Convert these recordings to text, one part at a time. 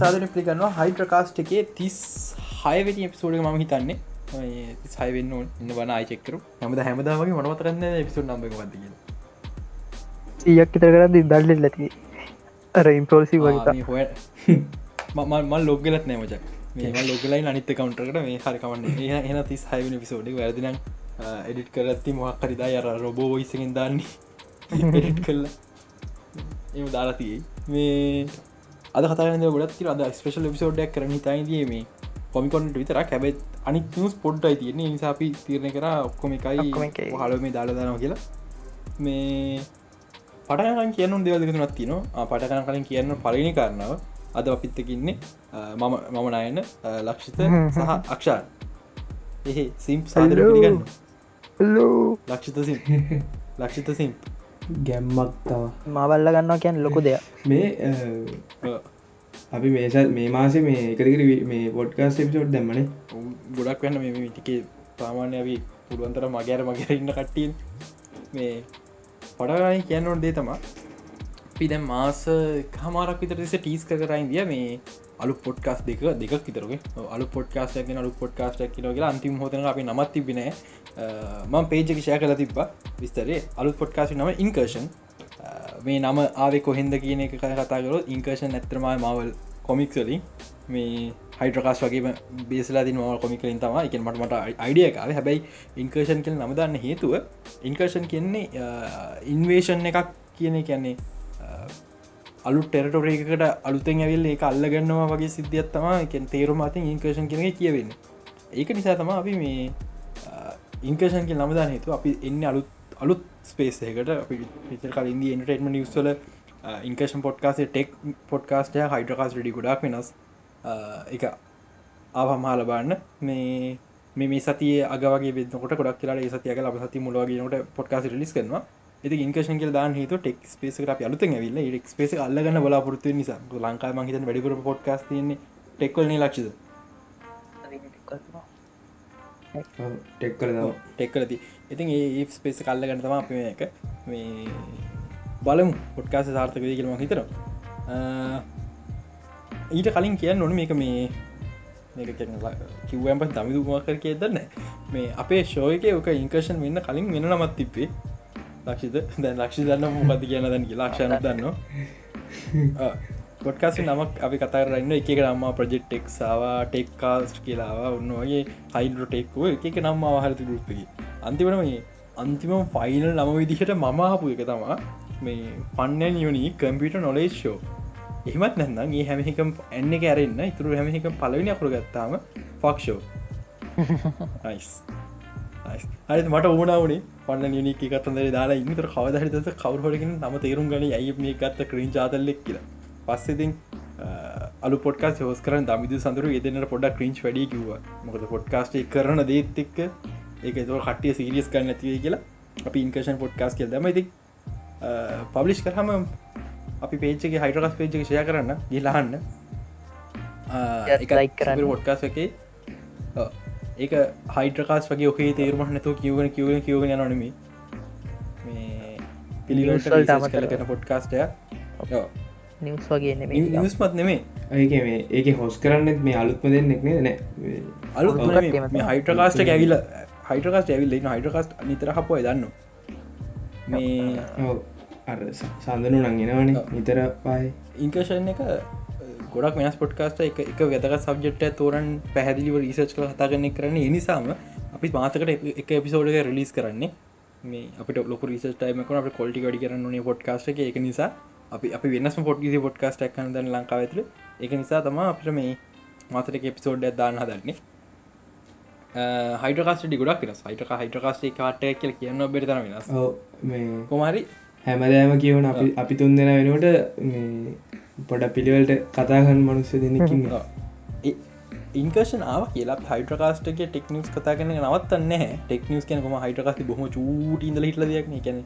සාධන පිළිගන්නවා. හයිඩ්‍රකාස්ට් එකේ තිස් හයවෙනි එපිසෝඩ ම හිතන්නේ. සයිවෙන්න ඉන්න වන ආයචෙක්කරු හමද හැමදාමගේ මොනවත කරන්න එපිසුඩ් නම්බ වදග සියක් තර කරද දල්ල ලති අර ඉම්පෝසි වගේ හොය මල් ලොගලත් නෑමචක් මේ ලොගලයි අනිත කවන්ටරට මේ හරිකවන්න එන තිස් හයවනි පිසෝඩි වැරදින එඩිට් කරත්ති මොහක්කරිදා අර රොබෝ ඉසගෙන් දන්නේ. එඩිට් කරලා. එම දාලාතියි මේ අද කතාන ගොඩත් අද ස්පේෂල් පිසෝඩ්ඩක් කරන හිතයිදීම කොමිකොන්ට විතරක්. හැබැත් අනි නිස් පොඩ්ඩයි තියන්නේ. නිසාපි තිරණය කර ඔක්කොම එකයි. හලම දාලදනවා කියලා. මේ පටකන් කියන්න දෙවදකතුනත් තින පටකන කලින් කියන්න පලනි කරනාව අද අපිත්තකින්නේ මම මම නයන ලක්ෂිත සහ අක්ෂාන්. එහේ සිම්ප් සාදර පිළිගන්න. ලක්ෂිත සිම් ලක්ෂිත සිම්ප් ගැම්මක් තව මවල්ල ගන්නවා කියන් ලොකු දෙයක්. මේ අපි මේසත් මේ මාස මේ එකකර මේ පොඩ්කාස් එපිසෝඩ් දැම්මන. ගොඩක් වන්න මේ ටිකේ පාමාන්‍ය ඇවි පුළුවන්තර මගෑර මගර ඉන්න කට්ටීන් මේ පඩගයි කියන්නොට දේ තමා පිද මාස හමාරක් විතරෙස ටීස් කරයින් දිය මේ අලු පොට්කාස් දෙක දෙක විතරගේ අලු පොට්කාස්ටක් අලු පොට්කාස්ටක් කියලගේ අන්තිම හොතන අපි නමත් තිබෙන මං පේජක ෂය කල තිබ්බ. විස්තරේ. අලුත් පොට්කාසි නම ඉන්කර්ෂන් මේ නම ආවෙ කොහෙන්ද කියන එක කතාකරොත් ඉන්කර්ෂන් ඇත්‍රමයි මවල් කොමික්සලින් මේ හයිඩ්‍රකාස් වගේ බේසලා ති මවල් කොමිකලින් තම එක මට මට අයිඩිය කාව හැබැයි ඉන්කර්ෂන් කියල නමදන්න හේතුව ඉන්කර්ෂන් කියන්නේ ඉන්වේෂන් එකක් කියන කියන්නේ අලු ටෙරටොරේකට අලුතෙන් ඇවිල් ඒ අල්ලගන්නවා වගේ සිද්ධියත්තම එකෙන් තේරුම අතින් ඉන්කර්ෂන් කෙනෙ කියවෙන්න. ඒක නිසා තම අපි මේ ඉන්කර්ෂන් කිය නමදා හේතු අපි එන්න අලුත් අලුත් ස්පේසයකට පිචර කලින්ද එන්ටේටම නිවස්වල ඉන්කර්ෂන් පොට්කාසේ ටෙක් පොඩ්කාස්ටය හයිඩ්‍රකාස් ඩි ගොඩක් වෙනස්. එක ආවහමහල බන්න මේ මේ සතිය අගගේ වෙදකොට ගොඩක් කියලා ඒ සතියක ලබ සති මුලවගේනට පොඩ්කාස ලිස් කරනවා. ඇති ඉන්කෂන් කියල දාන හිතු ටෙක් පේස අප අලුත ඇවිල්ල ෙක් පේස අල්ලගන්න බලාපොරත්තු නිසා. ලංකා මහිත වැඩිකර පොඩ්කාස් තියන්නේ ටෙක්වල්න ලක්ෂද ටෙක් කර ටෙක්කලති ඉතින් ඒ ස්පේස කල්ල ගන්න තම අප එක. මේ බලමු පොට්කාස සාර්ථක වේ කියලම හිතර ඊට කලින් කියන්න නොන මේක මේ කිව්වම් ප තමිදුමක් කර කිය දන්න මේ අපේ ශෝයක ඕක ඉංකර්ෂන් වෙන්න කලින් වෙන නමත් තිබ්බේ. ලක්ෂිත දැන් ලක්ෂි දන්න මොකද කියන දැන් ලක්ෂණ දන්න පොට්කාස නමක් අපි කතරන්න එක නම්ම ප්‍රජෙක්්ටෙක් සවා ටෙක්කාස්ට් කියලාවා ඔන්න වගේ හයිඩරටෙක්ව එක නම් ආහරති ගෘප්පකි අන්තිවන මේ අන්තිම ෆයිනල් නම විදිහට මමහපු එක තමා මේ පන්නන් යුනි කම්පිට නොලේස් ෂෝ එහෙමත් නැන්නම් ඒ හැමිකම් එන්න කැරෙන්න්න ඉතුරු හැමිකම් පලවිනි අකුරු ගත්තාම ෆක්ෂෝ හරි මට ඕනාවනේ පන්න නික කතන්දර දාලා ඉන්නතර කවදහරිත කවරහොරකින් නම තේරුම් ගන ඇයි මේ ගත්ත ක්‍රීන් ජාතල්ලෙක් කියලා පස්සෙතින් අලු පොට්කා හෝස් කරන දමිදු සඳරු යෙදනට පොඩක් ක්‍රීන්ච් වැඩි කිව මොකද පොඩ්කාස්ට කරන දේත් එක්ක ඒක තුව කටිය සිරියස් කරන්න ඇතිවේ කියලා අපි ඉන්කෂන් පොඩ්කාස් කියල් දමයිති පබ්ලිෂ් කරහම අපි පේච්චගේ හයිටරස් පේජ්ක ෂය කරන්න ගිලාන්න ලයි කරන්න. පොඩ්කාස් එකේ. ඒක හයිටකාස් වගේ ඔහේ තේරුමක් නැතු කිවගෙන කිවගෙන කිවගෙන නොනමි මේ පිළිවල්ට කලන පොඩ්කාස්ටය නිවස් වගේ නිස්මත් නෙමේ ඒක මේ ඒක හොස් කරන්නෙත් මේ අලුත්ම දෙන්නෙක් නෑ. අලු හයිටකාස්ට ඇවිල හයිටකාස්ට ඇවිල්ල හයිටකාස්ට නිතර හපුය දන්න මේ අර සඳනු නංගෙනවන නිතර පායි. ඉංකර්ෂණ එක ගොඩක් වෙනස් පොට්කාස්ට එක එක වැදක සබ්ජෙට්ට තෝරන් පැහැදිලිව රිසච් කල හතාගන්න කරන්න. නිසාම අපි මාතකට එක එපිසෝඩක රිලිස් කරන්නේ. මේ අපට ලොක රිසටයිමක අප කොල්ටි ගඩි කරන්න නේ පොඩ්කාස්ට එක. නිසා අපි අපි වෙනස්ම පොට්ගිසි පොඩ්කාස්ට එක්කන දන්න ලංකාව ඇතුර එක නිසා තම අපිට මේ මාතරක එපිසෝඩ් දාන්න හදන්නේ. හයිටකාස්ට ගොඩක් වෙනස්. හයිටක හයිටකාස්ට කාට කියල කියන්න බෙරතන වෙනස්. කොමරි හැමදෑම කියවන අපි තුන් දෙෙන වෙනට පොඩ පිළිවලට කතාගන්න මනුස්ස දෙනකින් ඉන්කර්ෂන් ආව කියලා හයිටකාස්ටගේ ටෙක්නිස් කතාගෙන නවත්තන්න ටෙක්නිස් කියනකම හයිටකාස්ති බොහම චූටඉද හිටල දෙයක් කියන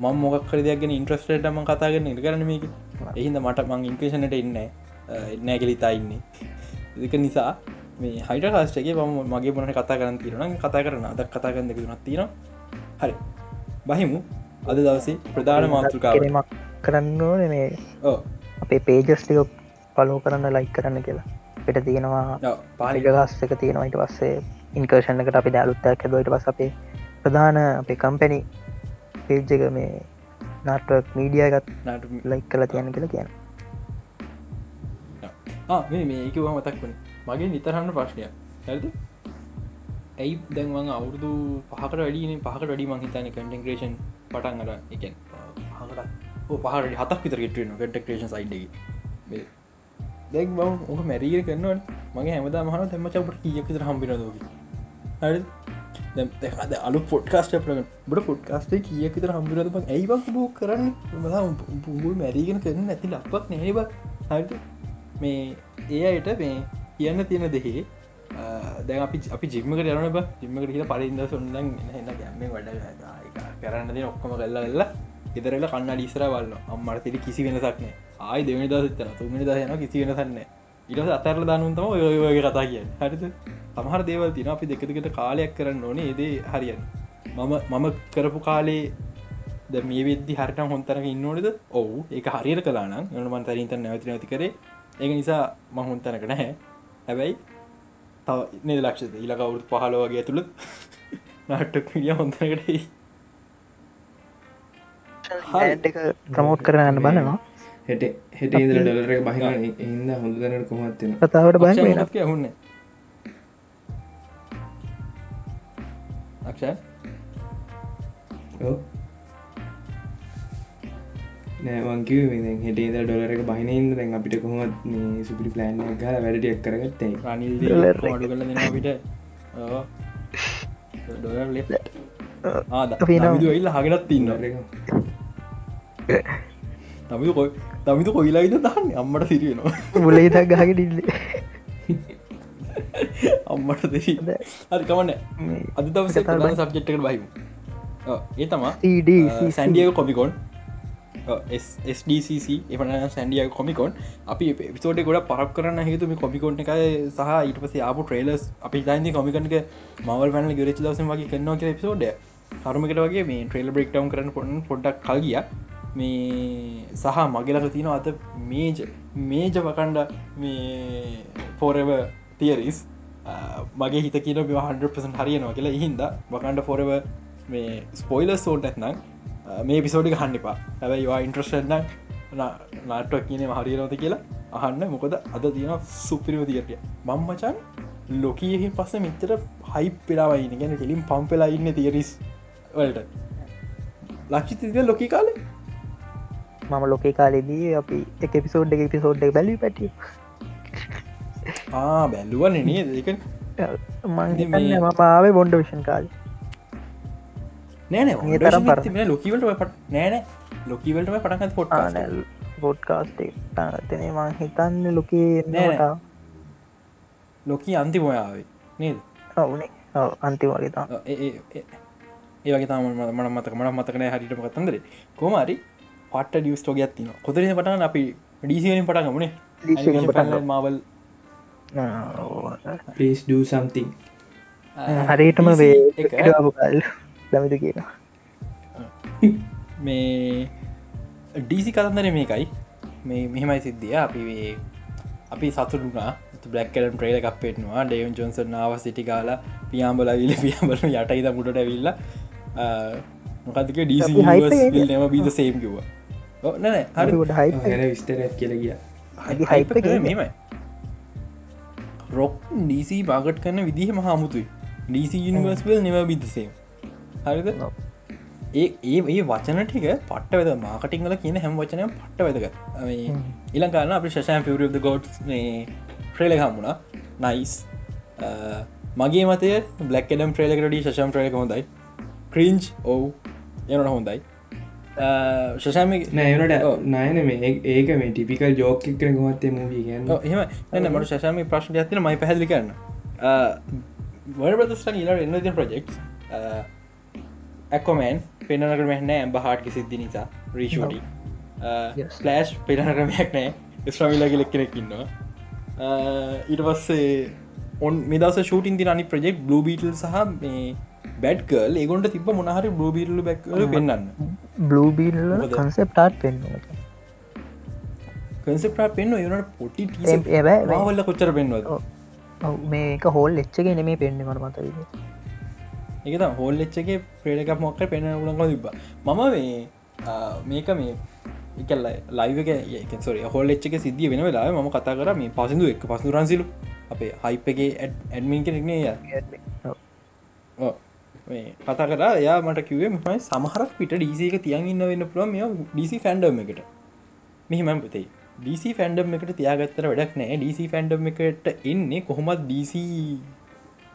ම මොක් දෙයක්ගෙන ඉන්ට්‍රස්ටේටම කතාගෙන කරන මේක. එහිද මට මං ඉන්කේෂනට එන්න නෑගලිතා ඉන්නේ. දෙක නිසා මේ හයිට කාස්ටගේ ම මගේ බොනට කතා කරන්න තිරන කතා කරන අද කතා කරන්න දෙකුනත් තින හරි. බහිමු. අද දවසේ ප්‍රධාන මාතෘකාවීමක් කරන්න ඕන මේ අපේ පේජස්ටික පලෝ කරන්න ලයික් කරන්න කියලා. පිට තියෙනවා පාලික පාලිගස් එක තියෙනවායිට පස්සේ ඉන්කර්ෂණකට අපි දැලුත්තක් ඇදවට පස් අපේ ප්‍රධාන අපේ කම්පැනි පේජ් එක මේ නාටක් මීඩිය එකත් ලයික් කල තියන්න කියලා කියන මේ මේකව මතක් වන මගේ නිතරන්න ප්‍රශ්නය ඇද ඇයි දැන්වං අවුරදු පහකට වැඩින පහකට වැඩි මහිතන කටන්ක්‍රේෂන් පටන් අර එකෙන් පහකට. පහට හතක් විතර ගෙටන කටක්‍රේෂන් සයිඩ දැක් බව ඕක මැරීග කරන්නවන් මගේ හැමදා මහන තෙම චපට කියකතර හම්බිනදෝක අලු පොට්කාස්ට පට බට පොට්කාස්ට කියකතර හම්බිරද ඇයිවක් බෝ කරන්න? පුගුල් මැරීගෙන කරන්න නැති ලක්පක් නෑබ හරිට මේ ඒ අයට මේ කියන්න තියෙන දෙහේ දැ අපි අපි ජිම්මකට යන බ. ජිම්මකට කියලා පරින්ද සොන්නන් එන්න ගැම්ම වැඩ කරන්න දෙ ඔක්කොම කල්ලා වෙල්ලා ගෙදරල කන්න ඩිසර වල්ල අම්මට තිරි කිසි වෙනසක්න ආයි දෙවනි දසතර තුමනි දයන කිසි වෙනසන්න ඉට අතරල දනුන්තම ඔයගේ කතා කිය හරිත සමහර දේවල් තින අපි දෙකදකට කාලයක් කරන්න ඕනේ. ඒදේ හරියන් මම මම කරපු කාලේ ද මේ වෙද්දි හරිට හොන්තරක ඉන්නනොටද ඔවු. ඒ හරියට කලානම් යනමන් තරින්ත නැවති නැති කරේ. ඒක නිසා මහොන්තනක නැහැ. හැබැයි තව නද ලක්ෂද ඊලක අවුත් පහලෝවගේ ඇතුළ නට්ටක් මිිය හොන්තනකට එක ප්‍රමෝට් කරන්න බලනවා. හෙට හෙට ඉදර ඩොලර එක බහින ඉන්න හොඳ දනට කොමත්වෙන කතාවට බය හුන්න අක්ෂ නෑවංකිව හෙට ඉද ඩොලර එක බහිනන්න දැන් අපිට කොහොමත් සුපිරි ප්ලෑන් එක වැඩටියක් කරගත්තේ? දෙෙනවිට ඩොලර් ලෙ ආද ඉල්ල හගෙනත් ඉන්න තමිතු කොයි තමිතු කොයිලායිද දන්න අම්මට සිරියෙනවා මුලේ දක් ගහක ඩිල්ල අම්මට දෙසි හරි කමන්න අද දවස සබ්ජෙට්කට බහිමු. ඒ තමා සැන්ඩියක කොමිකොන් SDCC එපන සැන්ඩිය කොමිකොන් අපි පිසෝට ගොඩ පරක් කරන්න හේතුම කොමිකොන්් එක සහ ඊට පස ආපු ට්‍රේලස් අපි තයින්ති කොමිකන්ක මවල් පැන ගරච දවස වගේ කන්නවා කිය පිසෝඩ හරුමකට වගේ මේ ට්‍රේල බ්‍රෙක්ටවම් කරන පොට පොඩ්ඩක් කල් ගිය මේ සහ මගෙලක තියෙන අත මේජ මේජ වකණ්ඩ මේ ෆෝරව තියරිස් මගේ හිත කියන 100% හරියනවා කියලා. හින්ද වකණ්ඩ ෆොරව මේ ස්පොයිල සෝට ඇත්නම් මේ පිසෝඩි හන්නිපා හැබයි වා ඉන්ට්‍රස්ටන්න නාටක් කියන හරිනවත කියලා අහන්න. මොකද අද තියෙන සුපිරිම තිරටිය මංමචන් ලොකයෙහි පස්ස මිතර හයි පෙලාවයින ගැන කෙලින් පම්පෙලා ඉන්න තිරිස් වලට. ලක්ෂිතිද ලොකි කාලේ? මම ලොකේ කාලෙදී අපි එක පිසෝඩ් එක පිසෝඩ් එක බැලි පැටිය. බැල්ලුවන් නේ දෙක මං මමාවේ බොන්ඩ විෂන් කාල. නෑන තරම් පර ලොකිවට පට නෑන ලොකිවලට පටකත් පොට් පොඩ්කාස්ට තන මං හිතන්න ලොකේ නෑට ලොකී අන්තිමයාවේ නේද? ඔවුනේ. අන්තිමගේ තා ඒවගේ තම මන මතක මන මතකන හරිටම කතන්දර කෝමරි පට ඩියස්ටෝග ඇත්තින කොතරන පටන අපි ඩීසිවලින් පටගමනේ මවල් පස් do something. හරිටම වේ. කල්. දමිතු කියන මේ ඩීසි කතන්දර මේකයි. මේ මෙහෙමයි සිද්ධිය. අපි අපි සතුරුනා බ්ලක් කලම් ට්‍රේල එකක් පෙටනවා ඩේවන් ජොන්සන් නාව සිටි කාලා පියාම්බල විල පියාබල යටයිද මුටට ඇවිල්ල. මොකතික ඩීසි නම බීද සේම් කිව්වා නෑ හරි. හයි විස්තර කියල ගිය. හයි මෙමයි. රොක් ඩීසි බාගට් කරන විදිහ මහමුතුයි ඩීසි යනිවර්ස්වල් නිව බිදසේ හරිද? ඒ ඒ ඒ වචන ටික පට්ට වෙද මාකටිංගල කියන හැම වචනය පට්ට වෙදක ඉලකාන්න අපි ශෂයන් පිවරද ගෝඩ් ට්‍රේල හමුණා නයිස් මගේ මතය බ්ලක්කඩම් ට්‍රේලකරඩ ශෂම් ට්‍රේල හොඳයි. ක්‍රීන්ච් ඔවු එනට හොඳයි ශෂම නෑනට නයන මේ ඒක මේ ටිපිකල් ජෝක කර ගොත්තේ මූී ගන්න එහම එන්න මට ශෂම ප්‍රශ්න ඇතින මයි පැහදිලි කරන්න. වර්බදස්ටන් ඉලට එන්නති ප්‍රජෙක්් ඇකොමෑන් පෙනකට මෙහන්න ඇම්බ හාට්ි සිද්ධි නිසා. රීෂෝටි ස්ලෑෂ් පෙන ක්‍රමයක් නෑ ස්්‍රමිලගේ ලෙක්කෙනෙක්කින්නවා ඊට පස්සේ ඔන් මෙදස ෂූටින් ති අනි ප්‍රජෙක්් බ්ලූ බීටල් සහ මේ බැඩ්කල් ඒගොන්ට තිබ මොනහරි බ්ලූබීරලු බැක්ල පෙන්න්න බ්ලූබීල් කන්සෙප්ටාට් පෙන්න්න කන්සප්ට පෙන්න්න යනට පොටි වල්ල කොච්චර. ඔව්, මේක හෝල් එච්චගේ නෙමේ පෙන්න්නේ මට මතවිද එක හෝල් එච්චගේ ප්‍රේඩක මොක්ක පෙන ලක තිබ මම මේ මේක මේ එකල්ල ලයිවක සොර හොල් එච්චක සිද්ධිය වෙන වෙලා ම කතා කර මේ පසිදු එක් පසු රන්සිලු අපේ හයිපගේ ඇඩමින් කෙනෙක්නේ. මේ කතා කර යා මට කිවේ මයි සමහරක් පිට ඩීසික තියන් ඉන්න වෙන්න පුළ මේ ඩීසි ෆැන්ඩම් එකට. මෙහිමම් පතේ ඩීසි ෆැන්ඩම් එකට තියාගත්තර වැඩක් නෑ ඩීසි ෆැන්ඩම් එකට එන්නේ කොහොමත් ඩීසි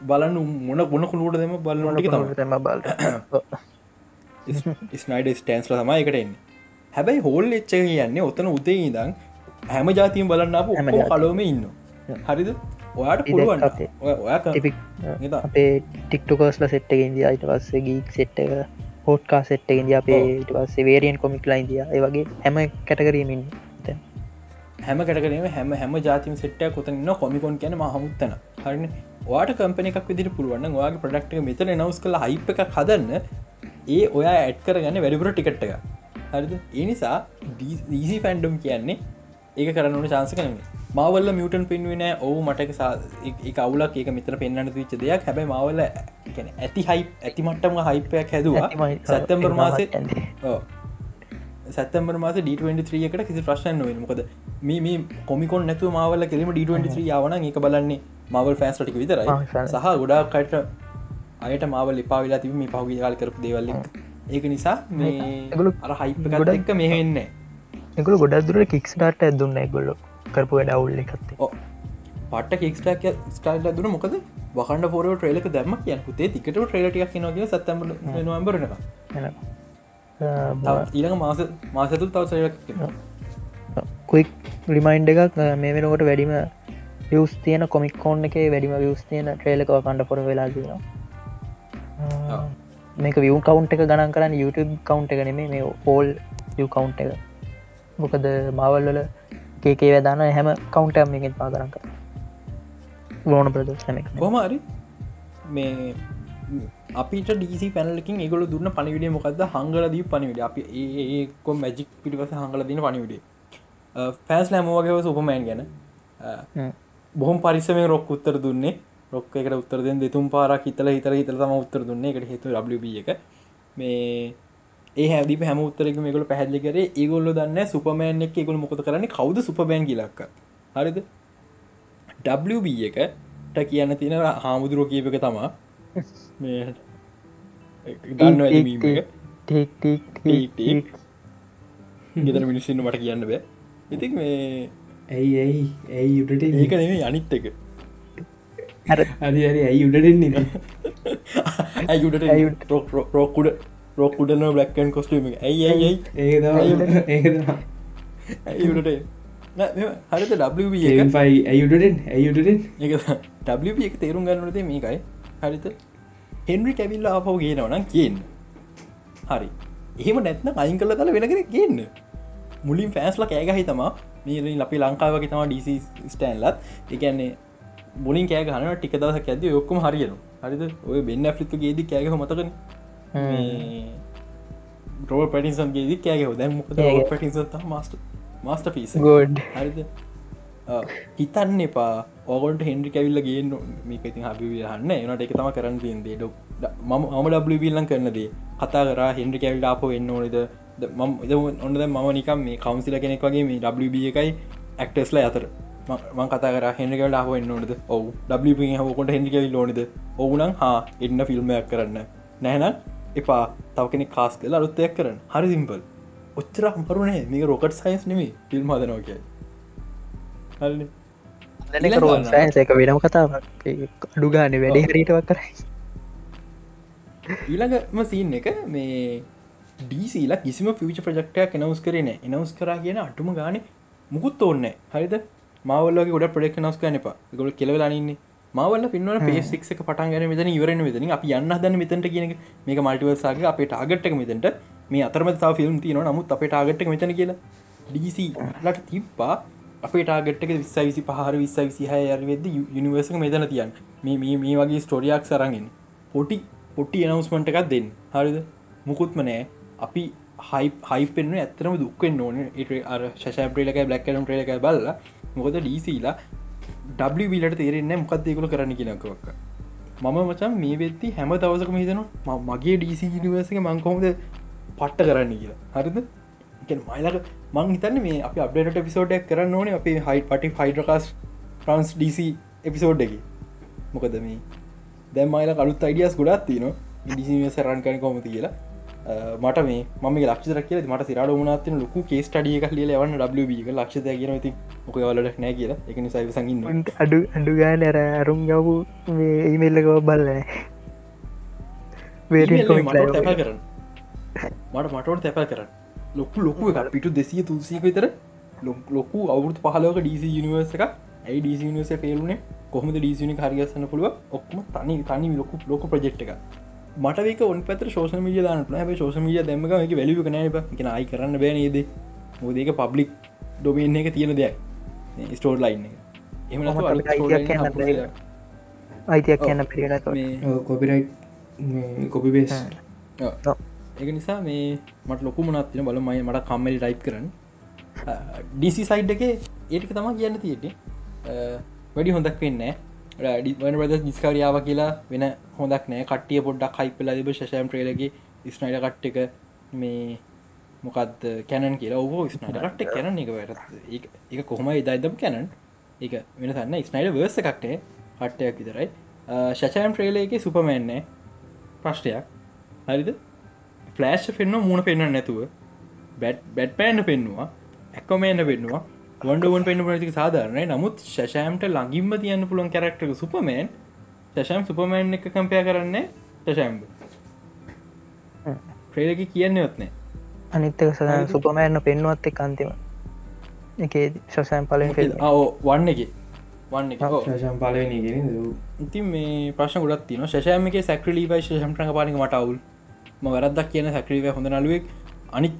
බලන්න මොන ගොන කුළුට දෙම බලන්නට තම බල්ට ස්නයිඩ ස්ටන්ස්ල තමයි එකට එන්නේ. හැබැයි හෝල් එච්ච කියන්නේ ඔතන උතේ ඉදං හැම ජාතිීම් බලන්න අප හැම. කලෝම ඉන්න හරිද ඔයාට පුළුවන්. ඔය-. අපේ ටික්ටකස්ල සෙට්ට ඉන්දිය අයිට පස්සේ ගීක් සෙට්ට එක හෝට්කා සෙට්ට ඉන්දිය අපේ. ඉට පස්සේ වේරියන් කොමික්ලා ඉදිය ඒ වගේ හැම කැටකරීමින් හැම කටකරීම හැම හැම ජාතිම සෙට්ටය කොතන්න කොමිකොන් කියන හමුත්තන හරන? වාට කම්පන එකක් විදිට පුළුවන් ඔයාගේ ප්‍රඩක්ට මෙතන නවස් කළ හයිප එක හදන්න ඒ ඔයා ඇඩ් කරගන්න වැඩිපුර ටිකට් එක හරිද? ඒ නිසා දීසි ෆැන්ඩම් කියන්නේ ඒක කරන්නට චාන්ස කරන මවල්ල මියටන් පෙන්වෙන ඔවු මටක ඒ අවුලක්. ඒක මෙතර පෙන්න්න විච්ච දෙයක්. හැබයි මවල්ල ඇති හයි ඇති මට්ටම හයිපයක් හැදවා. සැත්තම්බර් මාසේ සැතම්බර මාස ඩ23 එකට කිසි ප්‍රශ්න නොව මොකද මේ කොමිකොන් නැතු මවල කෙරීම ඩ23 යවන එක බලන්නේ මවල් ෆෑන්ස්ටික විතරයි. සහ ගොඩාක් කට අයට මවල් එපා වෙලා තිබ මේ පහුගි කාල කරපු දේවල්ල ඒක නිසා මේ අර හයිප ගොඩක්- මෙහෙන්න එකගුල ගොඩක් දුර කික්ස්ටාට ඇදුන්න එගොල්ල කරපු වැඩ අවුල්ල එකත්තේ පට කික්ස්ටක් ස්ටයිල් දුන මොකද? වහන්ඩ පොර ට්‍රේලක දැම කිය පුතේ තිකට ට්‍රේලටියක් නගේ සත්තම නොම්බරන ඊළඟ මාස මාසතුල් තවසයක් කුයික් රිමයින්ඩ එකක් මේ වෙනකොට වැඩිම වියස් තියන කොමික් කෝන් එක වැඩිම වියස් තියන ට්‍රේලක කණ්ඩ පොර වෙලා තියෙනවා. මේක වියව් කවුන්් එක ගණන් කරන්න YouTube කවුන්් එක නෙමේ මේ යු කවුන්් එක මොකද මවල්වල කේකේ වැදාන හැම කවුන්ට මේකින් පා කරන්න කර. ලෝන ප්‍රදේශ හැම කොමරි මේ අපිට ඩීසි පැනලකින් ඒගොල දුන්න පනිවිඩිය මොකක්ද හංගලදී පනිවිඩ අපි ඒකො මැජික් පිටිපස හංගල දින පනිවිඩේ ෆෑස් ලෑමෝගේ සුපමෑන් ගැන. බොහොම පරිසමේ රොක් උත්තර දුන්නේ. රොක් එකට උත්තර දෙන් දෙතුම් පාරක් හිතල හිතර හිතර තම උත්තර දුන්නේ. එකට හේතු ඩ එක. මේ ඒ හැදි හැම උත්තරක මේකල පැහදිලි කර. ඒගොල්ල දන්න සුපමෑන් එක ගොල මොකද කරන්නේ? කවද සුපබෑන් ලක්ක හරිද? WB එකට කියන්න තියෙන හාමුදුරුව කියප එක තමා. දන්න ගෙතර මිනිස්සන්න මට කියන්න බෑ. ඉතික් මේ ඇයි ඇයි ඇයි උඩට ඒක නෙේ අනිත් එක. හර හරි හරි ඇයි උඩටෙන්නේ ඇයුට රෝකුඩ රෝකුඩන බ්ලක්කන් කොස්ටම ඇයි ඇයි ඇයිට හරිත ඒෆයි ඇයුටෙන් ඇයුටෙන් WB එක? තේරුම් ගන්නනතේ මේකයි. හරිත හෙන්රි කැවිල්ල ආපව කියනවනම් කියන්න හරි. එහෙම නැත්න අයින් කල තල වෙනකෙන කියන්න මුලින් ෆෑස්ල කෑගහහි තමා. මේ අපි ලංකාවගේ තම ඩීසි ස්ටෑන්ලත් එකන්නේ බොලින් කෑ ගන ටික දවස ඇද ඔක්කම හරියන හරිද? ඔය බෙන්න්න ෆ්ලිත්තු ගේද කෑගහ මතකන රෝල් පටිසන් ගේද කෑගහ දැන් මොකද පටිස මස්ට මස්ට පිස ගෝඩ් හරිද? හිතන්න එපා. ඕගොන්ට හෙන්ඩි කැවිල්ල ගේන්න මේක ඉතින් හබිහන්න එනට එක තම කරන්න තියන්දේ ඩොක් මම අම ඩබිල්ලන් කරනදේ කතා කර හෙන්ඩි කැවිල් අප එන්න ඕනද? ම ඔන්නද මම නිකම් මේ කවන්සිල කෙනෙක් වගේ මේ WB එකයි ඇක්ටස්ල අතර. මං කතා කර හෙන්ඩිකල් ආහ එන්න ඕනද? ඔවු. ඩ හකොට හෙන්ඩිකවිල් ඕනද? ඔවුනම් හා. එන්න ෆිල්ම්මයක් කරන්න. නැහනම් එපා. තව කෙනෙක් කාස් කල අලුත්තයක් කරන්න. හරි සිම්පල් ඔච්චර හම්පරුණේ මේක රොකට් සයින්ස් නෙමේ ෆිල්ම් හදනවා කිය හරි රෝන් සයින්ස එක වෙනම කතාවක්. අඩු ගාන වැඩි හරිටවක් කරයි. ඊළඟම සීන් එක මේ ඩීසිලා කිසිම ෆිච ප්‍රජක්ටයක් එනවස් කරන එනවස් කර කියන අටුම ගාන මුකුත් ඕන්න හරිද? මවල්ලගේ ගොඩ ප්‍රඩෙක් නස් කන එපා. ගොල කෙලවලන්නේ මවල පින්නවන පේසික් එක පටන් ගන මෙතන ඉවරන මෙතන අපි යන්න දන්න මෙතට කියන මේක මල්ටිවර්සාගේ අපේ ටාගට්ක මෙතට මේ අතරම තා ෆිල්ම් තියන නමුත් අපේ ටාගට්ක මෙතන කියලා ඩීසි ලට තිබ්බා. අපේ ටාගට්ක විස්සයි විසි පහර විස්සයි විසිහය අරවෙද යනිවර්සක මෙතන තියන් මේ මේ මේ වගේ ස්ටෝරියක් සරගෙන් පොටි පොටි එනවස්මට එකක් දෙන්න. හරිද? මුකුත්ම නෑ. අපි හයි හයිපෙන්න්න ඇතරම දුක්ෙන් ඕන. ඒට අර ශෂප්‍රේලක බ්ලක්කරම් ්‍රේලක බල්ල. මොකද ඩීසිලා ඩවිලට තේරෙන්න මොකක්දේකුල කරන්න කියනකවක් මම මචන් මේ වෙත්ති හැම දවසක හිතන මගේ ඩීසි නිවර්සක මංකොමද පට්ට කරන්න කියලා. හරිද? මයිලක මං හිතන්න මේ අප අපේට පිසෝඩක් කරන්න ඕන අපේ හයි පටි ෆයිඩකාස් ට්‍රන්ස් ඩීසි එපිසෝඩ් එක. මොකද මේ? දැම් මයිල කලුත් අයිඩියස් ගොඩත් තින ඩිසිස රන්කන කොමති කියලා. මට මේ ම ලක්ෂර කිය මට සිරට වනත් ලොකු කේස් ටිය එක ලිය වන්න ඩබ එක ලක්ෂ කියන ති මොක වලට නෑ කියලා. එකනි සයි සඟන්න අඩු අඩු ගාන ඇර අරුම් යවු ඒමල්ලක බල්ල මට කරන්න. මට මටවට තැපල් කරන්න. ලොකු ලොකු එක පිටු දෙසිය තුසික විතර ලොකු අවුත් පහලෝක ඩීසි යනිවර්ස එක ඇයි ඩීසි නිවස පේරුණේ කොහොමද ඩීසිනි හරිගස්සන්න පුළුව ඔක්ම තනි තනි ලොකු ලොක ප්‍රජෙක්් එක මට ඔන් පත ශෝෂ මිය දාන හැ ශෝෂ මිය දැම එක වැලි කන එක අයි කරන්න බෑනේද මොදක පබ්ලික් ඩොබෙන් එක තියෙන දෙයක්. ස්ටෝර් ලයින් එම අයිතියක් කියන්න පිරිට කොපිරයි කොපි බේස් එක නිසා මේ මට ලොකු මනත්තින බල මයි මට කම්මලි ටයිප් කරන්න. ඩිසි සයිඩ් එක ඒටික තම කියන්න තියෙන්නේ. වැඩි හොඳක් වෙන්න ඩිවන ප්‍රද නිස්කාරියාව කියලා වෙන හොඳක් නෑ. කටිය පොඩ්ඩක් හයිපල තිබ ශෂයම් ට්‍රේලගේ ස්නයිඩ කට් එක මේ මොකක්ද කැනන් කියලා. ඔබෝ ස්නයිඩ කට් කැන එක වැට එක කොහොම ඉදයිදම් කැනන් එක වෙන සන්න ස්නයිඩ වර්ස කක්ටේ කට්ටයක් විතරයි. ශෂයම් ට්‍රේලගේ සුපමෑන්නේ ප්‍රශ්ටයක් හරිද? ෆලෑශ් පෙන්න්න මුණ පෙන්න්න නැතුව. බැට් බැට් පෑන්න පෙන්නවා. ඇක්කොමේන්න පෙන්නවා. වන්ඩුවන් පෙන්න්න පනතික සාධරනය නමුත් ශෂෑම්ට ලඟින්ම තියන්න පුළන් කරක්ටක සුපමෑන් ශෂම් සුපමෑන් එක කම්පය කරන්නේ ශෂෑම්බ ්‍රේලක කියන්න යොත්නේ අනිත්තක සද සුපමෑන්න පෙන්නුවත් එක් අන්තිම. එක ශසෑම් පලින් ෆෙල් වන්න එක. වන්න ශම් පලවෙනගෙන ඉතින් මේ ප්‍රශ්න ගොඩත් තින ශෂයම එක සැක්‍රලී බයි ශම්ට්‍රක පාලික මටවුල් ම වැරදක් කියන සැක්‍රීව හොඳ නලුවෙක් අනි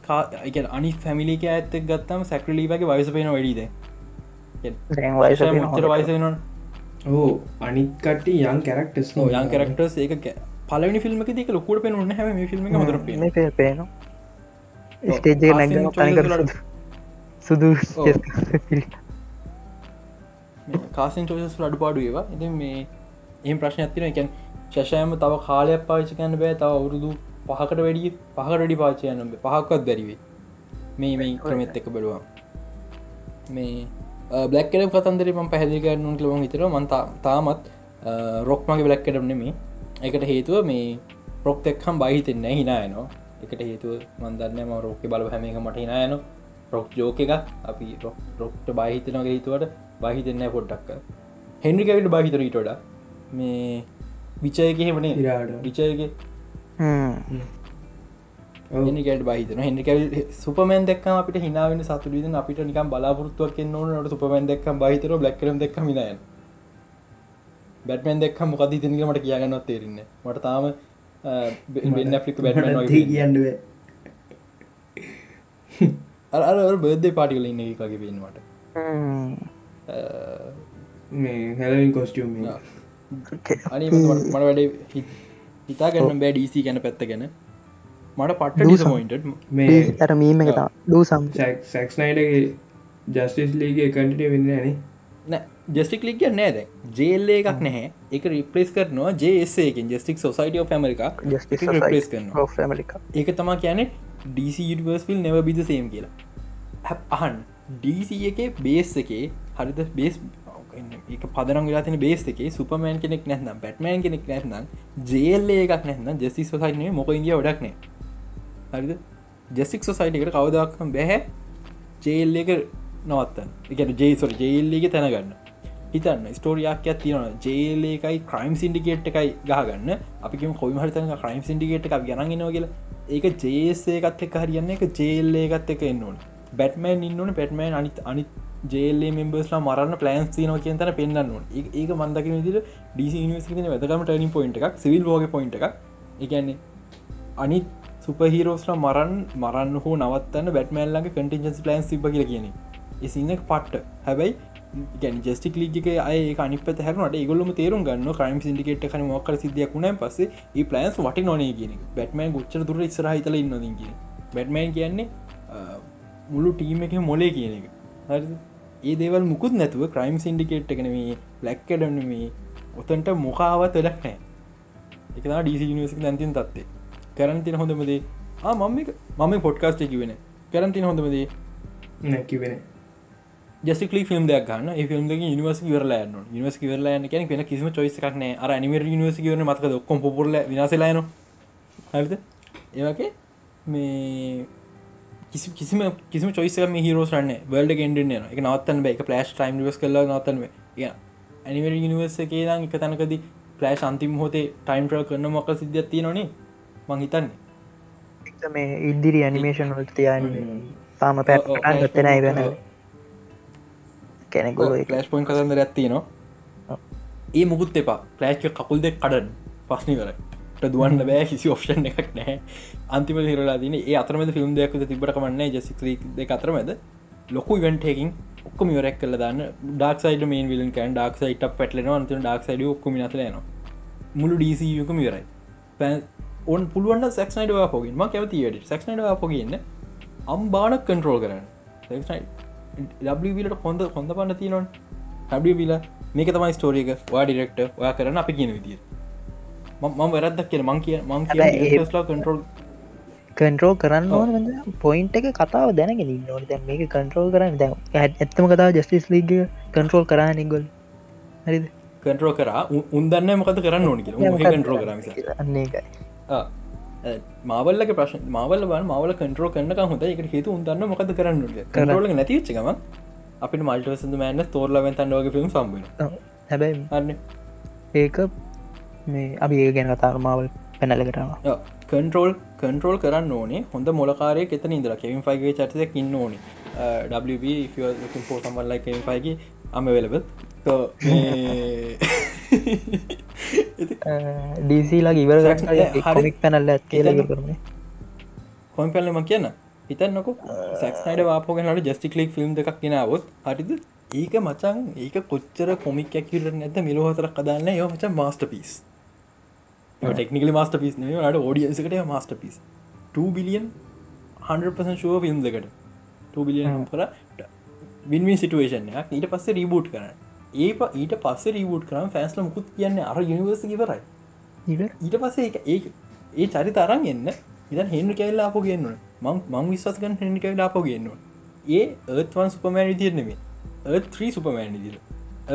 එක අනි ෆැමිලික ඇත්තක් ගත්තම සැක්‍රලීබගේ වයස පේන වැඩීද? වයස ඕ අනිකට යන් කැරක්ටස් යන් කරක්ටස් ඒක පලනි ෆිල්ම දෙක ලොකුට පෙන න්න හැම ෆිල්ම් මදර පේන සුදු කාසින් චෝසස් අඩු පාඩු ඒවා එති මේ එහම ප්‍රශ්න ඇතින එකැන් ශෂයම තව කාලයක් පාචි කන්න බෑ. තව අවුරුදු පහකට වැඩිය පහකට වැඩි පාචයන පහක්වත් බැරිවේ මේ මේ ක්‍රමෙත් එක බලවා මේ බ්ලක් කඩ කතන්දර ම පැහදිකරනු ලවන් හිතර මන්තා තාමත් රොක්මගේ බ්ලක් කඩම් නෙමේ එකට හේතුව මේ ප්‍රොක්තෙක්හම් බහිතෙන්න හිනායනවා එකට හේතුව මන්දන්න ම රෝක බල හැම එක මට හිනායන රොක් ජෝක එක අපි රොක්ට බහිතනගේ හිතුවට බහිතෙන්න පොඩ්ඩක්ක හෙන්රිකවිට බහිතරීටොඩ මේ විචයගෙහෙමනේ විචයගේ ට බහිතන හෙනිකල් සුපමන් දෙක් අපට හිනාවෙන සතුරද අපිට නිකම් බලාපොරත්තුවක් නොට සුපමන් දෙක් බහිතර බ්ලක්කරම් දෙක් මිනය බැටමන් දෙක් මොකද තිනක මට කියගන්නත් තේරන්න මට තාම වෙන්න. ෆික් බැට කියන්නුව අර බර්ධය පාටිකල ඉන්න එකගේ පෙන්වට මේ හැලවින් කොස්ටියම් අනි මට වැඩේ හිතා ගන්න බෑ ඩීසි ගැන පැත්ත ගැන. මට පට්ට ඩිසමොයින්ට මේ ඇර මීම එක ඩූ සම්. සැක්ස්නයිඩගේ ජස්ටිස් ලීගේ කටිට වෙන්න න. ජස්ටික් ලික් නෑද ජේල්ල එකක් නැහැ. එක රිපලස් කරනවා ජේසේකින් ජස්ටික් සොසයිට මරිකා රිපලස් කරන ඒක තමා කියන ඩීසි යනිවර්ස්විල් නැව බිද සේම් කියලා. අහන් ඩීසි එක බේස් එකේ හරිද? බේස් එක පදනම් වෙලාතින බේස් එකේ සුපමෑන් කෙනෙක් නැත්නම් පැට්මෑන් කෙනෙක් නැත්නම් ජේල්ල එකක් නැත්නම් ජෙසි සොසයින මොක ඉදිය ොඩක්නේ හරිද? ජෙසික් සොසයිටිකට කවදක්ම බැහැ ජේල් එක නවත්තන් එක ජේසොර ජේල්ලගේ තැනගන්න. හිතන්න ස්ටෝරියක් තියන ජේල එකයි ක්‍රයිම් සිින්ඩිකේට් එකයි ගහගන්න. අපි කොයි හරිතන ක්‍රයිම් සිින්ඩිකේට් එකක් ගනගෙන කියලා. ඒක ජේසේ එකත් එක හරියන්න එක ජේල්ල එකත් එක එන්නවන බැටමෑන් ඉන්නන පැටමෑන් අනිත් අනිත් ජේල්ලේ මෙම්බස්ලා මරන්න ප්ලන්ස් තියනව කියන තන පෙන්න්න ඒක මන්දක විදිර ඩිසි නිවසින වැදකම ටනින් පොයින්ට එකක් සිවිල් ෝග පොයින්ට එකක්. එකන්නේ අනිත් සුපහිරෝස්ලා මරන් මරන්න හෝ නවත්තන්න බැටමල්ලගේ කටින්ජස් ප්ලන්ස් සිබ කියල කියන එසිනක් පට්ට. හැබැයි ගැන ජස්ටික් ලිගක අය අනිපත හැරනට ගොල්ලම තේරුම් ගන්න ක්‍රයිම් සිිකට කන මොක්කර සිදියක් වුණ පස්සේ ඒ ප්ලන්ස් වට නොනේ කියන බැටමන් ගොච්චර දුර ඉස්ර හිතල ඉන්නදී කියන බැට්මෑන් කියන්නේ අ, මුළු ටීම එක මොලේ කියන එක. හරි ඒ දේවල් මුකුත් නැතුව ක්‍රයිම් සින්ඩිකේට් එකන මේ ලැක්කඩන මේ ඔතන්ට මොකාවත් වෙලක් නෑ එක ඩීසි නිවසික නැතින් තත්වේ කරන්තින හොඳමදේ මම මම පොඩ්කාස්ට කිවෙන කරන්තින හොඳමදේ නැකිවෙන ජෙසිකලි ෆිල්ම් දෙයක් ගන්න. ෆිල්ම් නිවස් වරලා නිවස් වරලා කියන කෙන කිසිම චොයිස කන අර නිමර නිවස වරන මතක ඔක්කොම් පොරල විනාසලාන හරිද? ඒවගේ මේ කිසි කිසිම කිසිම චොයිස මේ හිරෝසරන්න වල්ඩ ගෙන්ඩන එක නවත්තන් එක පලස්් ටයිම් ස් කල නවතන්ව ඇනිවර නිවස එකේ දම් එක තැනකද පලෑශ් අන්තිම හොතේ ටයිම් ්‍රල් කරන මොක සිද්ධත්ති නොනේ මං හිතන්නේ. මේ ඉදිරි ඇනිමේෂන් වලට තියන්නේ තාම පැට්ටන් ගත්තනයි වෙන කෙනෙකුල ලස් පොයින් කතන්දර ඇත්ති නවා ඒ මුකුත් එපා. පලෑච්ක කකුල් දෙක් කඩන් පස්නිවරට දුවන්න බෑ කිසි ඔප්ෂන් එකක් නෑ අන්තිම හිරලා දින ඒ අතරමද ෆිල්ම් දෙයක්ද තිබට කමන්න ජෙසික් දෙ අතරමද. ලොකු ඉවන්ටේකින් ඔක්කොම ඉවරක් කල දන්න. ඩක්සයිට මේන් විලන් කන් ඩක් සයිට පැටලන අන්ත ඩක් සයිඩ ඔක්කොම නතලන මුළු ඩීසියකම ඉවරයි. පැ ඔන් පුළුවන් සක්නයිඩවා පොගින් ම කැවතිට සක්නයිඩවා පොගන්න. අම් බානක් කන්ට්‍රෝල් කරන්න ඩට හොඳ හොඳ පන්න තියනොන් ඩවිල මේක තමයි ස්ටෝරියක වා ඩිරෙක්ට ඔයා කරන්න අපි කියන විදිිය මම වැරදක් කිය මං කිය මං ලා කන්ට්‍රෝල් කන්ට්‍රෝල් කරන්න ඕන පොයින්ට එක කතාව දැනගෙන ඕන. දැ මේක කන්ට්‍රෝල් කරන්න දැ ඇත්තම කතාව ජස්ටිස් ලීග කන්ට්‍රෝල් කරන්නගොල් හරිද? කන්ට්‍රෝ කර. උන්දන්න මොකද කරන්න ඕනි කන්ට්‍රෝ අන්න එකයි මාවල්ලක ප්‍රශ් මාවල බන් මවල කන්ට්‍රෝ කන්න හොඳ එක හේතු උන්දන්න මොකද කරන්න කරල නැතිච්චකම අපිට මල්ටවසඳ මෑන්න තෝරලවෙන් තන්නවගේ ිල්ම් සම්බන හැබැයි අන්න ඒක මේ අපි ඒ ගැන කතාර මාවල් පැනලකටම කන්ට්‍රෝල් කන්ට්‍රෝල් කරන්න ඕනේ. හොඳ මොලකාරය එත ඉදර කෙවින් ෆයිගේ චරිතයක් ඉන්න ඕනේ. පෝසම්බල්ලයි කෙවින් ෆයිගේ අම වෙලබ ඩීසිලා ඉවර හරි. හරික් පැනල්ල ඇත්කේල කරන කොන් පැල්ලම කියන්න. හිතන්නක සක්නයිඩ වාපෝගෙනට ජස්ටිකලික් ෆිල්ම් එකක් කෙනාවොත් හරිද? ඒක මචන් ඒක කොච්චර කොමික් ඇකිර නැත මිලහතර කදන්න යෝ මච මස්ට පිස් ටෙක්නිකල මස්ට පිස් ට ෝඩියන්සකට මස්ට පිස් 2 බිලියන් 100% ශුව ෆිල්ම් දෙකට 2 බිලියන් කර වින්වින් සිටුවේෂන් එක ඊට පස්සේ රීබූට් කරන ඒ ඊට පස්සේ රීබූට් කරන ෆෑස්ල මුකුත් කියන්න අර යනිවර්ස ඉවර ඊට පස්සේ ඒ ඒ චරි තරන් එන්න. ඉදන් හෙන්ඩ කැල්ල අප ගන්න මං මං විශ්වාසකන් හෙඩි කැල්ල අප ගන්න ඒ ඒත්වන් සුපමෑන් විදිරනෙමේ ඒත් ත්‍රී සුපමෑන් දිර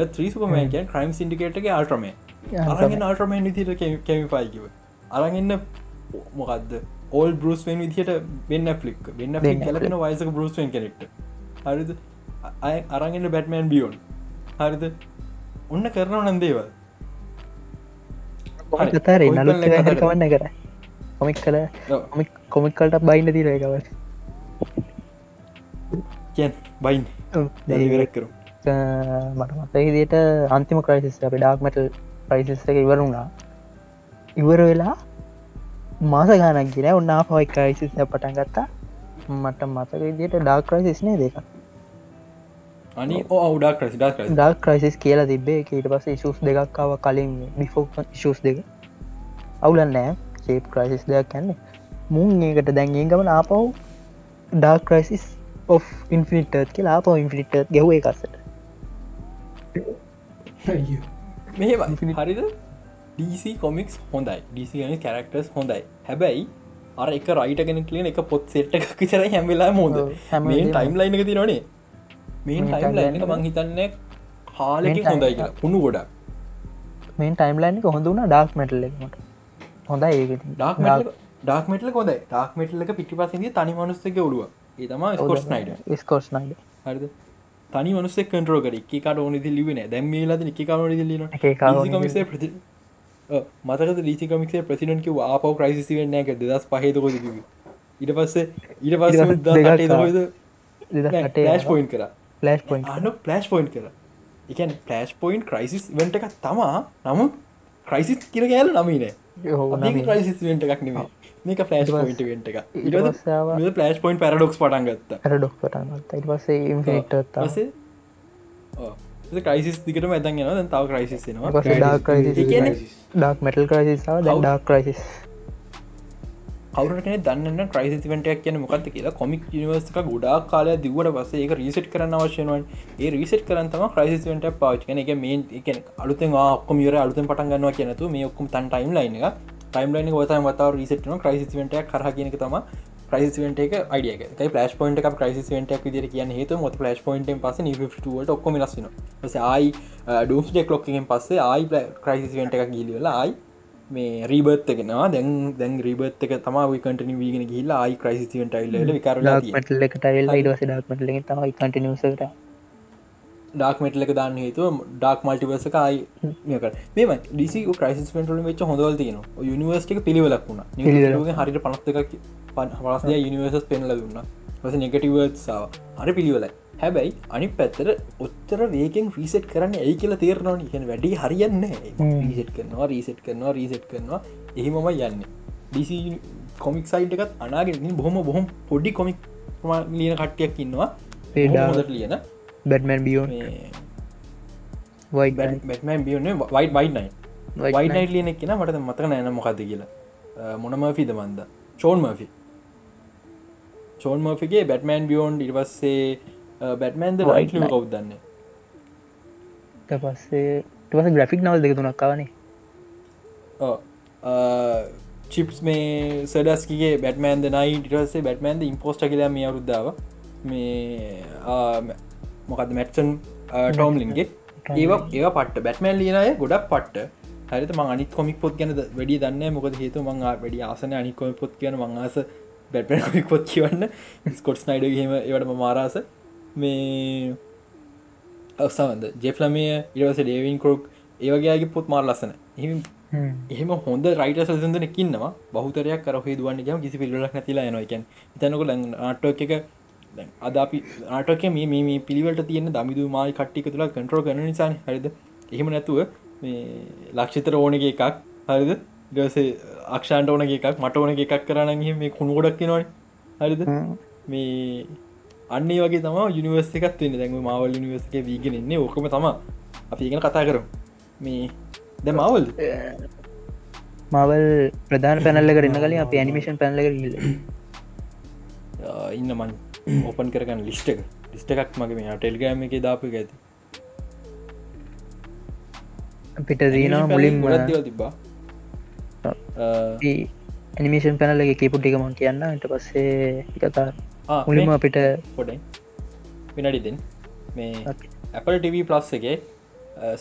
ත්‍රී සුපමෑන් ක්‍රයිම් සිින්ඩිකේට්ගේ ආට්‍රම අරගෙන ආට්‍රමෑන් විදිර කැමිපයිකිව අරගන්න මොකක්ද ඕල් බරුස්වෙන් විදිහට වෙන්න ෆලික් වෙන්න Ben කලෙන වයිසක බරුස්වෙන් කෙනෙක්ට. හරිද? අය අරගන්න බැට්මෑන් බියෝන් හරිද? ඔන්න කරනව නන්දේවල් කතාර? කවන්න කර? කොමික් කල කොමික් කල්ට බයින්න තිර කියන් බයින් දරිවරක් කරු මට මතහිදියට අන්තිම ක්‍රයිසිස් අප ඩාක්මටල් ප්‍රයිසිස් එක ඉවරුණා ඉවර වෙලා මාස ගානක් ගෙන උන්නා පවයි ක්‍රයිසිස් පටන් ගත්තා. මට මතක විදියට ඩාක් ක්‍රයිසිස්නේ දෙක අනි ඔවුඩක් ඩක් ක්‍රයිසිස් කියලා තිබේ ඊට පස ශස් දෙකක්කාව කලින් බිෆෝ ශස් දෙක. අවුලන් නෑ ශේප් ක්‍රයිසිස් දෙයක් කන්නේ මුන් ඒකට දැන්ගේ ගමන ආපව් ඩාක් ක්‍රයිසිස් ඔ ඉන්ෆිනිටත් කියලා ආපව ඉන්ෆිනිට ගැහුව එකසට මෙ හරිද? DC කොමික්ස් හොඳයි. DC කැරක්ටර්ස් හොඳයි. හැබැයි අර එක රයිට කෙන කලියන එක පොත් සෙට් එකක් විතර හැමිලා මොද මේ ටයිම් ලයින එක තිරනේ මේ මේ ටයිම් ලයින එක මං හිතන්නේ කාලෙකින් හොඳයි කියලා. පුුණු ගොඩක්. මේන් ටයිම්ලයින් හොඳ වුණ ඩාක් මටල් එකමට හොඳයි ඒක ඩක් ඩක් මෙටල කොද ඩක් මෙටල එක පිටි පසිද තනි මනුස්සක ඔලුව ඒ තම ස්කොස් නයිඩ ස්කෝස් නයිඩ හරිද තනි මනුස්සෙක් කන්ටරෝ කර. එක කට ඕනි ලිබෙන දැම් ලද එක කවන ලින එක කාරණේ මිසේ ප්‍රති මතක රීසිකමික්ේ ප්‍රසිඩන්ක ආපව ක්‍රයිසි වෙන්න එක දෙදස් පහතකොද ඉට පස්සේ දෙදට පලස්් පොයින් කර. අන පලස්් පොයින්් කර. එකන් පලස්් පොයින්් ක්‍රයිසිස් වෙන්ට එකක් තමා. නමුත් ක්‍රයිසිස් කියර ගෑල නමීන ක්‍රයිසිස් වෙන්ට එකක් නෙම මේක ෆලස්් පොයින්ට වෙන්ට එක ඉට පලස්් පොයින් පැරඩොක්ස් පටන් ගත්ත. හැඩොක් පටන්ගත් ඉට පසේ ක්‍රයිසිස් දිකට ඇතන් ගෙන තව ක්‍රයිසිස් නවා ඩාක් ඒ මටල් ක්‍රයිසිස් ඩක් ක්‍රයිසිස් කවරන දන්න ක්‍රයිසිවටයක් කියන මොකක්ද කියලා කොමික් නිවර්සක ගොඩා කාලය දිවට පස ඒක රීසට් කරන්න අවශ්‍යනුවන් ඒ රීසට් කරන්තම ක්‍රයිසිවට පාච් කන එක මේ එක අලුතෙන් ඔක්කම යර අලුතෙන් පටන් ගන්නවා කියනතු මේ ඔක්කම තන් ටයිම් ලයින එක ටයිම්ලයින වත වතාව රිසට්න ක්‍රයිසිවට කරහ කියනක තම ක්‍රයිසිවට එක අඩියක පලස් පොයින්ට එක ක්‍රයිසිවට විදිර කියන්න හේතු මොත් ලස් පොයින්ට පස නිට ඔක්කොම ලස්සන ඩස් ඩෙක් ලොක්කින් පස්සේ ආයි ක්‍රයිසිවට එක ගිලිවෙලා ආයි මේ රීබත් එකෙනවා දැන් දැන් රීබත් එක තම කටන වීගෙන ගහිල්ලා ආයි ක්‍රයිසිවට යිල්ල විකර මටල ටයිල් යිඩස ඩක්මට ලෙ තමයි කටිනිසට ඩාක්මටල එක දාන්න හේතුව ඩක් මල්ටිවර්සක අයි මේක මෙම ඩිසි ක්‍රයිස් පෙන්ටල වෙච් හොඳවල් තියන යනිවර්ස්ටික පිළිවෙලක් වුණ. හරිට පනත්තක පනස්ය යනිවර්සස් පෙන්ල දුන්න. වස නෙගටිවර්සාාව හරි පිළිවෙලයි. හැබැයි අනි පැත්තර ඔත්තර වේකෙන් රීසෙට් කරන්න ඇයි කියලා තේරනව හ වැඩි හරියන්න රීසෙට් කරනවා රීසෙට් කරනවා රීසෙට් කරනවා. එහිමම යන්න. ඩිසි කොමික් සයිට් එකත් අනාගෙන බොහොම බොහොම පොඩි කොමික් ලියන කට්ටියක් ඉන්නවා. පේඩාට ලියන බැටමන් බියෝ බැටමන් බියන වයි් වයිනයි වයිනයි ලියන කියෙන මට මතක නෑන මොකද කියලා. මොනම ෆිද මන්ද? චෝන් මෆි චෝන් මෆිගේ බැටමන් බියෝන්් ඉර්වස්සේ බැටමන්ද රයිට් කව් දන්න. පස්සේ ටවස ග්‍රෆික් නවල් දෙක තුනක් කාවනේ චිප්ස් මේ සඩස්ගේ බැටමන්ද නයි ටසේ බැටමන්ද ඉම්පෝස්ට කියලා මේ අරුද්දාව මේ මොකද මැට්සන් ටෝම්ලින්ගේ ඒව ඒ පට බැටමන් ලියනය ගොඩක් පට්ට. හරිත ම අනිත් කොමික් පොත් ගැන වැඩි දන්න මොකද හේතු මං වැඩි ආසන අනිකොම පොත් කියන මංආස බැටමන් පොත් කියවන්න. ස්කොට්ස් නයිඩ හෙම ඒවට මාරාස මේ අවසාන්ද ජෙෆ්ලමිය ඉරවස ඩේවින් කරෝක් ඒවගේගේ පොත් මාර ලස්සන එහම එහෙම හොඳ රයිට සසඳන කින්නවා බහතරයක් කරහ දුවන්න ගම කිසි පිල්ලක් නැතිලා යනකන් තැනක ලඟ ආටෝ එක අද අපි ආටක මේ මේ පිළිවට තියෙන දමිදු මයි කට්ටික තුළ කටරෝ කන නිසාන. හරිද? එහෙම නැතුව මේ ලක්ෂිතර ඕන එකක් හරිද? ගසේ අක්ෂාන්ට ඕන එකක් මට ඕන එකක් කරන්න මේ කුණු ගොඩක් නොයි හරිද? මේ අන්නේ වගේ තම යනිවර්ස එකත් වෙන්න. දැම මවල් නිවර්සක වීගෙන එන්නේ ඕකම තම අපි ඉගෙන කතා කරු මේ ද මවල් මවල් ප්‍රධාන පැනල්ල කරන්න කලින් අප ඇනිමේෂන් පැනල ඉල්ල ඉන්න මන් ඕපන් කරගන්න ලිස්ට එක. ලිස්ට එකක් මගේ මේ ටෙල්ගෑම එක දාපු ඇති. පිට දීනවා මුලින් ගොඩදව තිබා ඇනිමේෂන් පැනල එක පුට්ටිකමන් කියන්න ට පස්සේ කතා මුලිම අපිට පොඩ විනඩිදෙන් මේ Apple TV ප්ලස් එක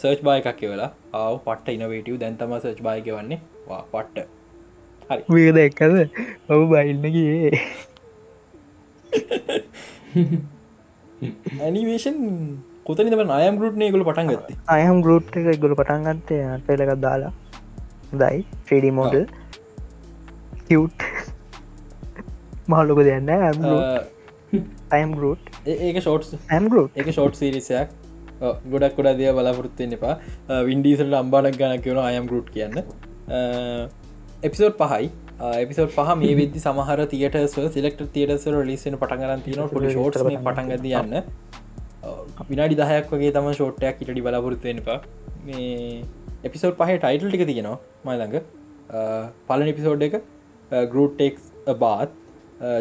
සර්ච් බාය එකක් වෙලා ආව පට්ට ඉනවේටව දැන්තම සර්ච් බායක වන්නේ වා පට්ට. හරි. වේද එක්කද ඔබ බයිල්න්නගේ ඇනිවේෂන් කොතනි තම අයම් ගරුට්නය ගොල පටන් ගත්ත. අයම් ගරුට් එක ගොල පටන් ගත්තේ. පෙලකක් දාලා. දයි ්‍රඩි මෝඩල් කිව් මහල්ලොක දෙන්න අයම් ගරුට් ඒක ෂෝට් ඇම් ගරුට් එක ෂෝට් සිරිසයක් ගොඩක් ගොඩා දය බලාපොරත්තුවෙන් එපා. වින්ඩීසට අම්බානක් ගන කියවන අයම් ගරුට් කියන්න. එපිසෝඩ් පහයි එපිසෝඩ් පහ මේ විදදි සමහර තියට සිලෙක්ට තියටසර ලිස්සන පටන්ගරන් තින පොඩි ෂෝට් පටන්ගද යන්න. විනාඩි දහයක් වගේ තම ෂෝට්ටයක් ඉටඩි බලාපොරත්තුවෙනපා මේ එපිසෝඩ් පහ ටයිටල් ටික තියෙනවා මයිළඟ පලන එපිසෝඩ් එක ගරුටෙක් බාත්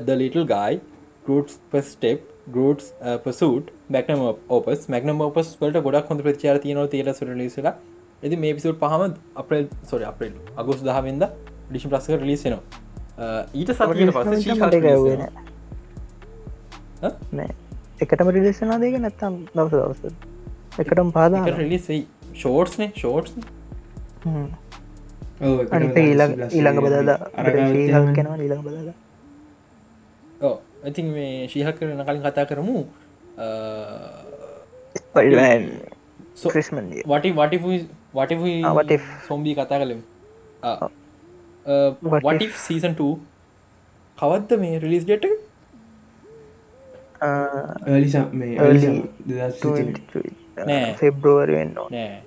ද ලිටල් ගයි ගරුටස් පස්ටප් ගරුටස් පසුට මැක්නම ඔපස් මැක්නම ඔපස් වලට ගොඩක් හොඳ ප්‍රචාර තියනව තේර සුර ලිසලා ඇති මේ පිසුට් පහම අපල් සොර අපල් අගුස් දහවෙන්ද ඩිෂි ප්‍රස්ක ලිස්සනවා ඊට සතියට පස එකටම රිලෙස්සනා දෙක නැත්තම් දවස දවස? එකටම පාදා රිලිසයි ෂෝට්ස්නේ ෂෝට්ස් ඊළඟ ඊළඟ බදාදා. කෙනවා ඊළඟ බදාදා. ඕ ඉතින් මේ ශීහ කරන කලින් කතා කරමු. වටි වටි වටි සොම්බී කතා කලෙම වටි සීසන් 2 කවත්ද මේ රිලිස් ඩෙට ෆෙබ්‍රෝවරෙන් නෑ.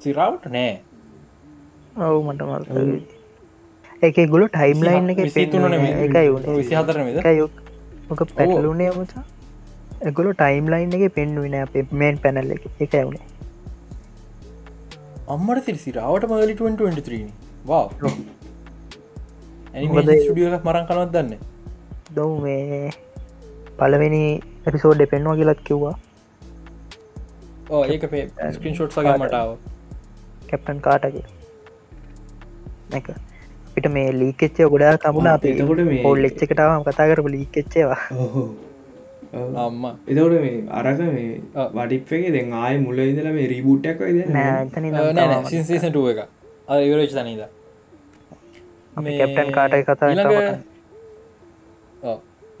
සිරාවට නෑ. ඔවු මට මල් එක ගොල ටයිම් ලයින් එක විසිතුන එකයි විසි හතර මොක පැටලුනේ මුචා එගොල ටයිම් ලයින් එක පෙන්ුවෙන අපේ මේන් පැනල්ල එක. එක වුණේ අම්මට සිරි සිරාවට මලි 2023 වා ස්ටඩියක මරන් කනවත් දන්න? දව් මේ පලවෙනි එපිසෝඩ් පෙන්වා කියලත් කිව්වා. ඕ ඒක පේ ස්ක්‍රීන් ෂොට් සගේ මටාව කැප්ටන් කාටගේ එක පිට මේ ලීකෙච්චේ ගොඩා තමුණ අප එතකොට මේ- පොල් එච්ච කටාවම කතා කරපු ලීකෙච්චේවා අම්ම. එතකොට මේ අරක මේ ඔව්. වටිප්ගේ දැන් ආය මුල ඉදල මේ රීබුට්ටක් නෑ සින්සේසට එක අ ඉවරච් තනීද කැප්ටන් කාටයි කතා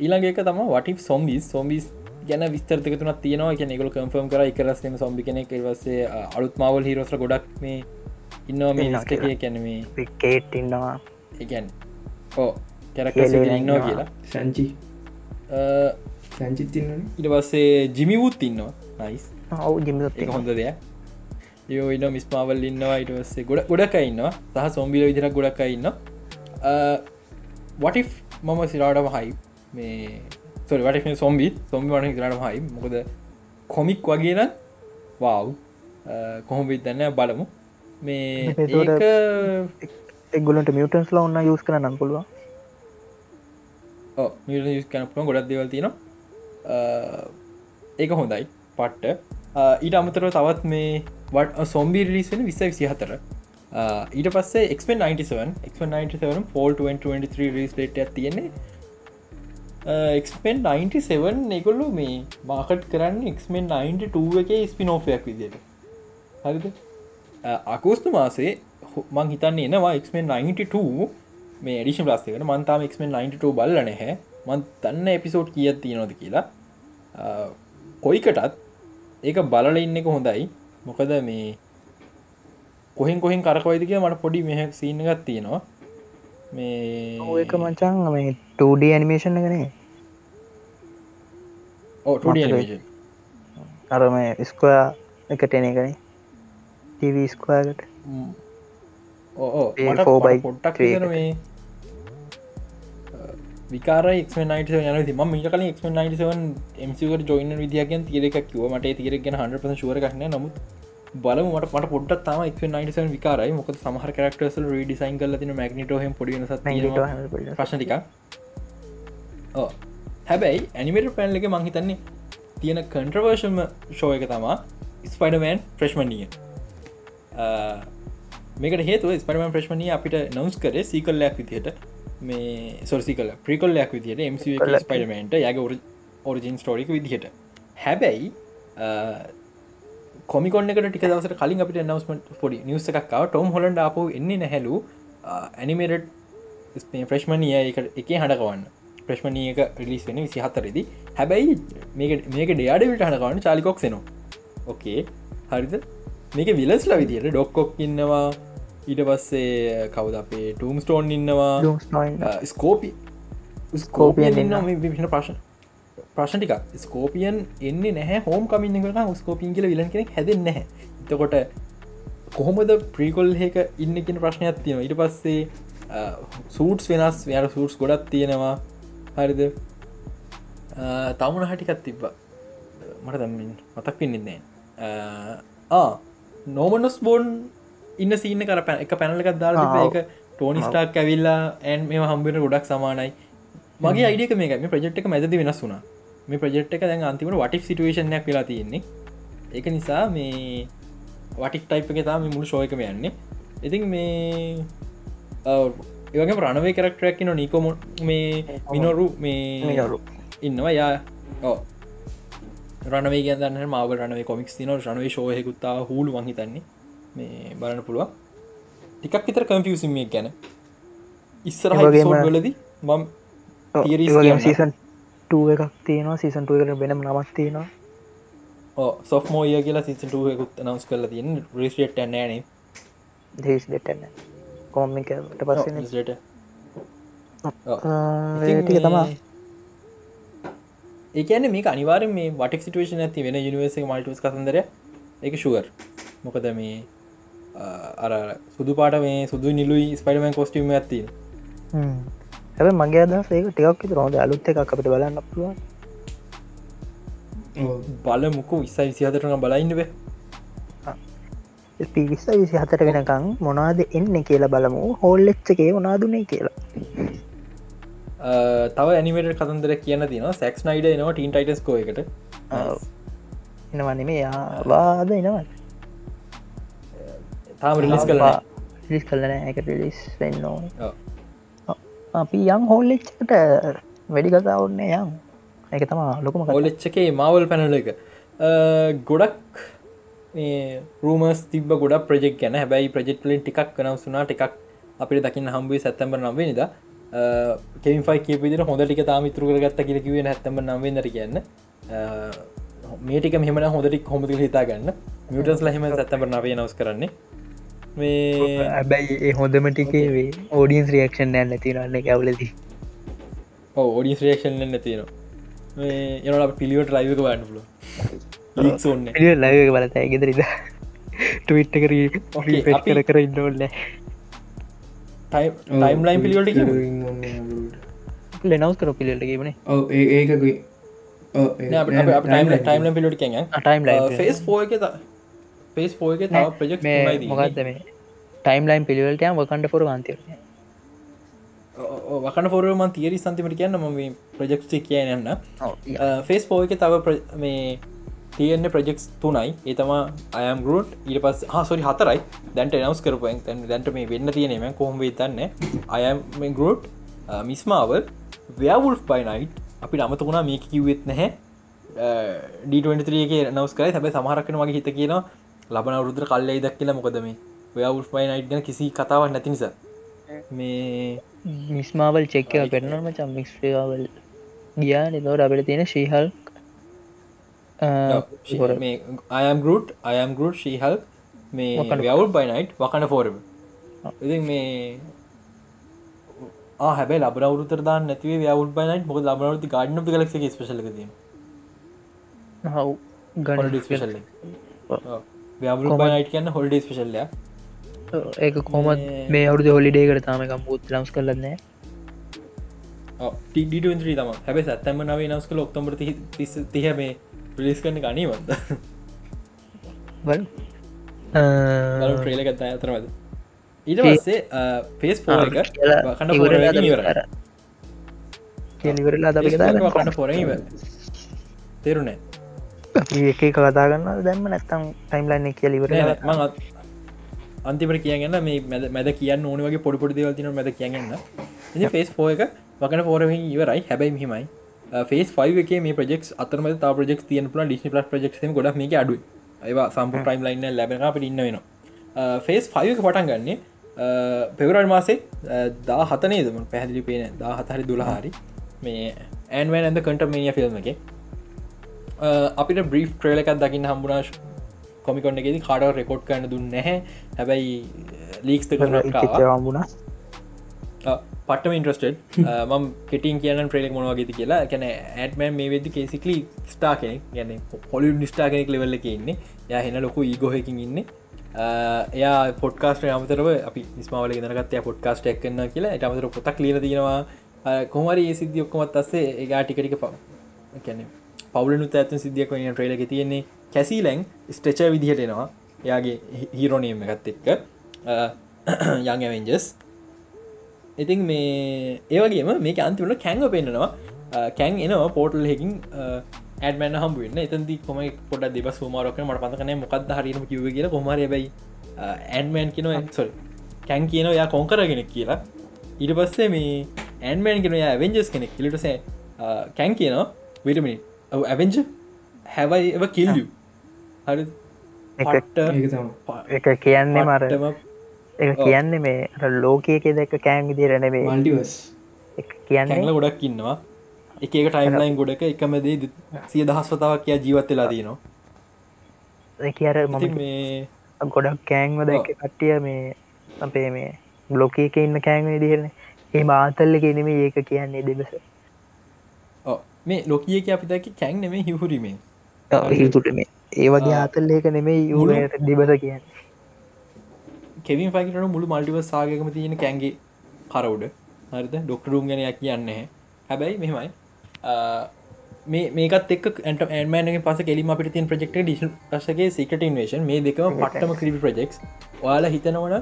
ඊළඟ එක තම වටි සොම්බිස් සොම්බිස් ගැන විස්තරක තුන තියෙනවා. එක නිකල කම්ෆර්ම් කර එකරස්ම සොම්බි කෙනෙක්. වසේ අලුත් මවල් හිරෝස්ල ගොඩක් මේ ඉන්නවා මේ නිස්ටකය කැනීමේ කේට් ඉන්නවා එකැන් ඕ ඉන්නවා ඉන්නවා. කියලා. සංචි අ, සංචිත් තින්නන ඉට පස්සේ ජිමිවුත් ඉන්නවා. නයිස් ඔවු ජිමිත් එක හොඳ දෙයක්. යෝ ඉන්න මිස්මාවල් ඉන්නවා ඉටවස්සේ ගොඩ ගොඩක් ඉන්නවා. සහ සොම්බිල විදිරක් ගොඩක් ඉන්න වටි මම සිරාටම හයි මේ සොරි වට සොම්බි සොම්බි වන සිරට හයි මොකද කොමික් වගේන වව් කොහොම විදන්න බලමු. මේ එක්ගලට මියටන්ස් ලා ඔන්න යස් කර නම් පුළුවන්. මිය යස් කනපුන ගොඩක් දෙවල් තියෙන ඒක හොඳයි පට්ට. ඊට අමතරව තවත් මේ වට සොම්බි රිලිසෙන විස්ස විසි හතර ඊට පස්සේ එක්ෙන් 97 97 ෆෝල් 2023 රිස්ලේට තියෙන්නේ. එක්ෙන් 97 එකොල්ලු මේ මාකට් කරන්න එක්ෙන් 92 එක ස්පිනෝෆයක් විදියට. හරිද? අකෝස්තු මාසේ හො- මං හිතන්න එනවා එක්ෙන් 92 මේ ඩිෂන් ප්ලාස්තිකට මන්තාම එක්ෙන් 92 බල්ල නැහැ. මන් තන්න එපිසෝඩ් කියත් තියෙනොද කියලා. අ, කොයිකටත් ඒක බලල ඉන්න එක හොඳයි. මොකද මේ කොහෙන් කොහෙන් කරකවයිද කිය මට පොඩි මෙහ සීනගත් තියෙනවා. මේ ඒක මචන් මේ 2D ඇනිමේෂන් එකනේ. අරම ස්කයා එකට එන එකන. ටව ස්කයාකට ඕ ඒ මට 4 by මට පොට්ටක් 3 තියෙන මේ විකාර ක් යන ම මිට කල ක් මසිකට ජොයින විදිියගෙන් තිරක් කිව මට තිරගෙන හන්ට ශුවර කන්න නමුත් බල මට මට පොට්ට තම ක් 97 විකාරයි. මොක සමහර කරක්ටර්සල් ඩිසයින් කල තින මැගනිටහම පොඩි ප්‍රශ්ටික හැබැයි ඇනිමට පැන්ල එක මංහිතන්නේ තියෙන කන්ට්‍රවර්ෂම එක තමා ස්පයිඩමෑන් ප්‍රශ්මණිය මේකට හේතු ස්පරමන් ප්‍රශ්මණය අපිට නවස් කරේ සීකල්ලයක් විදිහට මේ සොරසිකල ප්‍රිකොල්ලයක් විදිහට එම ස්පයිඩමන්ට යගේ ඔරිජින් ස්ටෝරික විදිහට. හැබැයි කොමිකොන්නකට ටික දවසට කලින් අපිට නවස්මට පොඩි නිවස එකක්කාව ටොම් හොලන්ඩ අපපු එන්නේ නැහැලු. ඇනිමේටඩ් ප්‍රශ්මණය එක හඩකවන්න ප්‍රශ්මණයක රිලිස් වෙන විසි හතරෙදි හැබැයි මේක ඩයාඩවිට හනකවන්න චාලිකොක් නවා ඕකේ හරිද? මේක විලස්ල විදියට ඩොක්කොක් ඉන්නවා ඊට පස්සේ කවද අපේ ටූම් ස්ටෝන් ඉන්නවා. ස්කෝපි ස්කෝපියන් ඉන්න විින ප්‍රශ්න ප්‍රශ්න ටික ස්කෝපියන් එන්නේ නැහැ හෝම් කමින්න කරන ස්කෝපින් කියල විලන් කෙනෙක් හැද නැහැ. එතකොට කොහොමද ප්‍රීකොල් හක ඉන්න කෙන ප්‍රශ්නයක් තියෙන ඊට පස්සේ සූටස් වෙනස් යට සූටස් ගොඩක් තියෙනවා. හරිද? තමුණ හටිකත් තිබ්බ. මට දම්මින් මතක් පින්නින්නේ නෝමනොස් බෝන් ඉන්න සීන කර පැ එක පැනලකත් දාලා තිබ්බ. එක ටෝනි ස්ටාක් ඇවිල්ලා ඇන් මේ හම්බෙන ගොඩක් සමානයි. මගේ අයිඩක මේක මේ ප්‍රජෙට් එක මැද වෙනස් වුනා මේ ප්‍රජෙට් එක දැන් අන්තිමට වටික් සිටුවේශනයක් වෙලා තියෙන්නේ. ඒක නිසා මේ වටික් ටයිප් එක තාම මුළු ශෝයකම යන්නේ. ඉතින් මේ ඒවගේ ප්‍රණවේ කරක්ටරක් න නිකොම මේ මිනොරු මේ ඉන්නවා. යා ඕ රනවේ ගන්න මාව රනවේ කොමික් තින රනවේ ශෝයකුත්තා හුළු වහිතන්නේ මේ බලන්න පුළුවන්. ටිකක් විතර කම්පියසිමිය ගැන. ඉස්සර වලදී මම් සීසන් එකක් තියෙනවා. සීසන්ට එකට වෙනම් නමක් තියෙනවා. සොෆ් මෝය කියලා සිසටුවකුත් නවස් කරල තියන රිස්ටේට් නෑන දේස් දෙටන්න කොමිකට පස්සට තමා ඒකන මේ අනිවාර මේ වටක් සිටුවේෂන ඇති වෙන යනිවර්ස මල්ටස් කසන්දර එක ශුවර් මොකද මේ අර සුදු පාට මේ සුදු නිලුයි ස්පයිඩමන් කොස්ටිම ඇති හැබ මගේ අදස් ඒක ටිකක් රෝද අලුත් එක අපට බලන්න පුළුවන්. බල මුකු ඉස්සයි විසිහතරන බලයින්නව පිවිස්ස විසි හතට වෙනකං මොනාද එන්න කියලා බලමු. හෝල් එච්චකේ මොනාදුනේ කියලා. තව ඇනිමට කතන්දර කියන තින සැක්ස් නයිඩ නවා ටීන් ටයිටස් කෝ එකට. එනවන්නේ මේ යාවාද එනවත් තාම රිලිස් කල ලිස් කලන එක රිලිස් වෙන්න ඕන. අපි යම් හෝල්ලෙච්චට වැඩි කතාවන්න යම්. එක තම ලොකම හෝලෙච්චකේ මවල් පැනල එක ගොඩක් රූමස් තිබ ගොඩ ප්‍රජෙක් ගැන. හැබැයි ප්‍රජෙක්්ලින් ටිකක් කනව සුනා ටිකක් අපිට දකින්න හම්බුවේ සැත්තම්බර නම්වේ නිද කෙවින් ෆයි කියපිදිට හොඳ ටික තාම ඉතුරු කරගත්ත කියල කිවේ හැත්තම නම්වෙන්නට කියන්න. මේටික මෙහම හොදටික් හොමති හිතා ගන්න මියටස් ලහෙම සැත්තම නවේ නවස් කරන්නේ මේ ඇබැයි ඒ හොඳම ටිකේ ඕඩියන්ස් රියක්ෂන් ඇන්න තිරන්න කැවලදී ඕඩිස් රේක්ෂන් නැතිනවා මේ එනට පිළිවට ලයිවක වන්නපුල ලික්සෝන්න ලය බලතයි ගෙදරිද ටවිට් කර කර කර ඉන්නෝල්ල ටයිම් ලයින් පිළිවට ලෙනවස් කර පිළිට ගේමන ඔව ඒකකුයි ටයිම් පිලිට කැ ටයිම් ෆේස් පෝ එක ෆේස් පෝ එක තව ප්‍රජෙක් මොකක්ද මේ? ටයිම් ලයින් පිළිවලටයම් වකන්ඩ ොර න්තර වකන ෆෝරම තිේරි සන්තිමට කියන්න ම ප්‍රජෙක්්ි කියයන්න ෆේස් පෝ එක තව මේ තියෙන්නේ ප්‍රජෙක්ස් තුනයි. ඒතම අයම් ගරුට් ඊට පස් හසොරි හතරයි. දැන්ට නවස් කරපුෙන් දැන්ට මේ වෙන්න තියෙනම කොහොම තන්න අයම් ගරුට් මිස්මාවල් ව්‍යවුල් පයිනයිට් අපි අමත වුණා මේක කිව්වෙත් නැහැ. ඩ23ගේ නවස් කරයි. හැබයි සමහරක්කන වගේ හිත කියන ලබන රුද්‍ර කල්ලයි දක් කියලා මොකද මේ? ව්‍යවුල් පයිනයිට් ගැන කිසි කතාවක් නැති නිසා. මේ මිස්මාවල් චෙක්කව කරනම චම්මික්ස්්‍රාවල් ගියා නිතවට අපට තියෙන ශීහල් අයම් ගරුට් අයම් ගරුට් ශීහල් මේ වවුල් බයිනයිට් වකන ෆෝරම ඉති මේ හැබ ලබරවුතර නැතිව වවුල් බයිනයිට මොක ලබරවති ගඩන ලක් ස්පේශලද හව්. ගඩ ස්පේශල්ල වවුල් බයිනයිට කියන්න හොල්ඩ ස්පේශල්ලය ඒක කොමත් මේ අවුදු හොලිඩේකට තාමකම් පුත් ලම්ස් කරලන්නේ ටඩ තම හැබ සත්තම නවේ නස් කල ඔක්තොමර තිහ මේ පිලිස් කන්න ගනීවද වල් ට්‍රේල ගත්ත අතරමද. ඊට පස්සේ පේස් පෝ කන්න පොර තේරුණෑ එක කතාගන්න දැම්ම නැත්තම් ටයිම්ලයින්න කියලිවර අන්තිමට කියන්න මේ මැද කියන්න ඕන වගේ පොඩිපොඩි දේවල්තින මැද කියන්න එ ෆේස් පෝ එක වකන පෝරහින් ඉවරයි. හැබැයි හිමයි ෆේස් ෆයි එක මේ ප්‍රෙක් අතරම තා ප්‍රෙක් තියන පුල ඩිස්නි පලස් ප්‍රෙක් ගොඩ මේ අඩු ඒවා සම්ප ටයිම් ලයින්න ලැබෙන අපට ඉන්න වෙනවා. ෆේස් ෆයි එක පටන් ගන්නේ පෙවරල් මාසේ දා හතනේ දම පැහදිලි පේන දා හතහරි දුලහාරි මේ ඇන්වෑන් ඇද කටමේනිය ෆිල්ම් එක අපිට බ්‍රී් ට්‍රේල එකක් දකින්න හම්බුනාශ කොමිකොන්න එකෙති කාඩ රෙකෝඩ් කරන්න දුන්න නැහැ. හැබැයි ලීක්ස් හම්බුණා. පටම ඉන්ට්‍රස්ටඩ් මම් කෙටින් කියන්න ප්‍රේලෙක් මොනවාගේති කියලා. කැන ඇඩමෑන් මේ වෙදදි කේසිකලි ස්ටා කෙනෙක්. ගැන පොලි නිස්ටා කෙනෙක් ලෙවල්ල එක ඉන්න. ය හෙන ලොකු ඒගොහකින් ඉන්න. එයා පොට්කාස්ට අමතරව අපි නිස්මාවල ගෙනගත්තය පොට්කාස්ට එක්කන්න කියලා. අමතර පොතක් ලියන තියෙනවා. කොමරි ඒ සිද්ධිය ඔක්කොමත් අස්සේ ඒගා ටිකටික පව කැන පවලනු ඇත්ත සිද්ධියක් වන ට්‍රේලක තියෙන්නේ කැසිලැං ස්ටච විදිහට එනවා. එයාගේ හිරෝනීම එකත් එක්ක. යං ඇවෙන්ජස් ඉතින් මේ ඒවගේම මේක අන්තිමට කැංග පෙන්න්නනවා කැන් එනවා පෝටල් හෙකින් ඇඩමන හම්බුවන්න එතන්දි කොම පොට දෙබ සුමාරක්න මට පතකන මොකක්ද හරිම කිව කියලා. කොමර බයි ඇන්මෑන් කියන සොල් කැන් කියන යා කොංකරගෙනෙක් කියලා. ඉට පස්සේ මේ ඇන්මෑන් කෙන ඇවෙන්ජස් කෙනෙක්. කිලටසේ කැන් කියනවා විටමිනි ඇවෙන්ජ හැවයි එව කිල්ලු හරි. එක කියන්නේ මරටම එක කියන්නේ මේ ලෝකයක දැක කෑන් මල්ටිවස් කියන්න ගොඩක් ඉන්නවා. එක ටයිම්ලයින් ගොඩක එකමදේ සිය දහස් වතාවක් කිය ජීවත්තලා දනවා කියර ම ගොඩක් කෑන්ව දැක කට්ටිය මේ අපේ මේ බ්ලොකයක ඉන්න කෑන් විදිරන ඒ මාතල්ල කෙනෙම ඒක කියන්නේ දෙබස මේ ලොකියක අපි දැක කැන් නෙමේ හිහුරීමේ හිතුට මේ ඒ වගේ ආතල් ඒක නෙමේ යුට දිබස කියන්න. කෙවින් ෆයිකට මුළු මල්ටිව සාගකම තියෙන කැන්ගේ කරවුඩ හරිද? ඩොක්ටරුම් ගැනයක් කියන්න හැබැයි මෙමයි මේ මේකත් එක් ඇට ඇන්මෑනගේ පස කෙලිම අපිට තින් ප්‍රෙක්ට ඩිෂන් පසගේ සිකට ඉන්වේශන් මේ දෙකම පට්ටම ක්‍රපි ප්‍රජෙක්ස් ඔයාලා හිතනවන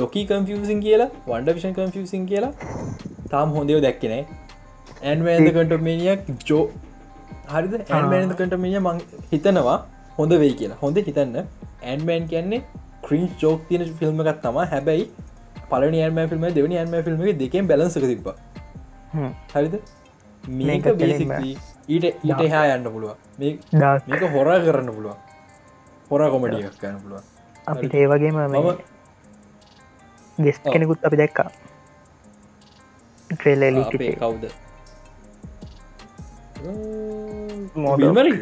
ලොකී කම්ෆසින් කියලා වන්ඩ විෂන් කම්ෆසින් කියලා. තාම් හොඳයෝ දැක්කනේ ඇන්වෑන්ද කටමේනියක් ජෝ හරිද? ඇන්මෑන්ද කටමේනිය මං හිතනවා හොඳ වෙයි කියලා. හොඳ හිතන්න. ඇන්මෑන් කියන්නේ ක්‍රීන් චෝක් තියන ෆිල්ම් එකත් තම හැබැයි පල නියම ෆිල්ම දෙවනි ඇන්ම ෆිල්ම් දෙකෙන් බැලන්සක තිබ හරිද? මේක බේසික්ලී ඊට ඊට එහා යන්න පුළුව මේක හොරා කරන්න පුළුව හොරා කොමඩියක් කරන්න පුළුව අපිට ඒවගේම මම ගෙස් කෙනෙකුත් අපි දැක්කා. ට්‍රේල අපේ කවුද මෝඩ බිල්මරි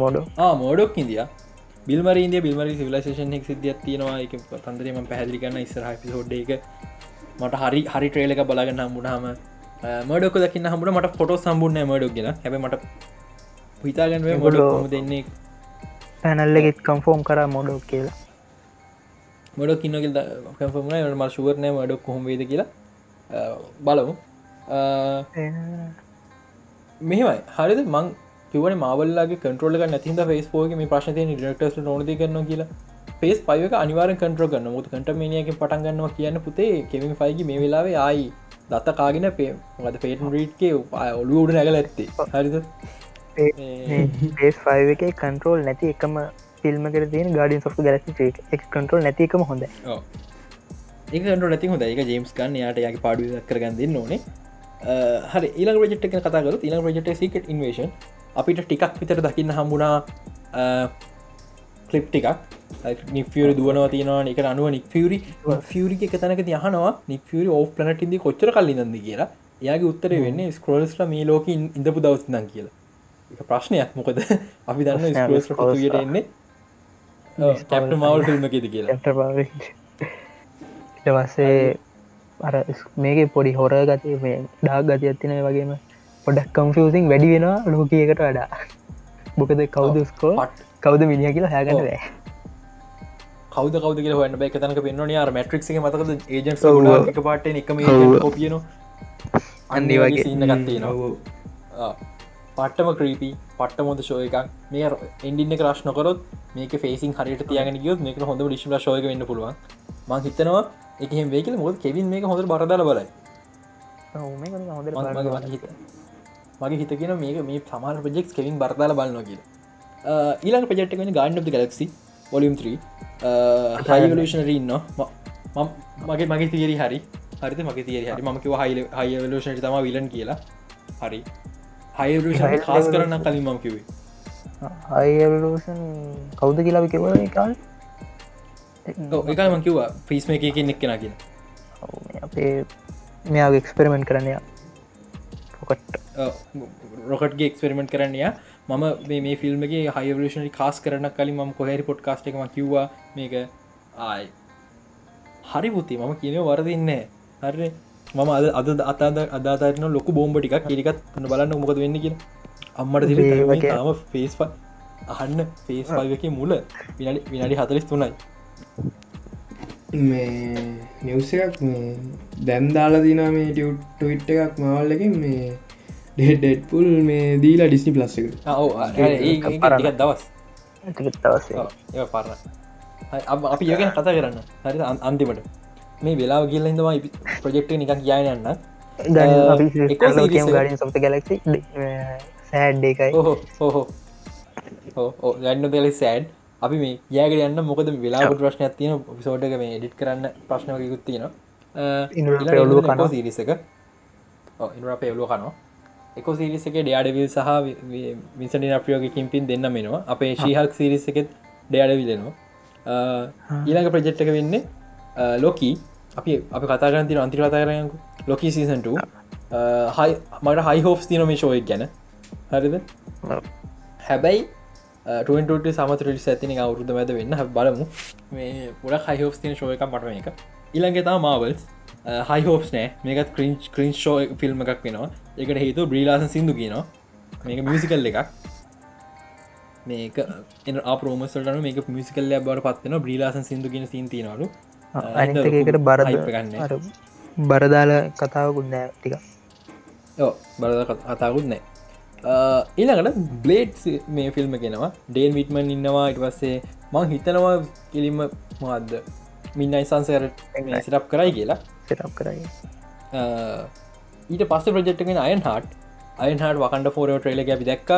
මෝඩ මෝඩක් ඉදිය බිල්මරන්ද බිල්මරි සිවිලේෂන් ෙක් සිදියක් තියෙනවා. එක තන්දරම පැහදිලි කන්න ඉස්සර පිසෝඩ් එක. මට හරි හරි ට්‍රේල එක බලාගන්න හම්බුණහම මඩක් දකින්න හමට මට පොටෝ සම්බුන්න මඩක් ගෙන හැබ මට හිතාගන්න මොඩ දෙන්නේ පැනල්ලගෙත් කම්ෆෝම් කර මොඩක් කියලා. මොඩක් ඉන්නක කම්ෆර්ම ම ශුවරනය මඩක් කොහොම වේද කියලා. බලමු මෙහමයි. හරිද? මං කිවන මාවල්ලගේ කටරල නැතිද ෆේස් පෝග මේ ප්‍රශ්නය ඩක්ටස් නොද කරන්න කියලා. පේස් පයක අනිවාර කටර ගන්න මුත් කටමේනියක පටන්ගන්නවා කියන්න පුතේ කෙමින් ෆයිගේ මේ වෙලාවේ ආයි. දත්ත කාගෙන පේ මද පේටන් රීට්ගේ ඔලු උඩ නැගල ඇත්තේ. හරිද? පේස් ෆයි එක කන්ටරෝල් නැති එකම ෆිල්ම කර තියෙන ගඩින් සොෆ් ගැලසි එක්. කන්ටරෝල් නැති එකම හොඳ ඒකට නැති හොඳ එක ජේම්ස් කන්න යාට යගේ පාඩු කරගන්න ඕනේ හරි ඊලා රජෙට් එක කතාකර ඊලා රජට සිකට ඉන්වේශන් අපිට ටිකක් විතර දකින්න හම්බුණා කලිප් ටිකක්. නිෆියර දුවනවා තියෙනවා එක අනුව නික් ියරි ෆියරි එක තැනක යහනවා නික්ියරි ඕ් පලනට ඉදි කොච්චර කල්ලිනද කියලා. එයාගේ උත්තර වෙන්න ස්කරෝල්ස්ල මේ ලෝක ඉඳපු දවස්දන් කියලා. එක ප්‍රශ්නයක්. මොකද අපි දන්න ස්කරෝස් ට එන්නේ. කැප්ට මවල් ෆිල්ම් එකෙද කියලා. ඉටවස්සේ අර මේක පොඩි හොර ගති මේ ඩා ගති ඇත්තින වගේම පොඩක් කම්ෆසින් වැඩි වෙනවා ලෝකයකට වඩා. බොකද කවුද ස්කෝ කවුද මිනිිය කියලා හැගන්න බෑ. කවද කවද කියල හන්න බැ. තනක පෙන්න්න යාර මට්‍රික් මතක ඒජන් එක පාට එකම කොපියන අන්නේ වගේ සින්න ගත්තේ නවා පට්ටම ක්‍රීපි පට්ට මොද ශෝය එකක්. මේ එන්ඩින්න ක්‍රශ් නොකරොත් මේක ෆේසින් හරිට තියගෙන ගියොත් මේක හොඳ ඩිශම ශෝයක වෙන්න පුළුවන්. මං හිතනවා එක වේකල මොද කෙවින් මේක හොඳ බරදාල බලයි. මගේ හිතගෙන මේක මේ සමාන ප්‍රජෙක් කෙවින් බර්දාල බලන්න කියලා. ඊලන් ප්‍රජෙට් වෙන ගන්න. ගලක්සි වොලියම් 3 හයිවලෂනර ඉන්න මගේ මගේ තිේරි හරි. හරිත මගේ තිේරි හරි. මකිව හයි හයිවලෂන තම විලන් කියලා. හරි. හයිෂ කාස් කරන්න කලින් මම කිවේ අයිෂන් කවුද කියලා කිව කාල් එකම කිවා පිස්ම එක එක් කෙන කියෙන අපේ මෙයාව එක්ස්පෙරිමෙන්ට් කරනය පොකට් රොකට්ගේ එක්ස්පෙරිමෙන්ට් කරන්නය මම මේ ෆිල්ම්ගේ හයිවලෂනි කාස් කරන කලින් ම කොහැරි පොඩ්කාස්ට එකම කිව්වා මේක ආයි. හරි පුති මම කියනව වරදින්න හරි මම අද අද අතාද අදාතරන ලොක බෝම්බ ටික් කිරිකත් බලන්න මොකද වෙන්න කිය අම්මට ම ෆේස් අහන්න ෆේස් පල්ක මුල විනාඩි විනාඩි හතලිස් තුනයි මේ නිවස එකක් මේ දැන් දාලා දින මේ ටියට්ට එකක් මවල් එකින් මේ ඩෙඩ්පුල් මේ දීලා ඩිස්නි ප්ලස් එක ඒ දවස්. පරණ. අපි යගෙන කතා කරන්න. හරි අන්තිමට. මේ වෙලා කියල ඉදම ප්‍රජෙක්්ට නිකක් කියන්න යන්න ගැලක්සි සෑඩ් එකයි. හෝ හෝ ගන්න දෙලෙ සෑඩ් අපි මේ යෑගට යන්න මොකද වෙලාට ප්‍රශ්නයක් තියෙන පිසෝඩ්ක මේ එඩිට් කරන්න ප්‍රශ්නයකුත් තියෙන සිරිසක ඉනර පෙවලු කනවා. එක. සිරිසක ඩයාඩවිල් සහ විසටි අපියෝගකින් පින් දෙන්න මෙනවා අපේ ශීහක් සිරිස එකෙත් ඩයාඩවිලනවා ඊළඟ ප්‍රජෙට්ක වෙන්නේ ලෝකී අපි අපි කතාගන්න තින අන්තිර කතා කරයකු ලොකී සීසන්ට හයි මට හයි හෝස් තින මේ ශෝයක් ගැන. හරිද? හැබැයි ටට සමතරට ඇතින අවුරුද මැද වෙන්න බලමු. මේ පුඩ හයිහෝස් තින ශෝය එකක් මටම එක ඉළඟතා මාවල්ස් හයිහෝස් නෑ. මේකත් ක්‍රීන්් ක්‍රීන් ෂෝ ෆිල්ම් එකක් වෙනවා. එකට හේතු බ්‍රීලාස සිදු කියනවා. මේක මියසිකල් එකක්. මේක එන අපරෝමසල්ටන මේක මිසිකල්ල බවට පත්වන බ්‍රීලාසන් සිදු කියන සින්තිනලු අනිකට බර ගන්න බරදාල කතාවකුත් නෑ ටික බරද කතාකුත් නෑ ඊළඟට බ්ලේඩ් මේ ෆිල්ම් කෙනවා ඩේන් විටමන් ඉන්නවා. ඉට පස්සේ මං හිතනවා කිලිම මාද මින්නයි සංසරට සිටප් කරයි කියලා. සටප් කරයි. ඊට පස්ස ප්‍රජෙක්්ගෙන් අයන් හට අයන් හට වකන්ඩ ෆෝරෝ ට්‍රේල අපි දැක්ක.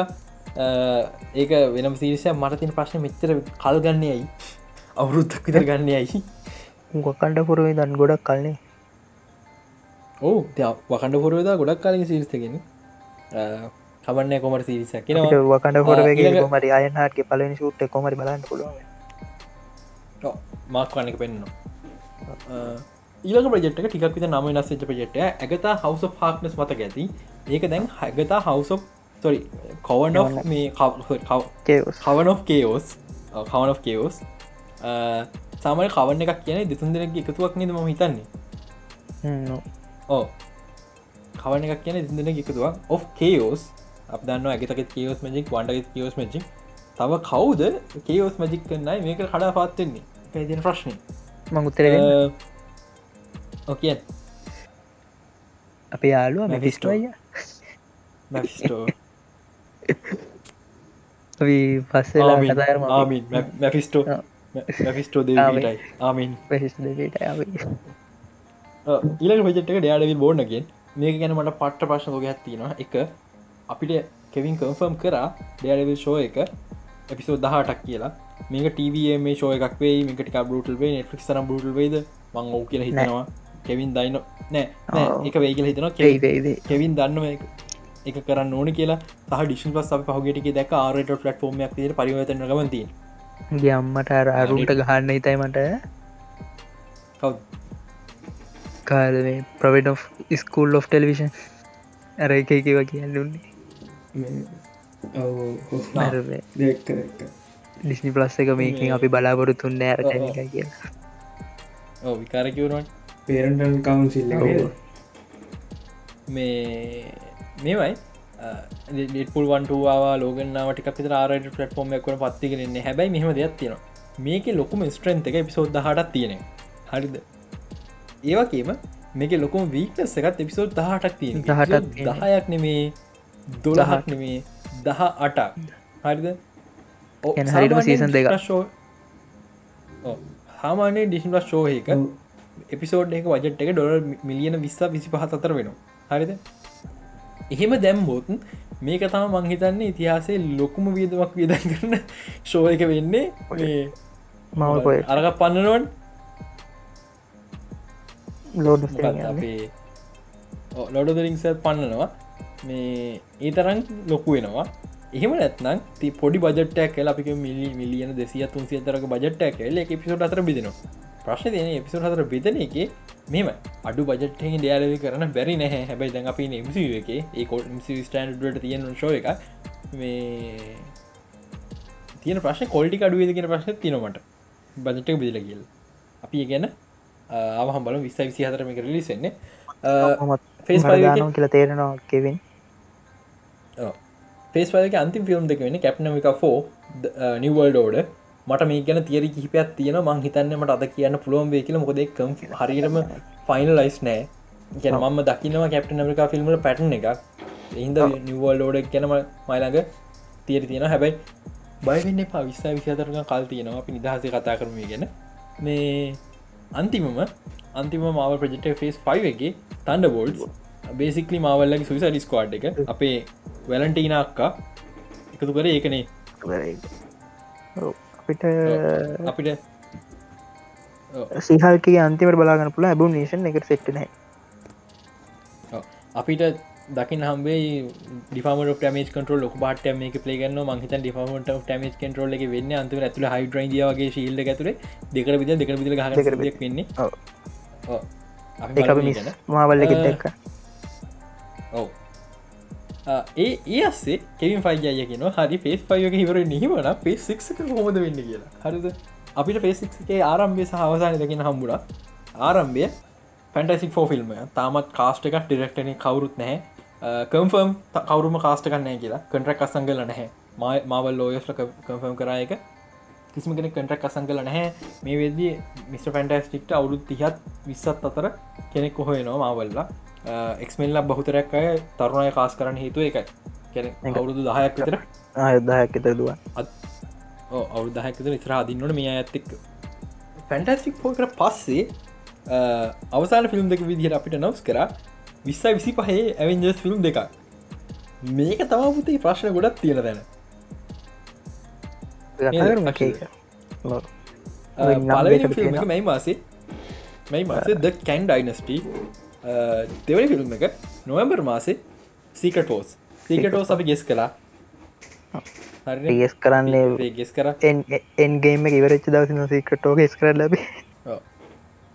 ඒක වෙනම් සිරිසය මරතින ප්‍රශ්න මෙච්චර කල් ගන්නයයි අවුරුත්තක් විතර ගන්නයයි ගොකන්ඩ පුරුවේ දන් ගොඩක් කල්න්නේ ඕ වකන්ඩ පුරුවදා ගොඩක් කාලින් සිරිස්තගෙන කමන්න කොමට සිරිස කියෙනවා වකන්ඩ හොරගේ ඊළඟ- මරි අයනහටගේ පලනි සුට්ට කොමරි බලන්න පුළුව මාක් වන්නක පෙන්න්න ඊලක ප්‍රජෙට්ක ටිකක් විත නම නස්සච ප්‍රජෙට්ට ඇගතා හවස පාක්නස් මතක ඇති? ඒක දැන් හැගතා හවස තොරි කවන් මේ කවන් of කේෝස් කවන් of කේෝස් සාමය කවන්න එකක් කියන දෙතුන් දෙනෙක් එකතුවක් නද ම හිතන්නේ? ඕ කවන එකක් කියන දෙන එකතුවක්. Of කේෝස් අප දන්න ඇගතක කේෝස් මජික් වන්ඩග කියෝස් මජික් තව කවුද කේෝස් මජික් කන්නයි මේක කඩා පාත්තෙන්නේ පැදින ප්‍රශ්නය මංගුත්තර ඕකිය අප යාලුව. මැෆිස්ටෝය මැෆිස්ටෝ පස්සලා කතාරම මැෆිස්ටෝ. මැෆිස්ටෝ. දේටයි ආමින්. පෙසිස් දෙට ඊලක පජෙට්ක ඩයාඩවිල් බෝඩ්නගෙන් මේක ගැන මට පට්ට ප්‍රශ්න ෝග ඇත්තිනවා එක අපිට කෙවින් කන්ෆර්ම් කරා ඩයාඩවිල් ෂෝ එක එපිසෝ දහටක් කියලා. මේක ටව මේ ෂෝ එකක් වේ මේකට බටල් වේ නෙට්ලික් සරම් බටල් වේද මං ඕ කියලා හිතනවා. කෙවින් දයින නෑ. එක වේ කියලා හිතනවා. ඒයි වේදේ කෙවින් දන්නම එක කරන්න ඕන කියලා. සහ ඩිෂන් පස් අප පහුගටක දැක ආරට ෆලට ෝමයක් ේ පරිවතන ගමති ගේ අම්මට අර අරුන්ට ගහන්න හිතයි මට. කව් කාද මේ ප්‍රවට් ස්කූල් of ටෙලිවිෂන් ඇර එක එකව කියන්නුන්නේ ආ. ඩිස්නි ප්ලස් එක මේකින් අපි ඔව්. එක කියලා ඕ විකාරකිවරුවන් පේරන්ටල් කවන්සිල්ල ඔව්. මේ මේවයි. ඩිපුල්වන්ටවා ලෝගනාවට ක ආරට ෆලට ෆෝර්ම කන පත්තිකරන්නේ හැබයි මෙහම දෙයක් තියෙනවා. මේක ලොකුම ස්ට්‍රන්ත එක පිසෝද් හටත් තියෙන හරිද? ඒවකේම මේක ලොකුම වීකස් එකත් එපිසෝඩ් දහටක් තියෙන 18ක් තියෙන. දහයක් නෙමේ දොළහක් නෙමේ දහ අටක්. හරිද? ඔව්, කියන්නේ හරියටම සාමාන්‍යයෙන් season දෙකක්. Disney Plus show- ඔව්, සාමාන්‍ය ඩිස්න් ශෝහක එපිසෝඩ් එක වජට් එක ඩොල මිලියන විස්සා විසි පහත් අතර වෙනවා. හරිද? එහෙම දැම්බෝත් මේක තම මංහිතන්නේ ඉතිහාසේ ලොකුම වියදමක් වියදන් කරන ශෝ එක වෙන්නේ මේ මවල් පොය අරග පන්නනුවන්. ලෝඩ අපේ? ලොඩදරිංස පන්නනවා මේ ඒ තරන් ලොකු වෙනවා. එහෙම නැත්නම් ති පොඩි බජට්ටයක් කල අපි මිලි මිලියන දෙසිය තුන්සිය තරක බජට්ටයක් කල පිසෝට අතර බිදෙනවා. ප්‍රශ්න තියෙන එපිසෝට අතර බෙදන එක මෙම අඩු බජට්හහි ඩයාලවි කරන බැරි නැහැ. හැබයි දැන් අපි එමස එක. ඒ කොට ස්ටන්ඩට තියෙන ශෝ එක මේ තියෙන ප්‍රශ් කොල්ටි අඩුවද කියෙන ප්‍රශ්න තිනමට බජට්ක බිදිල කියල්. අපි ගැන අවහම් බල විස්ස විසි හතරම කරලිසෙන්නේ ෆේස් කියලා තේරෙනවා කෙවින් ෆේස් පලක අන්තිම ෆිල්ම් දෙක වෙන කැප්නමික ෆෝ නිවල්ඩ ෝඩ මට මේ ගැන තියරි කිහිපයක් තියෙන මං හිතන්නමට අද කියන්න පුළුවන් වේ කියල. මොකද කම් හරිරම ෆයිනල් ලයිස් නෑ. ගැන මම දකිනවා කැප්ට මරිකා ෆිල්ම්ල පැටන එකක්. එහින්ද නිවල් ෝඩ ගැනම මයිළඟ තියරි තියෙන හැබැයි බයිවෙන්න පා විස්සා විසිතරක කල් තියෙනවා. අපි නිදහස කතා කරම ගැන. මේ අන්තිමම අන්තිම මාව ප්‍රජෙක්ට ෆේස් පයිවගේ තන්ඩ බෝල්ඩ් බේසිකලි මවල්ලගේ සුවිස ඩිස්කවාඩ් එක. අපේ වැලන්ටීන අක්කා එකතු කර ඒකනේ. අපිට අපිට සිහල්ක අන්තිමට බලාගන්න පුළ ඇබු නේෂන් එක සෙට්න අපිට දකින හම්බේ ඩිෆමට ටමේ කටල ලොක බට මේක පලේගන්න මහිත ඩිෆමට ටමේ කටරෝල එක වෙන්න අන්තුර ඇතුල හයිඩරයින්දගේ ශීල්ල ඇතුර දෙකර විද දෙකර විදිල හරක් වෙන්නේ. මාවල්ල දැක්ක ඔව්. ඒ ඒ අස්සේ කෙවින් ෆයිජය කියන හරි පේස් පයක හිවර නිහිමන පේස් සික් හොමද වෙන්න කියලා. හරිද? අපිට පේසික්ගේ ආරම්භය සහවසාන දකින හම්බුඩ ආරම්භය පැන්ටසික් ෆෝ ෆිල්ම් තාමත් කාස්ට එකක් ඩිරෙක්ටන කවරුත් නැහැ. කම්ෆර්ම් කවරුම කාස්ට කන්නෑ කියලා. කටරක් අසංගල නැහැ. මාවල් ලෝයස්ල කම්ෆර්ම් කරයක කිසිම කෙන කටක් අසංගල නැහැ. මේ වෙදී මිට පැන්ටස්ටික්ට අවුරුත් තිහත් විස්සත් අතර කෙනෙක් කොහොයනවා මාවල්ලා එක්මල්ල බහුතරක් අය තරුණය කාස් කරන්න හේතුව එකයි කැන අවුරුදු දහයක් විතර? ආයුද්ධහයක් එත දුව. අවු දහයකත විතර අදින්නට මේ ඇත්තෙක් ෆැන්ටස්ටික් පෝ කර පස්සේ අවසාන ෆිල්ම් දෙක විදිහට අපිට නවස් කර විස්සයි විසි පහේ ඇවෙන්ජස් ෆිල්ම් දෙකක්. මේක තමාපුතේ ප්‍රශ්න ගොඩක් තියෙන දැන මැයි මාසේ මැයි මාසේ ද කැන් ඩයිනස්ටි දෙවනි ෆිල්ම් එක නොවම්බර් මාසේ සීකටෝස් සීකටෝස් අපි ගෙස් කලා ගෙස් කරන්නේ ගෙස් කර. එන්ගේම ඉවරච්ච දවසින සීකටෝ ගෙස් කර ලබ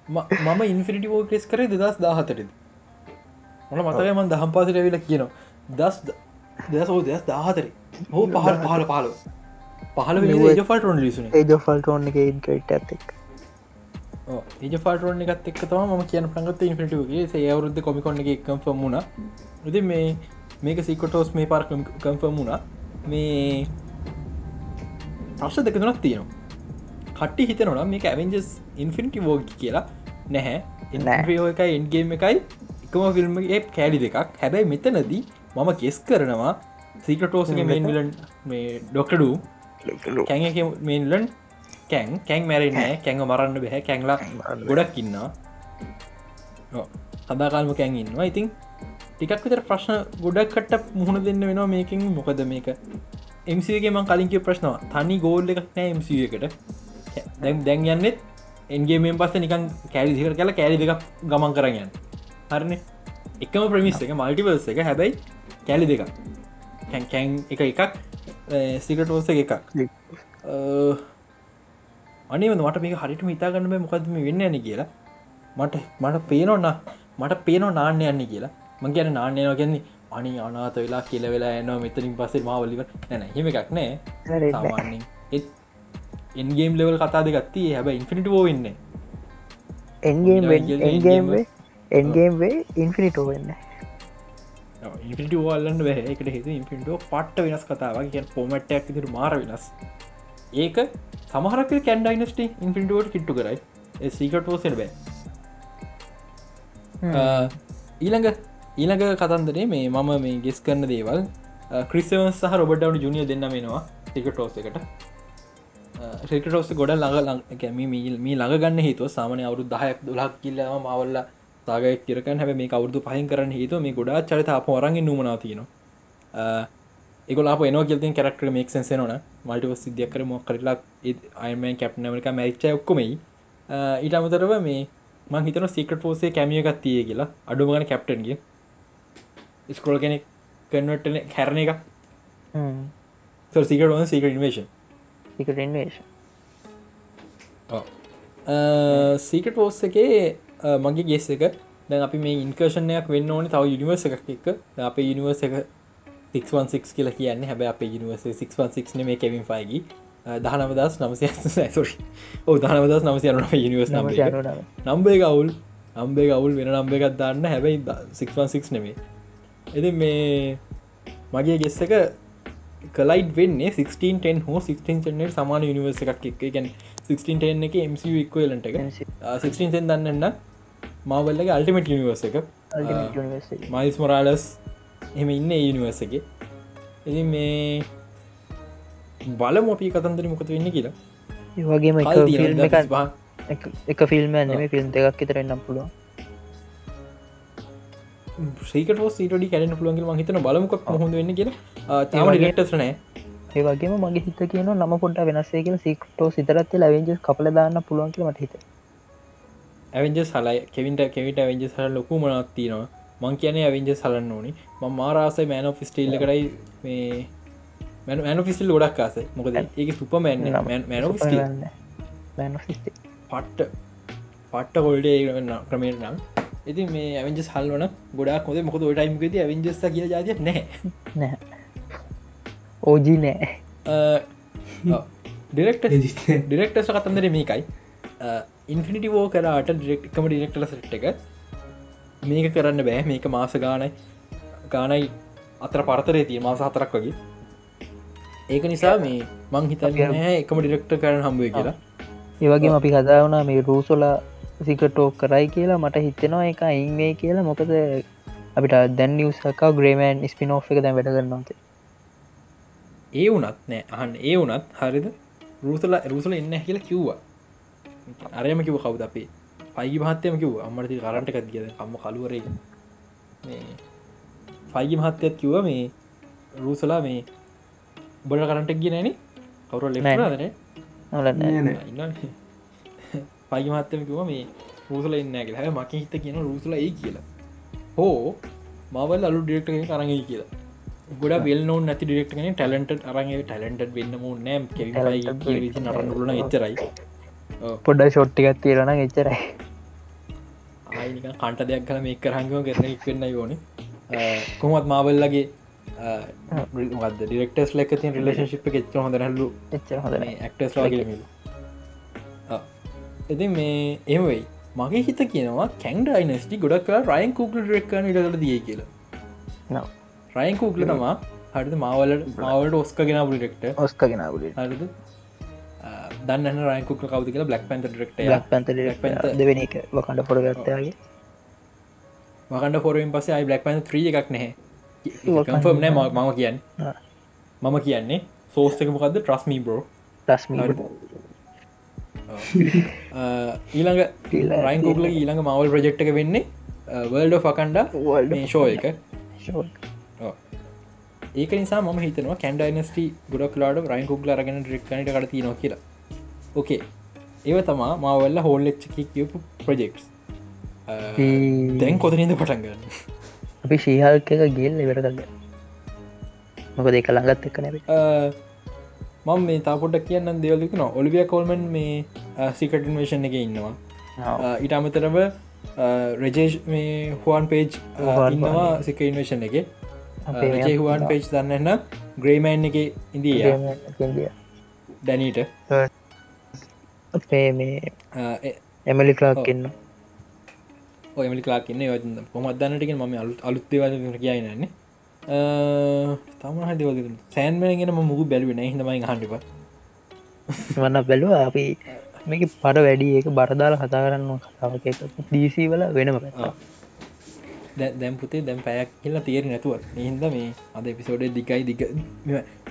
මම ඉන්ෆිනිිටෝ ගෙස් කර දෙදස් දාහතරද මොන මතකයමන් දහම් පාසට ඇවිල කියනවා. දස් දසෝ දෙස් දාහතරේ හෝ පහල් පහල පහල. පහල ෆල්ටරන් ලිසුන ඒජ ෆල්ටෝන් එක ඉන්ට්‍රේට් ඇතෙක් ඒජ ෆල්ටරෝන් එකත් එක් තම ම කියන ප්‍රගත ඉන්ෆිටගේ සේ අවරුද්ධ කොමිකොන්න එක කම්ෆම් වුණ. ඉති මේ මේක සිකොටෝස් මේ පාර් කම්ෆම් වුණා. මේ ප්‍රශ්න දෙක තුනක් තියෙනවා. කට්ටි හිතනවා මේක ඇවෙන්ජස් ඉන්ෆිනිටි වෝග කියලා නැහැ. එෝ එකයි එන්ගේම් එකයි. එකම ෆිල්ම්ගේ කෑලි දෙකක්. හැබැයි මෙතනදී මම කෙස් කරනවා සීකටෝසක මේන් විලන් මේ ඩොක්ටඩු කැන් මේන්ලන් කැන් කැන් මැරෙනෑ කැංග මරන්න බැහැ. කැංලා ගොඩක් ඉන්නා හදාකාල්ම කැන් ඉන්නවා. ඉතින් ටිකක් විතර ප්‍රශ්න ගොඩක් කට මුහුණ දෙන්න වෙනවා මේකින්. මොකද මේක? එමසගේ මං කලින්ක ප්‍රශ්නවා. තනි ගෝල්ල එකක් නෑ එමස එකට. දැම් දැන් යන්නෙත් එන්ගේ මෙන් පස්ස නිකන් කෑලි දිකර කලා කෑලි දෙක ගමන් කරගන්න හරන? එකම ප්‍රමිස් එක මල්ටිවර්ස එක. හැබැයි කෑලි දෙක කැන් එක එකක්. සිකටෝස එකක් අනිව මට මේ හරිට හිතාගන්න මොකදම වෙන්න ඇන කියලා. මට මට පේනොන්න මට පේනෝ නාන්න යන්න කියලා. මං කියන නාන්නයනවා කියන්නේ අනි අනාත වෙලා කියල වෙලා එනවා මෙතරින් පසේ මවලිව නැන හෙම එකක් නෑ. සාමාන්‍යෙන් එත් එන්ගේම් ලෙවල් කතා දෙගත්ති හැබ ඉන්ෆිනිට ෝ වෙන්න එන්ගේම් එන්ගේම් වේ ඉන්ෆිනිටෝ වෙන්න ඉන්ට ල්ලන්න වැහ එකට හෙතු ඉන්ෆිටෝ පට්ට වෙනස් කතාව කිය පොමට්ටක් තිර මාර වෙනස් ඒක සමහරක කැන්ඩයිනස්ට ඉන්ෆිටෝට කිට්ටු කරයි. සීකටෝ බෑ. ඊළඟ ඊළඟ කතන්දරේ මේ මම මේ ගෙස් කරන දේවල් ක්‍රිස්වන් සහ රොබටවන ජුනිය දෙන්න මෙෙනවා ටිකටෝස් එකට. රෙකටෝස් ගොඩ ළඟ කැම මේ ළඟ ගන්න හේතුව සාමනය අවුරු දහයක් දුලක් කිල්ලම මවල්ල සාගය කියරකන් හැම මේ කවුරදු පහින් කරන්න හේතු මේ ගොඩා චරිත අප වරග නුමනා එකොලා එන ගෙල්තින් කරක්ට මේක් සෙන්සේ නොන මල්ටිව සිද්ධියක් කර මොක් කරලා අයමන් කැප්නමක මැරිච්ච ඔක්කොමයි ඊට අමතරව මේ මං හිතන සිකට පෝසේ කැමිය එකක් තිය කියලා. අඩුමගන කැප්ටන්ගේ ස්කෝල් කෙනෙක් කන්වටන හැරණ එක සිකට න සිකට ඉන්වේශන් සීකට පෝස් එකේ මගේ ගෙස් එක. දැන් අපි මේ ඉන්කර්ෂණයක් වෙන්න ඕන තව යුනිවර්ස එකක් එක අප යුනිවර්ස එක 616 කියලා කියන්න හැබ අප යුනිවර්ස 616 මේ කෙවින් ෆයිගි දහනමදස් නමසය සොරි ඕ දහනමදස් නමසය අනුන යනිවර්ස් නම්බේ ගවුල් නම්බේ ගවුල් වෙන නම්බ එකත් දන්න. හැබැයි 616 නෙමේ. එති මේ මගේ ගෙස්ස එක කලයිඩ් වෙන්නේ 16 හෝ 16 සමාන යනිවර්ස එකක් එක ගැන් 16 එක. MC එක්වලට එක 16 දන්නන්න මවල්ලගේ අල්ටිමට යනිවර්ස එක. මයිස් මොරාලස් එම ඉන්න යනිවර්ස එක. එති මේ බලම අපි කතන්දර මොකත වෙන්න කියලා. වගේම එක ෆිල්ම් නෙම ෆිල්ම් එකක් ඉතරෙන්න්නම් පුළුවන්. සීකට සීටඩි කැරන පුළුවන්ගේ මහිතන බලමක් හොඳ වෙන්න කියලා. තම ගෙට්ටස්නෑ ඒවගේම මගේ හිත කියන නම පොඩ වෙනසේක සික්ටෝ සිතරත් ලවෙන්ජ කපල දාන්න පුළුවන්ක මට හිත ඇවෙන්ජ සලයි කෙවිට කෙවිට ඇවෙන්ජ සල ලොකු මනත්තිනවා මං කියන ඇවෙන්ජ සලන්න ඕනි. ම මාරාසයි මෑන ෆිස්ටේල්ල කරයි මේ මැන ෆිස්ල් ගොඩක් කාස මොකද ඒක සුපමෑන් මැන පට්ට පට්ට හොල්ඩේ ක්‍රමේට නම්. ඉති මේ ඇවෙන්ජ සල්වන ගොඩක් හොද මොකද ටයිම්කද ඇවෙන්ජස් කිය ජාතියක් නෑ. ඕජී නෑ. ඩිරෙක්ට ඩිරෙක්ටස කතන්දර මේකයි. ඉන්ෆිනිටි වෝ කරට ඩිරෙක්ටකම ඩිරෙක්ටල සට් එක මේක කරන්න බෑ. මේක මාස ගානයි ගානයි අතර පරතරේ තිය මාස හතරක් වගේ. ඒක නිසා මේ මං හිතන්න එකම ඩිරෙක්ට කරන හම්බුව කියලා. ඒවගේ අපි කතා වුණා මේ රූසොල සිකටෝ කරයි කියලා මට හිතෙනවා එක ඉංවේ කියලා. මොකද අපිට දැන් නිවසක ග්‍රේමන් ස්පිනෝ් එක දැන් වැඩ කරන්නවත ඒ වනත් නෑ. අහන් ඒ වනත් හරිද? රූසල රුසල එන්න කියලා කිව්වා. අරයම කිව කවුද අපේ පයිගි මහත්තයම කිව් අම්මටති කරන්ට එකත් කියද කම්ම කළුවරේ පයිගි මහත්තයත් කිව්ව මේ රූසලා මේ බොඩ කරන්ට ගිය නෑන කවුර නොලන්න පයිගි මහත්තම කිව මේ රූසල එන්න හැ මක හිත කියන රූසල ඒ කියලා. හෝ මවල් අලු ඩිරෙක්ට කරගයි කියලා. ගොඩ වෙල් නෝ නැති ඩිරෙක්ටන ටලන්ට අරගේ ටලන්ට වෙන්න මු නෑම් කෙවි නරන්නලන එච්චරයි පොඩ්ඩ ෂොට්ටිකත් තීරණ එච්චරයි ආයිනික කන්ට දෙයක් කල මේ කරහංගම කරන වෙන්න යෝන කොමත් මාවල්ලගේ ඩිරෙක්ටස් ලක ති රිලේශිප් එච්ච හොඳ හල්ලු එච්චර හොඳ ඇක්ටස් ලාගමිල එති මේ එමවෙයි මගේ හිත කියනවා කැන්ඩ අයිනස්ටි ගොඩක් රයින් කුකල ඩෙක්කන ඉටල දිය කියලා. රයින් තමා හරිද? මාවලට මාවලට ඔස්ක ගෙන ඩෙක්ට ඔස්කගෙන ගුල හරිද දන්න රයිකුක කවද කියලා බ්ලක් පැන්ත ෙක්ට පැන්ත දෙවෙන එක වකඩ පොඩ ගත්තයාගේ මකන්ඩ ෆොරුවෙන් පස අයි බ්ලක් පැන් ත්‍රිය එකක් නැහැ. කම්ෆර්ම් නෑ මම කියන්න. මම කියන්නේ සෝස්තක මොකක්ද ට්‍රස්මී බෝ ඊළඟ රයින් කුගල ඊළඟ මවල් ප්‍රජෙක්්ක වෙන්නේ වල්ඩ ෆකන්ඩ මේ ෂෝ එක. ඒක නිසා ම හිතනවා කැන්ඩයිනස්ට ගොඩක් ලාඩ රයින් කුගල රගෙන රික්කනට කර තින කියලා ඕකේ ඒව තමා මවල්ල හෝල් එච්චකි කියපු ප්‍රජෙක්් දැන් කොතනද පටන්ගන්න අපි ශීහල්ක එක ගෙල් කල්ල මොක දෙක ළඟත් එක්ක නැබ මම මේ තාපොට කියන්න දෙවලෙකුන ඔලිවිය කොල්මන් මේ සිකටන්වේෂන් එක ඉන්නවා. ඉට අමතරව රජේෂ් මේ හුවන් පේජ් ඉන්නවා සික ඉන්වේෂන් එක. හුවන් පේජ් දන්නන්න ග්‍රේමෑන් එක ඉන්දිය ඩැනීට අපේ මේ එමලි ක්ලාක්කන්න ඔයමලි ලාක්න්න කොමත් දන්නටක ම අලු අලුත්තේවද කියන්නන්නේ තම හදවද සෑන්මගෙන මුග බැලුවෙන හිදමයි හන්ඩිප වන්න බැලුව අපි මේක පට වැඩි. ඒක බරදාල කතා කරන්න කතාවක. දීසී වල වෙනම දැම් පුතේ දැම් පැයක් කියලා තේර නැතුව. හින්ද මේ අද පිසෝඩේ දිකයි දික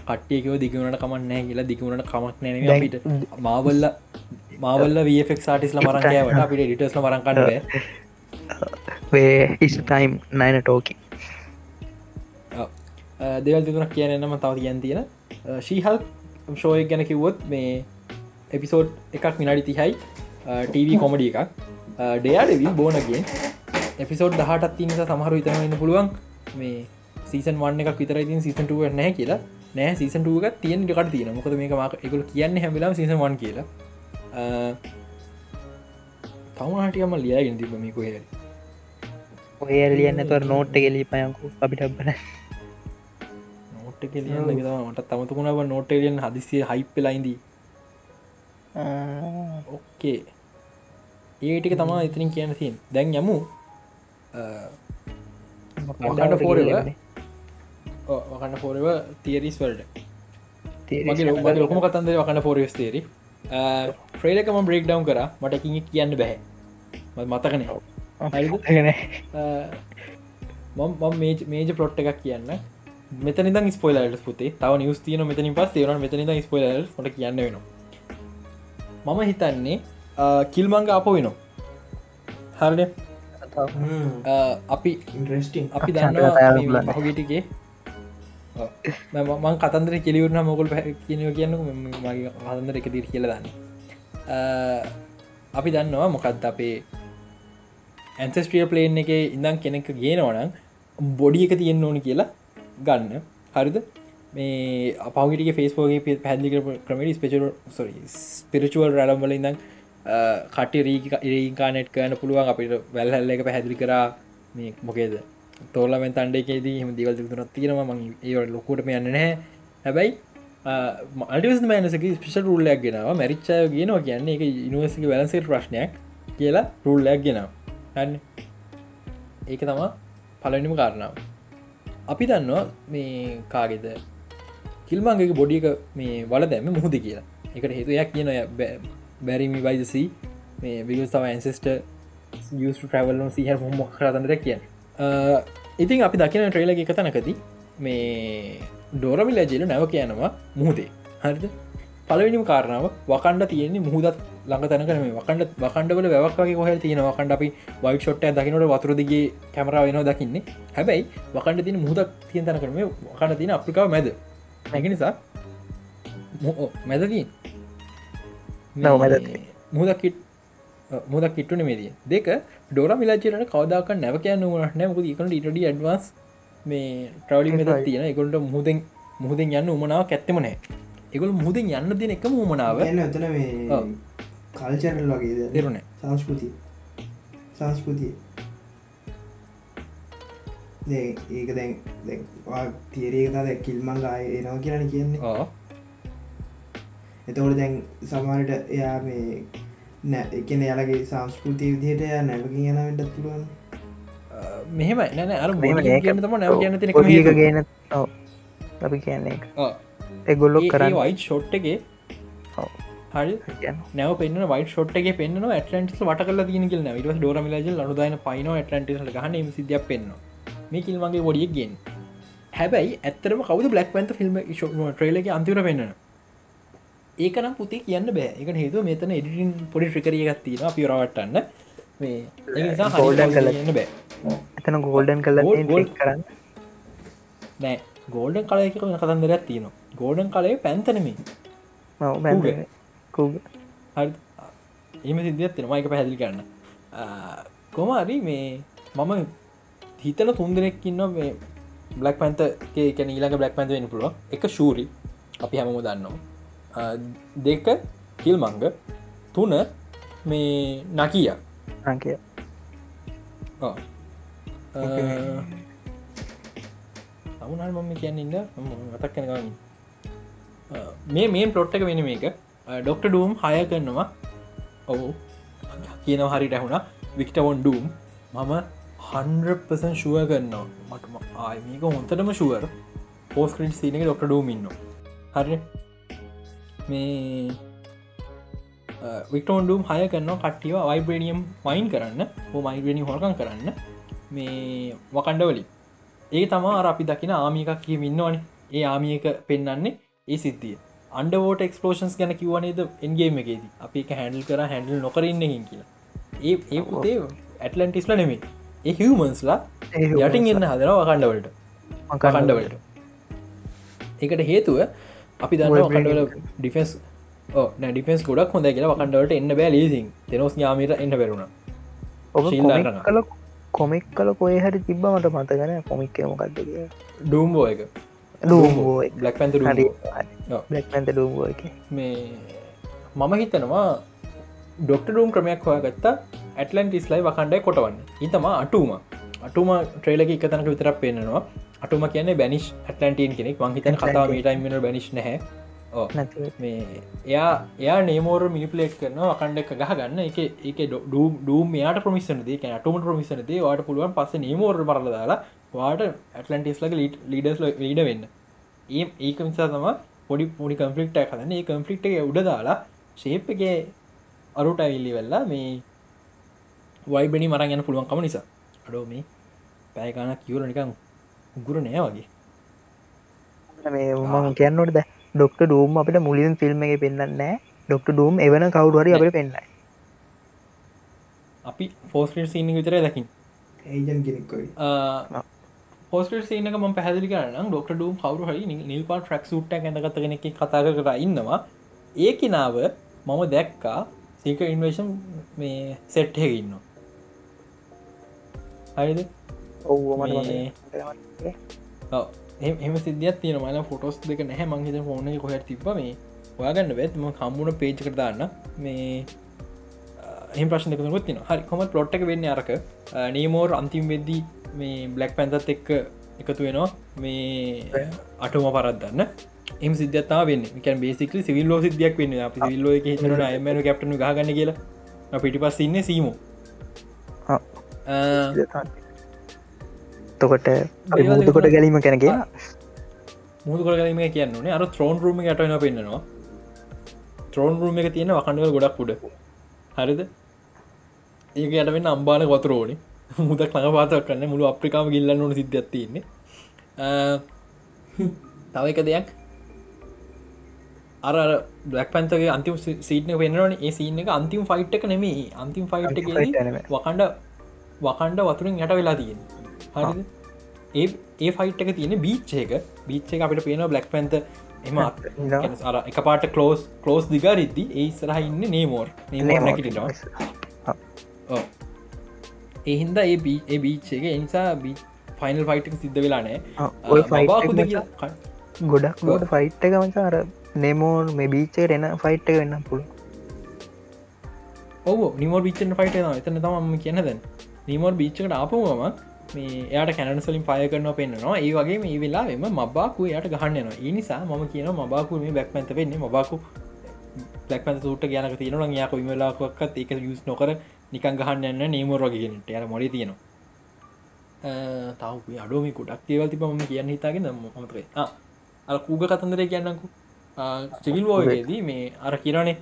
කට්ටියකව දිගුණට කමන්නෑ කියලා දිකුණට කමක් නෑන අපිට. මාවල්ල මාවල්ල වෆෙක් සාටිස්ල මරංකෑවට අපිට ඩිටස්ල මරංකන්න වේ ඉස්ටයිම් නයින ටෝකි දෙවල් තිතුනක් කියනන්නම තව කියන් තියෙන. ශීහල් ෂෝය ගැන කිව්වොත් මේ එපිසෝඩ් එකක් මිනාඩි තිහයි TV කොමඩිය එකක්. ඩයාඩවිල් බෝනගේ එපිසෝඩ් දහටත් තිනිස සමහරු ඉතනන්න පුළුවන් මේ සීසන් වන්න එකක් විතර ඉතින් සිසන්ටුව නැහැ කියලා නෑ සීසන්ටුවක තියෙන් කට තියෙන මොකද මේක මක් එකකු කියන්න හැමිලාම් සීසන් කියලා. තවහටියම ලියගෙන තිබ මේක හැ ඔය ලියන්න තුව නෝට්ට ගෙලි පයංකු අපිට බන. නෝට් ලියන්න මට තමතුකුණාව නෝට්ලියන් හදිසිය හයිප්පලයින්දී ඕකේ ඒටික තමා ඉතිරින් කියන තින් දැන් යමු. ෆෝරව වකන්න ෆෝරව තිරිස් වල්ට. මගේ ලොක ලොකම කතන්ද වකන්න ෆෝරස් තේරි ්‍රේලකම බ්‍රේක් ඩව් කර. මට කිය කියන්න බැහැ. මතකන මම මේජ පොට් එකක් කියන්න. මෙතන ස්පොයිලට පුතේ. තව නිවස් තියන මෙතනින් පස් තේවන මෙතන ස්පොයිල ට කියන්න වෙනවා. මම හිතන්නේ කිල්මංග අප වෙනවා හරඩ අපි ඉන්ට්‍රස්ටිං අපි දන්න පහගටිගේ මං කතන්දර කෙලිවරන මොකල් කියනව කියන්න මගේ හතන්දර එක දිර කියලදන්න අපි දන්නවා මොකක්ද අපේ ඇන්සස්ට්‍රිය පලේන් එක ඉඳම් කෙනෙක් ගේනවනම් බොඩි එක තියෙන්න්න ඕනි කියලා ගන්න හරිද මේ අපගට ෆේස්ෝගේ පැදික ක්‍රමට ස්පේචල් ස්පිරචුවල් රැලම්වල ඉඳම් කට රීකානෙට් කයන පුළුවන් අපිට වැල්හල්ල එක පැහැදිලි කරා මේ මොකේද තෝලමෙන් තන්ඩේකේදී හම දිවල් තුනත් තියෙනම ම ඒ ලොකුටම යන්න නැහැ. හැබැයි අල්ටිවස් මෑනසක ස්පිෂ රුල්ලයක් ගෙනාව. මැරිච්චාය ගෙනවා කියන්නේ එක ඉනිවර්සික වැලන්සේ ප්‍රශ්නයක් කියලා රුල්ලයක් ගෙනාව. හන්න ඒක තමා පලනිම කාරණාව. අපි දන්නවා මේ කාගෙද? කිල්මන්ගේ බොඩික මේ වල දැම මුහද කියලා එකට හේතුයක් කියන බැරිමි වයිදසී මේ විගස්තාව ඇන්සෙස්ට ියස් ට්‍රවල්ලන සිහ මොක් කරතන්ට කිය ඉතින් අපි දකින ට්‍රේල එක තනකදී මේ ඩෝරමිල ජෙල නැව කියනවා මුහදේ. හරිද? පලවෙනිම කාරණාව වකණ්ඩ තියෙන්නේ මුහදත් ළඟ තැනකන මේ වකණ්ඩ වකණ්ඩවල වැක්ගේ කොහ තියෙන වකණ්ඩ අපි වයි ෂොට්ට දකිනට වතුරදිගේ කැමරාව වෙනවා දකින්නේ. හැබැයි වකණ්ඩ තින මුහදක් තියන් තැන කරම වකන්න තින අප්‍රිකාව මැද. නැග නිසා මැදදී නව මැද මුහදක්කිට මුදක් කිට්ටුන මේදිය දෙක ඩෝර මිලාචරට කවදාක නැව කියන්න වනට නැමක ඉකට ඉටඩ ඩවස් මේ ට්‍රවලි මෙත තියෙන එකොට මුහදෙන් මුහදෙන් යන්න උමනාව ඇත්තම නෑ. එකගොල් මුහදෙන් යන්න දෙන එක එතන මේ කල්චරල් වගේ දෙරුණ සංස්කෘතිය. සංස්කෘතිය. ඒක දැන් තීරේක ද කිල්මං ගාය එනවා කියන්න. කියන්නේ එතවට දැන් සමාරට එයා මේ එකන යාලගේ සංස්කෘතිය විදිහට ය නැවකින් යනට පුළුවන්. මෙහෙම නැන අර කියන්න තම නැව කියන්න තින ගෙන අපි කියන්නේ එගොල්ලොක් කරන්න. වයි් ෂොට්ටගේ හරි. නැව පෙන්න්න වයි ෂොට්ගේ පෙන්න්න ඇටලන්ටිස් වට කල තින කියල විට ඩෝරමිලජ ලනුදාන පයින ඇටලන්ටිස් ගහන සිදයක් පෙන්න්න මේ කිල්මගේ ොඩියක් ගෙන් හැබැයි ඇත්තරම කවද බ්ලක් පන්ත ෆිල්ම් ට්‍රේලගේ අන්තිර පෙන්න්න ඒකනම් පුතේ කියන්න බෑ. එක හේතු මෙතන එඩිටින් පොඩි ට්‍රිකරිය ගත්තින පිරවටන්න මේ ගෝල්ඩන් කලන්න බෑ. එතන ගෝල්ඩන් කල ගෝල් කරන්න. නෑ. ගෝල්ඩන් කලයක කතන්දරයක් තියන ගෝඩන් කලේ පැන්තනමේ එම සිදියත් තියෙන මයික පැහැදිලි කරන්න. කොමරි මේ මම හිතන තුන්දෙනෙක් ඉන්න මේ බ්ලක් පැන්ත එක. ඊලක බ්ලක් පැන්ත වෙන පුළුව එක ශූරි අපි හැමම දන්නවා දෙක කිල් මංග තුන මේ නකිය. නකිය. අමුණල් මම කියන්නන්න මතක් කනගමින් මේ මේ පලොට්ටක වෙන මේක. ඩොක්ට ඩූම් හය කරනවා. ඔවු. කියනව හරි රැහුණ වික්ටවොන් ඩූම් මම හන්පසන් ශුව කරන්නවා මටම ආය මේක හොන්තටම ශුවර් පෝස් ක්‍රිට් සිනක ඩොක්ට ඩූමින්න හරි මේ වික්ටෝන්ඩුම් හය කරන්න කට්ටිව වයිබ්‍රඩියම් වයින් කරන්න. හෝ මයිබනි හොරකන් කරන්න. මේ වකණ්ඩවලි ඒ තමා අපි දකින ආමිකක් කියමින්නවන ඒ ආමියක පෙන්න්නන්නේ ඒ සිද්ධිය. අන්ඩවෝට එක්ස්පලෝෂන්ස් ගැන කිවනේද එන්ගේම එකේදී. අපි හැඩල් කර හැඩල් නොකරන්නකින් කියලා. ඒ ඒ පුතේ ඇටලන්ටිස්ල නෙමේ ඒ හිවමන්ස්ලා යටින් එන්න හදර වකණ්ඩවලට කණ්ඩවලට එකට හේතුව අපි දන්න වකඩවල ඩිෆෙන්ස් ඩිෆෙන්ස් ගොඩක් හොඳ කියලා වකණ්ඩවලට එන්න බෑ ලීසින් තෙනොස් යාමීට එන්න බැරුණ කල කොමික් කල කොය හරි තිබ්බ මට මතගන කොමික්ක මොකක්ද ඩූම්බෝ එක. බ්ලක් පැන්ත බ්ලක් පැන්ත ඩූම්බෝ එක. මේ මම හිතනවා ඩොක්ට ඩූම් ක්‍රමයක් හොයා ගත්තා ඇටලන්ටිස් ලයි වකණ්ඩයි කොටවන්න. ඉතම අටුම අටුම ට්‍රේලක එක තනක විතරක් පෙන්නවා අටුම කියන බැනිශ් ඇටලන්ටීන් කෙනෙක්. වංහිතන කතා මටයිමට බැනිශ් නැහැ. මේ එයා එයා නේමෝර මිනිපලේට් කරන අකණ්ඩ එක ගහ ගන්න එක එක ඩූම් යාට ප්‍රමිසන දේ අටුමට ප්‍රමිසන දේ වාට පුළුවන් පස නේමෝර පරල දාලා වාට ඇටලන්ටිස් ලක ලීඩස් ලීඩ වෙන්න. ඒ ඒක නිසා තම පොඩි පොඩි කම්පලික්ට කලන්න ඒ කම්පලික්ට උඩ දාලා ශේප් එක අරුට ඇවිල්ලි වෙල්ලා මේ වයිබනි මරන් යන පුළුවන්කම නිසා. අඩෝ මේ පැයගාන කියවල නිකං උගුර නෑ වගේ. මේ මම කියන්නට ද ඩොක්ට ඩූම් අපිට මුලින් ෆිල්ම් එක පෙන්න්න ඩොක්ට ඩූම් එවන කවුඩුවරි අපට පෙන්න්නයි අපි ෆෝස්ට සිීන විතර දකිින් පෝස්ට සේනක ම පැහදිලි කරන්න ඩොක්ට ඩූම් කවරු හරි නිල් පා ට්‍රක් සුට්ට ඇඳගත කෙනෙක් කතා කර ඉන්නවා. ඒ කිනාව මම දැක්කා සීක ඉන්වේශන් මේ සෙට්හ ඉන්න හරිද එම සිදියක් තියෙන මල ෆොටෝස් දෙක නැහැ. මංහිත ෆෝන කොහ තිබ මේ. ඔයාගන්න වෙත්ම කම්බුණ පේජ් කරදාන්න මේ එහම ප්‍රශ්න කතුත් තින හරි. කොම පලොට්ක වෙන්න අරක. නේමෝර් අන්තිම් වෙද්දී මේ බ්ලක් පැන්තත් එක්ක එකතු වෙනවා. මේ අටම පරත්දන්න එම සිද්ධතා වෙන්න. බේසිකල සිවිල්ලෝ සිදයක් වෙන්න. අපි හිතනට අයමන කැප්ටන ගහගන්න කියලා. පිටි පස් ඉන්න සීම තොකොට මුදකොට ගැලීම කැන කියලා මුදකොට ගැලීම කියන්නනේ අර ත්‍රෝන් රූම ඇටන පෙන්න්නවා. ත්‍රෝන් රූම එක තියෙන වකඩුව ගොඩක් උඩ. හරිද? ඒක යටවෙන්න අම්බාන ගොතරෝනි මුදක් ළඟ පාතක් කන්න මුළු අප්‍රිකාම ගිල්ලන්න ඕන සිද්ධ තියන්නේ. තව එක දෙයක්. අර බ්ලක් පැන්තගේ අන්තිම සීටන පෙන්න්නවන. ඒ සීන එක අන්තිම ෆයිට් එක නෙමේ අන්තිම ෆයිට් එක වකණ්ඩ වකණ්ඩ වතුරින් යට වෙලා තියෙන හරි ඒ ඒ ෆයිට් එක තියෙන බීච්චේක බීච්චේ අපිට පේන බ්ලක් පැන්ත එම අර එක පාට කලෝස් කලෝස් දිග රිද්දි ඒ සරහ ඉන්න නේමෝර් නේමෝරැකිටවා එහින්ද ඒ ඒ බීච්චේක එනිසා බී ෆයිනල් ෆයිට් සිද්ධ ඔය ෆයිට් ගොඩක් ගොඩ ෆයිට් එක මචාර නෙමෝන් මේ බීච්චේ එන ෆයිට් එක වෙන්න පුළුව ඔව නිමෝ බිච්චන ෆයිට එතන තම කියන්න දැන්. නිමෝර් බිච්චකට ආපුවම මේ එයට කැනසලින් පය කරන පෙන්න්නවා. ඒ වගේ මේ වෙලා එම මබාකු යට ගහන්නන ඒ නිසා ම කියන මබාකු මේ බැක්මැත වෙන්නේ. මබාකු ලක්මත සූට ගැනක තියෙනවා යාක විමලාක්වත් එක යුස් නොකර නිකන් ගහන්න යන්න නේමෝරගගෙනට යට මොඩි තියෙනවා. තව අඩුවම කුඩක් ඒවල් තිබ ම කියන්න හිතාගෙන මතේ අ කූග කතන්දරේ කියන්නකු චිවිල් ෝයේදී මේ අර කියරනේ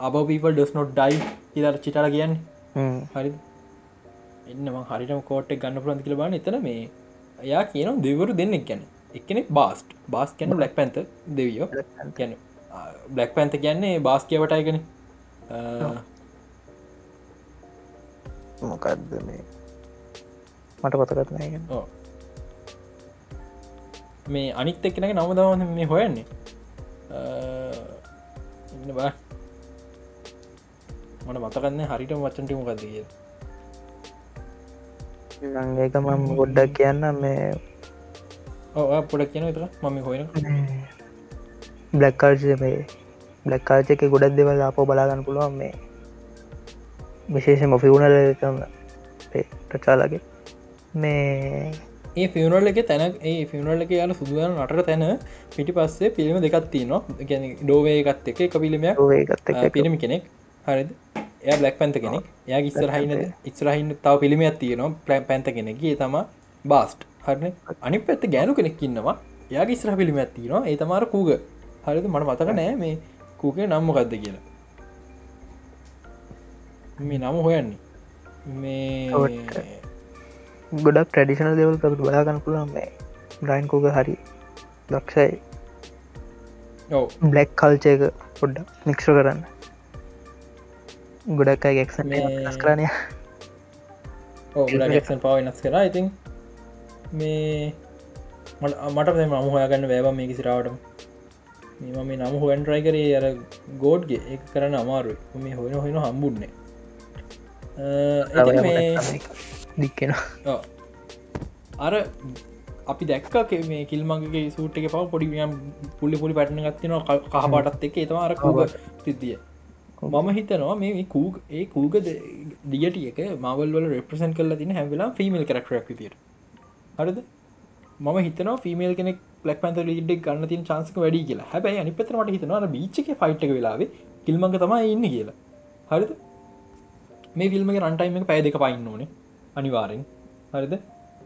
අබ පීපල් ඩස් නොට් ඩයි ඉදර චිටල කියන්න. හරි එන්නම හරිටම කෝට් ගන්න පුරන්ති කියල බාන එතන මේ එයා කියන දෙවරු දෙන්නෙක් ගැන. එකනෙක් බාස්ට්. බාස් කැන ලක් පැන්ත දෙවියෝ. ගැන බ්ලක් පැන්ත කියන්නේ බාස් කියවටයිගෙන මොකක්ද මේ? මට පතකත්නයගෙන මේ අනිත් එක්කෙනක නම දවන මේ හොයන්නේ. ඉන්න බා. මට මතකන්න හරිට වචන්ට මොකක්ද කිය ඒක මම ගොඩ්ඩක් කියන්න මේ ඕ පොඩක් කියන තර මම හොයන බ්ලක්කාර්ජය මේ බ්ලක්කාර්චක ගොඩක් දෙවල් අපෝ බලාගන්න පුළුවන් මේ විශේෂම ෆිවුණල තම ප්‍රචාලගේ මේ ඒ ෆිවනල් එක තැන ඒ ෆිවනල් එක යාල සුදුවන නටර තැන පිටි පස්සේ පිළිම දෙකත්තිනවා ගැන ඩෝවේ එකත් එක එක පිළිමයක්. පිරිමි කෙනෙක්. හරිද එය බ්ලක් පැන්ත කෙනෙක්. යා ඉස්සරහයින ඉස්රහින්න තව පිළිමයක් තියනවා ප්ලෑම් පැන්ත කෙනෙගේ තම බාස්ට් හරන? අනි පැත්ත ගෑනු කෙනෙක් ඉන්නවා. යාගේ ඉස්්‍රහ පිළිමයක් තියනවා. ඒ තමාර කූග. හරිද? මට මතක නෑ මේ කූකේ නම්මකක්ද කියලා. මේ නම හොයන්නේ. මේ ගොඩක් ට්‍රඩිෂනල් දෙවල් කකට බලාගන්න පුළන් මේ බ්‍රයින්කෝග හරි දක්ෂයි. බ්ලක් කල්චයක පොඩ්ඩ මික්ෂ කරන්න ගොඩක් එක්සන් කරනය ක්ෂන් පව වෙනස් කලා ඉතින් මේ මට මම හොයාගන්න වැෑබ මේ කිසිරාවටම මෙම මේ නම හොන් ට්‍රයි කරේ අර ගෝඩ්ගේ ඒ කරන්න අමාරු මේ හොයන හොයන හම්බුඩ්නේ දික්කෙන අර අපි දැක්ක මේ කිල්මගේ සූට එක පව පොඩිියම් පුල්ලි පුලි පැටන ගත්තින කහපාටත් එක එතම අර කූග සිද්ධිය මම හිතනවා මේ කූග ඒ කූග දිගටිය එක මවල් වල රෙප්‍රසන් කල තින හැවෙලා ෆිමල් කරක්ටරක් තිර හරිද? මම හිතන ෆිමල් කෙනෙක් ලක් පන්ත ලිඩක් ගන්න තින් චාන්සක වැඩි කියලා. හැබයි අනි පතරමට හිතනවා බීච්චක ෆයිට් වෙලාවේ කිල්මඟ තමයි ඉන්න කියලා. හරිද? මේ ෆිල්ම්ගේ රන්ටයිම පැය දෙක පයින්න ඕනේ. අනිවාරෙන් හරිද?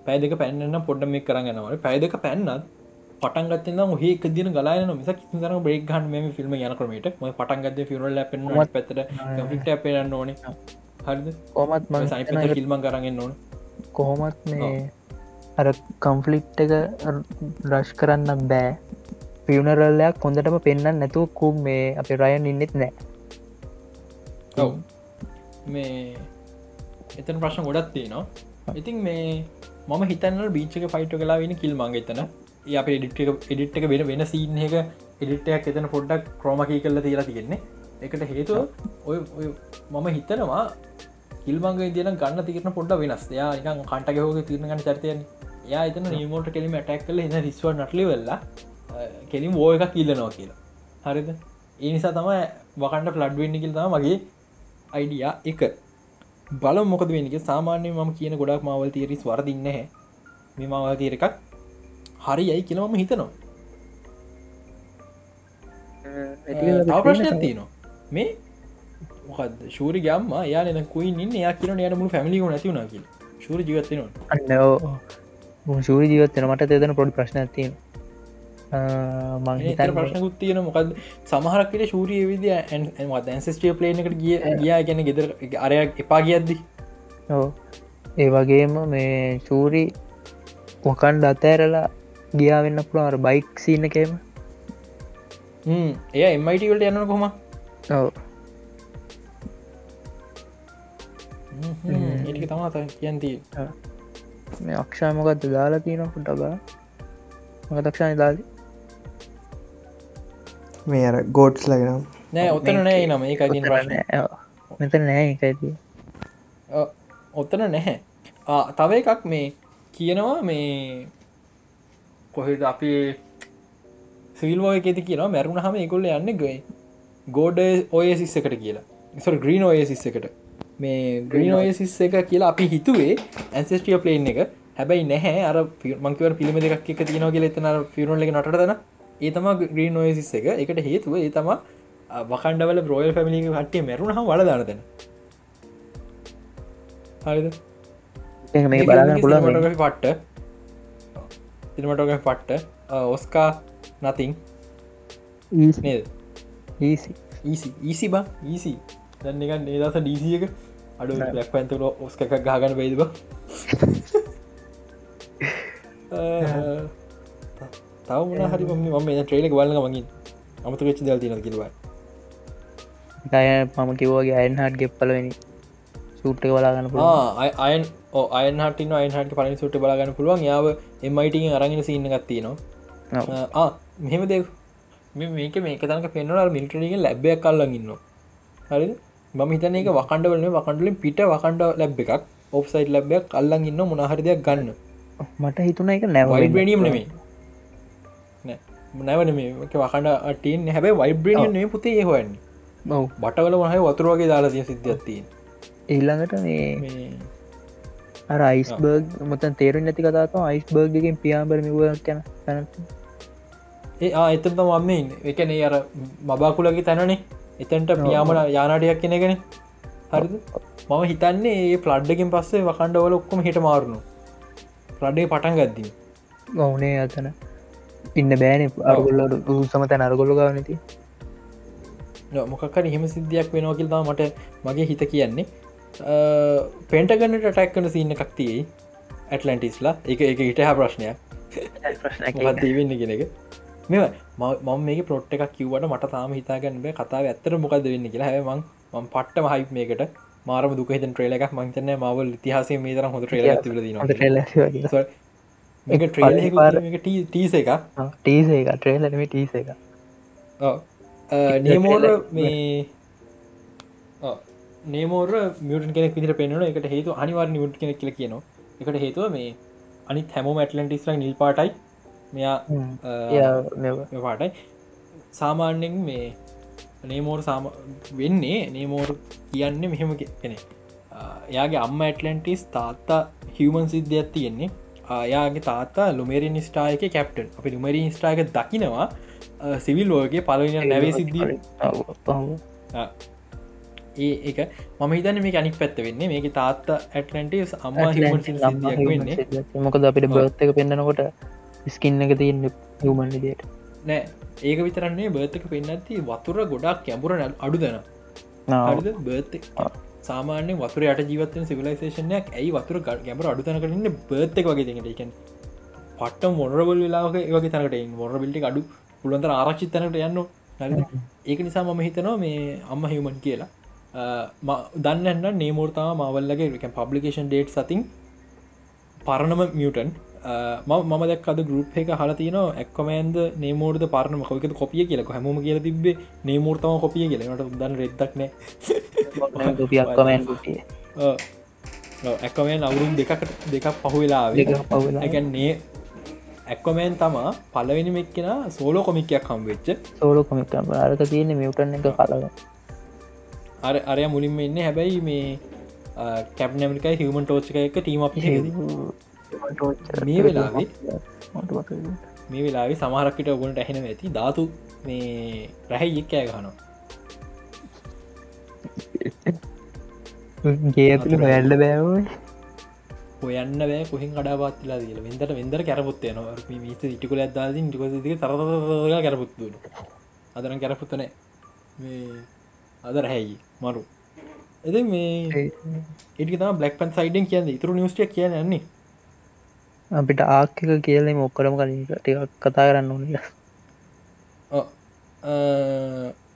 පැදක පැන්න පොඩ්ඩ මේ කරගෙනවට පැදක පැන්නත් පටන්ගත්න හේ දින ගලාන මිස කිසර බ්‍රේක් හන්ම මේ ෆිල්ම් යන කරමට ම පටන්ගද ෆිරල් පෙන් පැතට ට පේන්න ඕනේ. හරිද? කොමත් ම සයිප ෆිල්ම කරගෙන් ඕන. කොහොමත් මේ අර කම්ෆලිට් එක රශ් කරන්න බෑ. පියවනරල්ලයක් කොඳටම පෙන්න්න නැතුව කුම් මේ අප රයන් ඉන්නෙත් නෑ. ඔව. මේ එතන ප්‍රශ්න ගොඩත් තියනවා. ඉතින් මේ මම හිතන්න බීච්චක ෆයිට් කලා වෙන කිල් මංග එතන අප එඩිට් එඩිට් එක වෙන වෙන සීන් එක එඩිට්ටයක් එතන පොඩ්ඩක් ක්‍රෝමකී කල්ල තිලා තියෙන්නේ. එකට හේතුව ඔය මම හිතනවා කිල්මංග දින ගන්න තිරන පොඩ්ඩ වෙනස්. යා නිකන් කටගහෝක තිරණගන්න චර්තයන යා එතන නිමෝට කෙලිම ටැක් කල එන්න රිස්ව නටලි වෙල්ලා කෙලින් එකක් කිල්ලනවා කියලා. හරිද? ඒ නිසා තම වකන්ට ෆලඩ් වෙන්න කිල්තම මගේ අයිඩිය එක. බල මොකද වෙනික සාමාන්‍ය ම කියන ගොඩක් මවල් තේරි වරදින්න හැ මේ මවල් තීර එකක් හරි යයි කියලවම හිතනවා. ප්‍රශ්න තියනවා. මේ මොකද ශූරි ගම්ම යාන කුයි ඉන්න යා කියන යට මුළු ැමිලික නැතිවුණ කිය ශූර ජීවත්වනවා අන්න ශූරි ජීවත්වන මට තේදන පොඩි ප්‍රශ්න තියන මංහිත ප්‍රශ්නකුත් තියෙන මොකද සමහරක්කට ශූරිය විදි ඇන්සස්ටිය පලේන එකට ගිය ගියා ගැන ගෙදර අරයක් එපා කියද්දි ඒ වගේම මේ චූරි මොකන්ඩ අතෑරලා ගියා වෙන්න පුළුවර බයික් සින්න එකේම? එය එම්මයිටවලට යන්න කොම ඔව. ඒක තමා කියන්ති මේ අක්ෂාමකක්ද දාලා තියනකට බා මකතක්ෂාන දාල මේ අර ගෝඩ්ස් ලගෙනම් නෑ ඔත්තන නෑ නම ඒ ප්‍රශ්න. මෙත නෑ එකයිති ඔත්තන නැහැ ආ, තව එකක් මේ කියනවා මේ කොහෙද අපි සිල්වෝ එකෙති කියනවා? මැරුණ හම එකොල්ල යන්න ගයි. ගෝඩ ඔය සිස්ස එකට කියලා. සො ග්‍රීන් ඔය සිස්ස එකට. මේ ග්‍රීන් ඔය සිස්ස එක කියලා අපි හිතුවේ ඇන්සෙස්ටිය පලේන් එක. හැබැයි නැහැ. අර මංකව පිළිම දෙක් එක තියනව කියල එතන පිරුණ එක නටන ඒ තම ග්‍රීන් ඔය සිස්ස එක. එකට හේතුව ඒ තම වකන්ඩවල බ්‍රෝයල් පැමිලි හටේ මැරුණ හම වලදානතන හරිද? මේ බලන්න පුළ පට්ට සිනමටෝග පට්ට ඔස්කා නතින් ඊසි බා? ඊසි දැන්න එක නේදස ඩීසිය එක අඩු ලක් පැන්තුල ඔස්ක එකක් ගාගන බයිද බ? තව හරි ම ට්‍රේලක බලන්න මගින් අමතු වෙච්චි දල් තින කිලවා අය මම කිවෝගේ අයන් හට ගෙප්පලවෙනි සූට්ක බලාගන්න පුළ අයන් අයන් හට අයන් හට පලනි සුට බලාගන්න පුළුවන්. යාව එමයිට අරගෙන සින්න ගත්ති නවා මෙහෙම දෙ. මේක මේක තනක පෙන්නවල් මිල්ටනක ලැබ්බයක් කල්ලඟ ඉන්න හරි මම හිතන එක වකණ්ඩ වලන වකණඩලින් පිට වකණ්ඩ ලැබ් එකක් ඔෆ්සයිට් ලැබ්බයක් කල්ලඟ ඉන්න මොනහරිදයක් ගන්න. මට හිතුන එක නැව වයිබ්‍රනියම් නෙමේ නැවන මේක වකඩ අටන් හැබයි වයිබ්‍රනියම් නේ පුතේ හොයන්නේ. බටවල මහයි වතුරවාගේ දාලා තිය සිද්ධත්තිය ඊල්ළඟට මේ අර අයිස්බර්ග් මොතන් තේරු නැති කතාත අයිස්බර්ගකින් පියාබර මිවක් යන තැනට ඒ එතම මම එකනේ අර මබාකුලගේ තැනනේ. එතැන්ට පියාමල යානාටයක් කෙනගෙන හරි මම හිතන්නේ ඒ ප්ලඩ්ඩකින් පස්සේ වකණ්ඩවල ඔක්කොම හිට මාරුණු. ප්ලඩ්ඩේ පටන් ගද්දී. ඔවුනේ අතන. ඉන්න බෑන. අරගොල්ලට සමත නරගොල්ල ගවනති මොකක්කර එහෙම සිද්ධියක් වෙනවා කියල්තා මට මගේ හිත කියන්නේ පෙන්ටගන්නට ටැක්කන සින්න එකක් තියයි ඇටලන්ටිස්ලා. එක එක හිට හ ප්‍රශ්නයක්. දීවෙන්න කෙන එක. මෙ මම මේ පොට් එකක් කිවට මට තාම හිතාගන්න කතාව ඇත්තර මොකද වෙන්න කියලා. හැමන් ම පට්ටම හයිප් මේකට. මාරම දුක හිත ට්‍රේල එකක් මංතන මවල් ඉතිහාසේ මේ තරම් හොඳ ට්‍රේල ද මේක ටීස එක ටීස එක ට්‍රේලම ටීස එක නේමෝර මේ නේමෝර මියටන් කෙනෙක් විදිර පෙන්වන එකට හේතු අනිවාර නිියුට් කෙනෙක් කියල කියනවා. එකට හේතුව මේ අනි හැමෝ මැටලන්ටිස්ල නිල් පාටයි. මෙයා පාටයි. සාමාන්‍යෙන් මේ නේමෝර් සාම වෙන්නේ නේමෝර් කියන්න මෙහෙම කෙනෙ එයාගේ අම්ම ඇටලන්ටිස් තාත්තා හිවමන් සිද්ධියක් තියෙන්නේ. ආයාගේ තාත්තා ලුමේරි ස්ටායක කැප්ටන් අපි ලුමරි ස්ටායක දකිනවා. සිවිල් ලෝගේ පලවෙන නැවේ සිද්ධිය ඒ එක මම හිතන මේ අනික් පැත්ත වෙන්නේ. මේක තාත්ත ඇටලන්ටස් අම්ම වෙන්නේ. මොකද අපිට බර්ත්තක පෙන්න්නනකොට ස්කින්න එක තියන්න හමන් දියට නෑ. ඒක විතරන්නේ බර්තක පෙන්න්නති වතුර ගොඩක් කැඹුර අඩු දන. බර්ත සාමාන්‍ය වතුර යට ජීවතන සිවිලයිසේෂනයක් ඇයි වතුර ගැඹර අඩුතනකරන්න බර්තක වගේ දෙට එකන් පට්ට මොනරබල් වෙලාක ඒවගේ තනකට මොර බිල්ටි අඩු පුළුවන්තර ආරක්ෂිතනට යන්න ඒක නිසා මම හිතනවා මේ අම්ම හිවමන් කියලා දන්නන්න නේමෝර්තාව මවල්ලගේ එක පබ්ලිකේෂන් ඩේට් සතින් පරණම මියටන් මම දක් අද ගරුප් එක හල තියන එක්කමන්ද නේමෝර්ද පරණ මොකක කොපිය කියලක හැම කියල තිබේ නේමෝර්තම කොපිය කියලට දන්න රෙද්දක්න ඇක්කමෙන් අවුරුම් දෙකට දෙකක් පහුවෙලා ගැන්නේ ඇක්කොමෑන් තමා පලවෙනි මෙක්කෙන සෝලෝ කොමිකයක් හම් වෙච්ච සෝලෝ කොමික අරක තියෙන මියටන් එක කලව අර අරය මුලින්ම එන්න හැබැයි මේ කැප් නැමිකයි හිවමන් ටෝච්ක එක ටීම මේ වෙලාවේ මේ වෙලා සමහරක්කට ඔගුණට ඇහෙන ඇති? ධාතු මේ රැහැ එක්කෑ ගනවා ගේතුළ වැල්ල බෑව හොයන්න බෑ කොහින් කඩාපත්ලා දිල වෙදට වෙදර කැරපුත්තය න මිස ඉටිකුල ඇදාද ටික තර කැරපුත්තු අදරන් කැරපුත්තනෑ මේ අද රැහැයි මරු එද මේ ඒටි තම බ්ලක් පන් සයිඩෙන් කියන්න ඉතුරු නිස්ටිය කියන යන්නේ අපිට ආක්ක කියලෙ මොක්කරම කලින් ටිකක් කතා කරන්න ඕන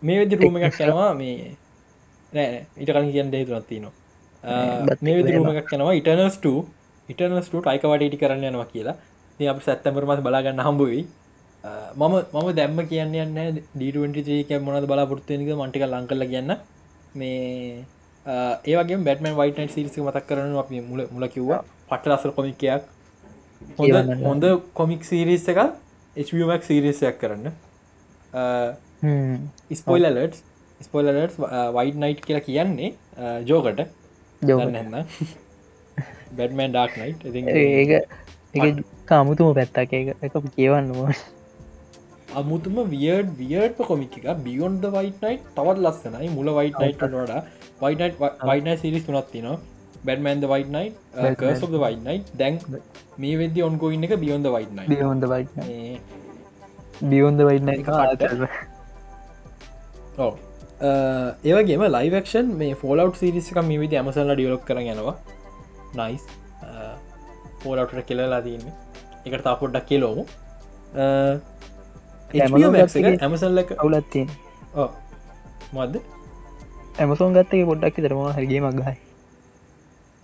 මේ වෙදි රූම එකක් යනවා මේ නෑ ඉට කලින් කියන්න හේතුනත් තිනවා මේ වෙදි රූම එකක් යනවා ඉටනස්ට ඉටනස්ට අයික වටටි කරන්න යනවා කියලා අප සැත්තමරමත් බලාගන්න හම්බුවයි මම මම දැම්ම කියන්න යන්න ඩීටක මොනද බලාපොරත්තුවනික මටික ලංකල්ල කියන්න. මේ ඒවගේ බැටම වයිට සිරිසි මතක් කරන අප මුල මුල කිව්වා. පට ලසර කොමිකයක් හොඳ හොඳ කොමික් සිරිස් එක HMක් සිරිසයක් කරන්න. ස්පොයිලලට් ස්පොයිලට වයිට නයිට් කියලා කියන්නේ ජෝකට ජෝගන්න බැඩමන් ඩක් නයිට් එක කාමුතුම පැත්තක්. එක එක කියවන්න ඕ අමුතුම වියඩ් වියඩ් කොමික බියොන්ද වයිට නයිට් තවත් ලස්සනයි. මුල වයිට නයිට නොඩ වයිට වයින සිරිස් තුනත් තිනවා බැඩමන්ද වයිට නයි් කර්සොද වයිට නයි් දැන් මේ වෙද ඔන්ගෝඉන්න එක බියොන්ද වයිට නයි බියොන්ද වයිට බියොන්ද වයින්න ඕ ඒවගේම ලයිවක්ෂන් මේ ෆෝලව් සිරිසික මේ විදි ඇමසල්ල ඩියලොක් කර ගෙනවා නයිස් පෝලවට කෙලලා තියන්නේ. එකට තාපොඩ්ඩක් කෙලෝමු ඇමසල්ලක අවුලත්තිය මද ඇමසෝන් ගත්තක පොඩ්ඩක් තරවා හරගේ මක්ගයි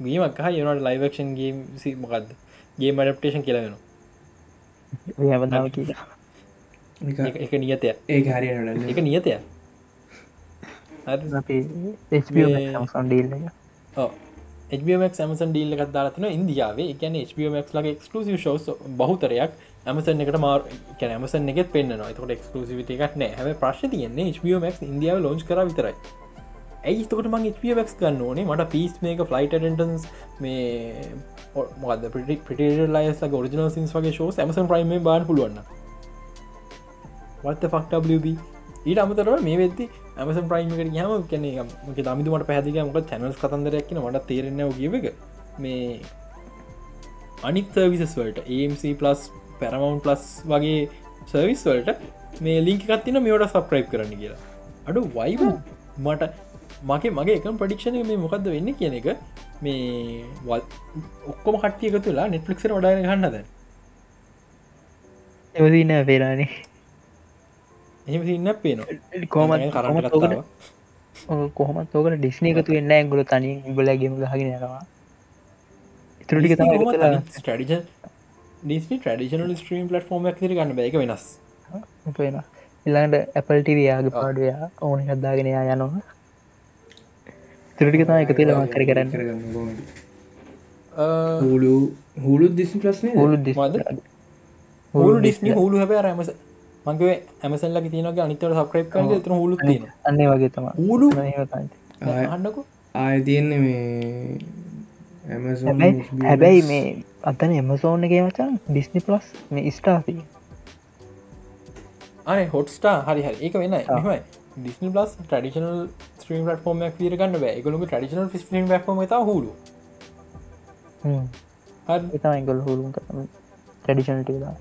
ගීමක් යනට ලයිවක්ෂන් ගේම් මොකක්ද ගේ මඩප්ටේෂන් කියලවෙන හැමදාව කියලා එක නියතය ඒ හරි. එක. නියතය HBMක් ඇමසන් ඩීල්ල එකක් දාලතින ඉන්දියාවේ. එකන HBMක් ලගේ එක්ස්කලසිව ශෝස් බහතරයක් ඇමසන් එකට මාර ඇමසන් එකෙත් පෙන්න්න එතකට එක්ස්කලසිවිට එකක් නෑ හැම ප්‍රශ් තියන්නේ HBMක් ඉන්දියාව ලෝච් කර විතරයි. ඇයිතකට මං HBMක් ගන්න ඕනේ. මට පිස් මේක ෆලයිට ටන්ස් මේ මොද පිටි පිට ලයිස් ෝරිජනල් සින්ස් වගේ ශෝස් ඇමසන් ප්‍රයිම බාන් පුළුවන්න වත්ත ෆක්ටබ ඊට අමතරව මේ වෙද්දි ඇමසන් ප්‍රයිම්කට හම කැනෙ මක දමිතුමට පැදික මොක චැනල්ස් කතන්දරයක්න මට තේරෙන ගව එක. මේ අනිත් සර්විසස් වලට AMC පලස් පැරමවන්් පලස් වගේ සර්විස් වලට මේ ලිංක කත්තින මේට සප්‍රයිප් කරන්න කියලා. අඩු වයිබ මට මගේ මගේ එක ප්‍රඩික්ෂණ මේ මොකක්ද වෙන්න කියන එක මේ ඔක්කොම කට්ටියක තුලා නෙට්ලික්සර වඩාන ගන්නද එවදින්න පේරානේ එහෙම ඉන්න පේන කෝමත් කතාව කොහමත් ඕකට ඩිස්්නය එකතු වෙන්න ඇගුල තනි ගොලගේම ගහගෙන යනවා. ඉතුරටික ටඩිජ ඩිස්නි ටඩිෂනල් ස්ට්‍රීම් පලටෆෝර්ම් ඇතිර ගන්න බැක වෙනස්. වෙන එල්ලාට ඇපල්ටවයාගේ පාඩුවයා ඕන හදදාගෙනයා යනවා. තුරටික තම එක තිල මකර කරන්න. හුලු හුලු දිසි ප්‍රශ්නය හුලු හුලු ඩිස්නි හුලු හැබ රමස මගේ ඇමසල්ල තිනක අනිතර සප්‍රයිප් කර තර තින අන්නේ වගේ තම හුලු අන්නකු ආය තියෙන්නේ මේ හැබැයි මේ අතන එමසෝන් එකේ මචන් ඩිස්නි පලස් මේ ස්ටාතිී අනේ හොටස්ටා හරි හරි. ඒක වෙන්න එමයි Disney plus traditional stream platform ීරගන්න බෑ. එකගලු ටඩිෂනල් ිස්ටීම් ෆෝම හුලු එතමයිගොල් හුරුම් ටඩිෂනටලා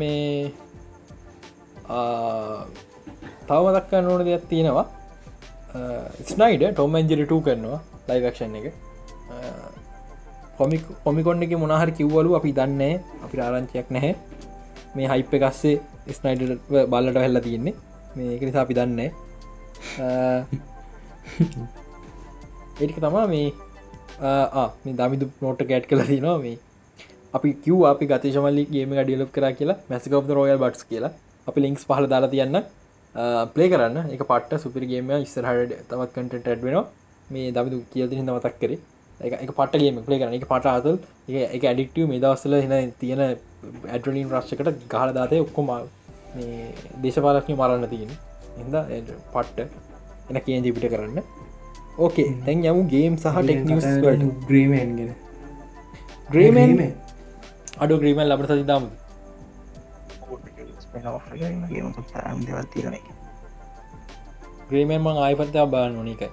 මේ තව මදක්කන්න ඕන දෙයක් තියෙනවා. ස්නයිඩ ටොමන්ජරිට කරනවා ලයිවක්ෂන් එක. කොමික් කොමිකොන්න එක මොනහර කිව්වලු අපි දන්නේ අපි ආරංචයක් නැහැ. මේ හයිප් එකස්සේ ස්නයිඩ බල්ලට වෙල්ලා තියෙන්නේ. මේක නිසා අපි දන්නේ uh, ඒටික තමා මේ uh, ah, මේ දමිදු නෝට ගැට් කල තිනවා මේ අපි කිව් අපි ගතේශමල්ලි ගේම ඩියලප් කර කියලා. මැසිකෝප් රෝයල් බට්ස් කියලා. අපි ලින්ක්ස් පහල දාලා තියන්න. Uh, පලේ කරන්න. එක පට සුපිරිගේම ඉස්සරහට තවත් කටට ඇඩ්වෙනවා මේ දමිදු කියති හිද මතක් කරේ. එක පටගේම පලේ කරන එක පට අතල් එක ඇඩික්ටව මේ දවස්සල හින තියෙන ඇඩලින් රශ්කට ගහල දාතය ඔක්කොම දේශපාලක්නය මරන්න තියෙන. එද පට්ට එන කියෙන් ජිපිට කරන්න. ඕකේ තැන් යමු ගේම් සහ ටෙක්නිස් ග්‍රීමන්ගෙන ග්‍රීමන් අඩු ග්‍රීමන් ලබට සතිදාම ග්‍රීමන් මං ආයිපත්තා බාන නොනිකයි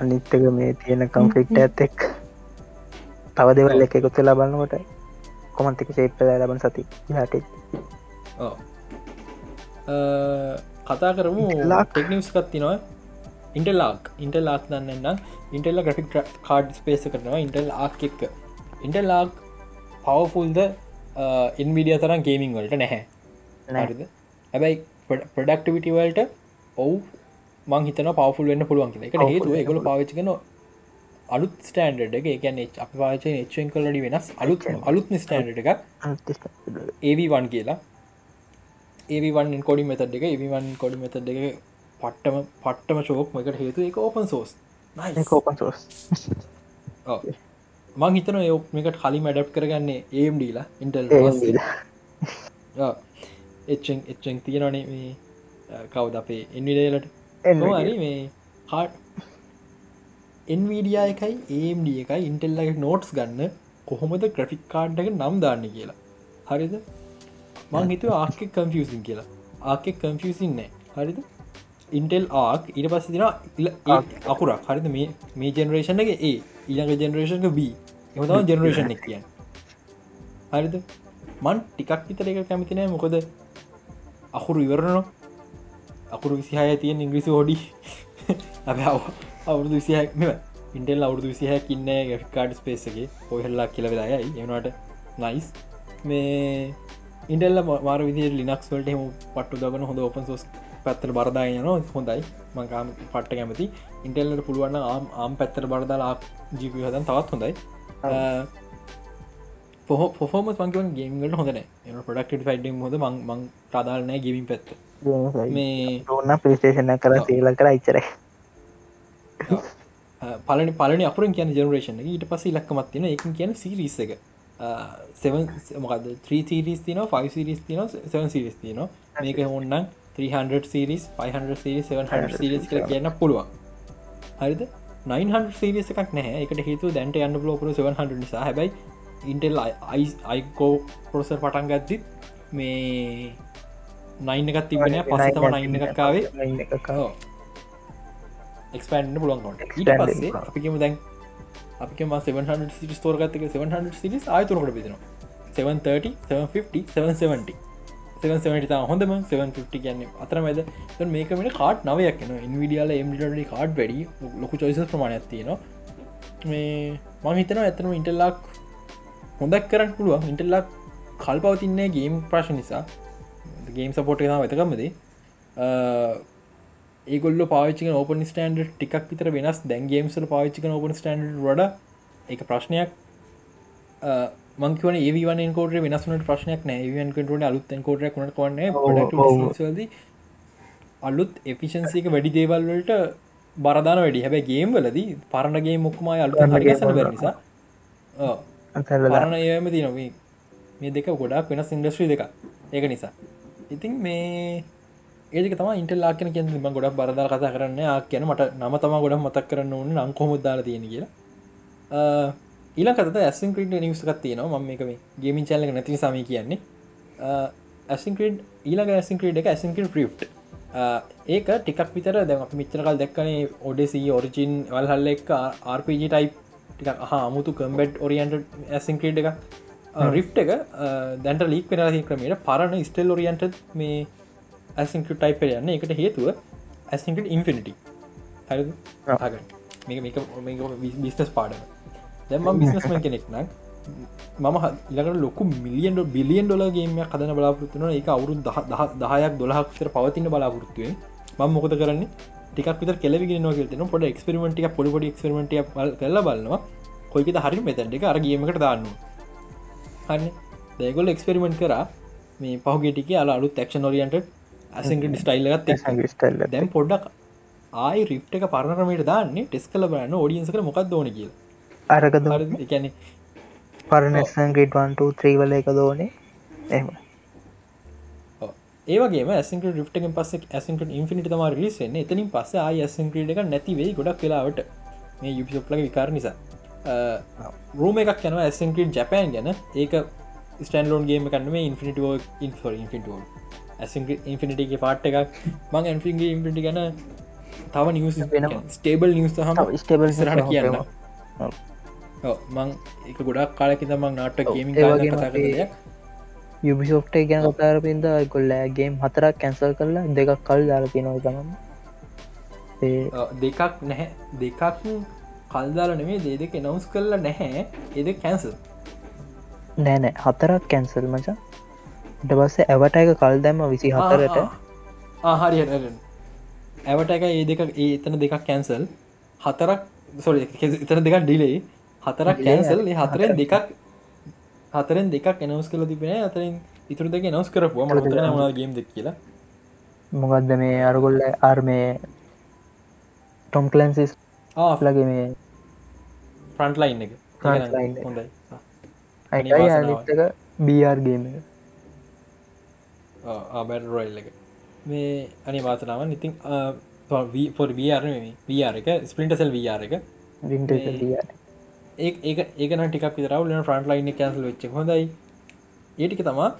අනිත්තක මේ තියෙන කම්ෆලික්ට ඇත් එක් තව දෙවල් එක එකතු ලබන්නකොට කොමන්තික ශේප්පල ලබන සති හට කතා කරමු ටෙක්නිස් කත්තිනවා ඉන්ටල්ලාක් ඉන්ටල්ලාක් දන්නන්නම් ඉන්ටල්ල ග්‍රෆික් කාඩ් ස්පේස කරනවා. ඉන්ටල් ආක් එක්ක ඉන්ටල්ලාක් පවෆුල්ද ඉන්විඩිය තරම් ගේමිං වලට නැහැ. හරිද? හැබැයි ප්‍රඩක්ටිවිටවල්ට ඔවු මං හිතන පවෆුල් වෙන්න පුළුවන් එක හේතුව එකගොල පාවිච්චිකන අලුත් ස්ටන්ඩ එක. ගැන අප පාච එච්චෙන් කලඩි වෙනස් අලුත් අලුත් ස්ටන්ඩ එක ඒවන් කියලා. ඒවන් කොඩි මෙතඩ එක ඒවන් කොඩි මෙතඩ එක පට්ටම පට්ටම ශෝක් මකට හේතු එක ඕපන් සෝස් ඕපන් සෝස් මං හිතන යොක්මකට කලින් මඩප් කරගන්නේ ඒම්ඩීලා ඉන්ටල් එච්චෙන් එච්චෙන් තියෙනනේ මේ කවුද අපේ එන්විඩේලට හරි මේ කාට් එන්වීඩිය එකයි ඒම්ඩ එකයි ඉන්ටෙල්ලගේ නෝට්ස් ගන්න කොහොමද ග්‍රෆික් කාඩ්ඩක නම් දාන්න කියලා. හරිද? මං හිතුව ආකෙක් කම්ෆියසින් කියලා. ආකෙක් කම්ෆියසින් නෑ. හරිද? ඉන්ටෙල් ආක් ඉට පස්ස තින අකුරක්. හරිද? මේ මේ ජෙනරේෂන් එක ඒ ඊළඟ ජෙනරේෂන්ක බ එමතම ජෙනරේෂන් එක කියන්න. හරිද? මන් ටිකක් විතර එක කැමතිනෑ මොකද අකුරු ඉවරනවා අකුරු විසිහය තියෙන් ඉංග්‍රිසි හෝඩි අවුරුදු විසිහ මෙ ඉන්ටෙල් අවුරුදු විසිහ කින්න ගෆිකාඩ් ස්පේසගේ පොහල්ලා කියල වෙලායයි එනට නයිස් මේ ඉන්ටෙල්ල මාර විදි ලිනක්ස් වලට හම පට්ටු දගන හොඳ ඔපන් සෝස් පැත්තර බරදායන හොඳයි මංකාම පට්ට කැමති ඉන්ටෙල්ලට පුළුවන්න ආම් ආම් පැත්තර බරදාලා ජීපි හදන් තවත් හොඳයි පොහ පොහොම මංකවන් ගේම්ගට හොඳන එ පොඩක්ට ෆයිඩ හොද මං ප්‍රදාලනෑ ගෙවින් පැත්ත ඕන්න පිස්ටේෂන කර සේල කර ඉච්චරයි. පලනි පලනි අපර කියන ජනරේෂන ඊට පස ලක්කමත් තින එක කියන සිරිස එක. මොකද 3 සිරිස් තින 5 සිරිස් තින 7 සිරිස් තින මේක ඔන්නන් 300 සිරිස් 500 සිරි 700 සිරිස් කර කියන්න පුළුවන්. හරිද? 900 සිරිස එකක් නෑ එකට හේතු දැන්ට යන්න බලෝකරු 700 නිසා. හැබයි ඉන්ටෙල් අයිකෝ පොසර් පටන් ගත්තිත් මේ නයින් එකත් තිබෙන පස තම නයින්න එකක්කාවේ එක්ස්පන්ඩ පුලන්කොට ඊට පස්සේ අපිකම දැන් අපිම 700 සිටි ස්තෝරගත්තක 700 සිරිස් ආයතුරකට බෙදෙන 730 750 770 770 හොඳම. 750 කියන්නේ අතර මැද මේකමට කාඩ් නවයක් න ඉන්විඩියල එම්ඩි කාඩ් වැඩි. ලොකු චොයිස ප්‍රමාණයක් තියෙනවා. මේ මං හිතන ඇතනම ඉන්ටල්ලාක් හොඳක් කරන්න පුළුවන්. ඉන්ටල්ලාක් කල්පවතින්නේ ගේම් ප්‍රශ් නිසා ගේම් සපෝට් නා වෙතකමද ඒගොල්ල පාචික ඕපන් ස්ටන්ඩ් ටික් විතර වෙනස් දැන් ගේම්සල පාචික ඕපන් ස්ටන්ඩ් වඩ එක ප්‍රශ්නයක්. මංකවන ඒවන කොට වෙනස්නට ප්‍රශ්නයක් නෑ. කට අලුත් කොට කනට කොන්න අලුත් එෆිෂන්සික වැඩි දේවල්වලට බරදාන වැඩි. හැබැ ගේම් වලදී පරණගේ මුක්මයි අලු හරිසන බැ නිසා. පරණ ඒම ති නොවී මේ දෙක ගොඩක් වෙනස් ඉන්ඩස්්‍රී දෙක ඒක නිසා ඉතින් මේ ඒක තම ඉන්ටල්ලා කියන කිය ම ගොඩක් බරදා කතා කරන්න කියන මට නම තම ගොඩක් මතක් කරන්න ඕන්න අංකොමුදදාල තියෙන කියලා. ඊලකත ඇසින් ක්‍රීඩ නිවසකත් තියෙනවා. ම එක මේ ගේමින් චල්ල නැති සම කියන්නේ. ඇසින්ක්‍රඩ් ඊලක ඇසින් ක්‍රඩ් එක ඇසින්කට ප්‍රිප් ඒක ටිකක් විතර දැම මිත්‍රකල් දෙක්කනේ ඔඩෙසි ඔරිජින් වල්හල්ල එක් RPG ටයිප් ටික හමුතු කම්බෙට් ඔරියන්ට ඇසින් ක්‍රඩ් එක රිෆ් එක දැන්ට ලීක් වෙනලා ක්‍රමයට පරණ ස්ටෙල් ඔරියන්ට මේ ඇසිංක ටයිප යන්න. එකට හේතුව ඇසිංකට ඉන්ෆිනිටි බිස්නස් පාඩම දැම බිස්නස්ම කෙනෙක්නක් මම ඉලකට ලොකු මිලියන් බිලියන් ඩොල ගේම කදන බලාපපුත්තුන එක අවුරු දහයක් දොලහක්තර පවතින බලාපොරත්තුවේ ම මොකද කරන්නේ? ටික් විත කෙලවිගෙන න පොඩ එක්ස්පරිමෙන්ටිය පොඩිපොඩි එක්ස්පරිමෙන්ටිය කල බලනවා. කොයික හරි මෙතැන්ට අර ගේමකට දාන්න හන්න දැගොල් එක්ස්පෙරිමෙන්ට් කර. මේ පහුගෙටික අල අලු තක්ෂ නොරියන්ට ඇසකට ස්ටයිල්ලගත් ස්ටයිල් දැම් පොඩ්ඩක් ආයි රිප් එක පරණමට දාන්නේ ටෙස් කල බන්න ෝඩියන්සක මොකක් දෝන කිය අරක ගැන පරණසන්ගේටවන්ට ත්‍රීවල එක දෝනේ එම ඒගේ ඇසික රිට්ක පස ඇසිකට ඉන්ෆිනිට තම රිලිස්වෙන්න එතනින් පස්ස ආය ඇසින්ක්‍රඩ එක නැතිවෙයි ගොඩක් වෙලාවට. මේ යුපිප්ලගේ විකාර නිසා රූම එකක් යන ඇසින්ක්‍රඩ් ජපෑන් ගැන. ඒක ස්ටන්ලෝන් ගේම කන්නම ඉන්ෆිනිටෝ ඉන්ෆෝ ඉන්ෆිටෝ ඉන්ෆිනිටගේ පාට් එකක්. මං ඇන්ෆින්ගේ ඉම්පිටි ගැන තව නිවස් ස්ටේබල් නිවස් හම ස්ටේබල් සරට කියන්න. මං එක ගොඩක් කාලෙකි තමන් නාට ගේමින් කතාකය යුබිසෝට් ගැන කතාර පින්ද කොල්ලෑගේම් හතරක් කැන්සල් කරලා දෙකක් කල් දාලා තිනව තමම පස්සේ දෙකක් නැහැ. දෙකක් කල්දාල නෙමේ දේ දෙක නවස් කරලා නැහැ. එද කැන්සල් නෑනෑ හතරක් කැන්සල් මචා. ට පස්සේ ඇවට එක කල් දැම්ම විසි හතරට ආහරි ඇවට එක ඒ දෙක ඒ එතන දෙකක් කැන්සල් හතරක් සො එතන දෙකක් ඩිලේ හතරක් කැන්සල් හතරෙන් දෙකක් හතරෙන් දෙකක් එනවස් කල තිබෙන අතරින් ඉතුර දෙක නවස් කරපුවා. මට තර නා ගේම් දෙක් කියලා. මොකක්ද මේ අරගොල්ල අර්මය ටොම් කලන්සිස් ආලගේ මේ එක. Frontline එක. හොඳයි. අයිටයි අනිත්තක බRගේම ආබැට රොයිල් එක මේ අනි වාසනාවන් ඉතින් පොර බාර වර එක ස්පින්ටසල් වR එක. රින්ට ඒ ඒකන ටික් විතරව න ෆ්‍රන්ට ලයින් කැන්සල් වෙච්ච හොඳයි. ඒටික තමා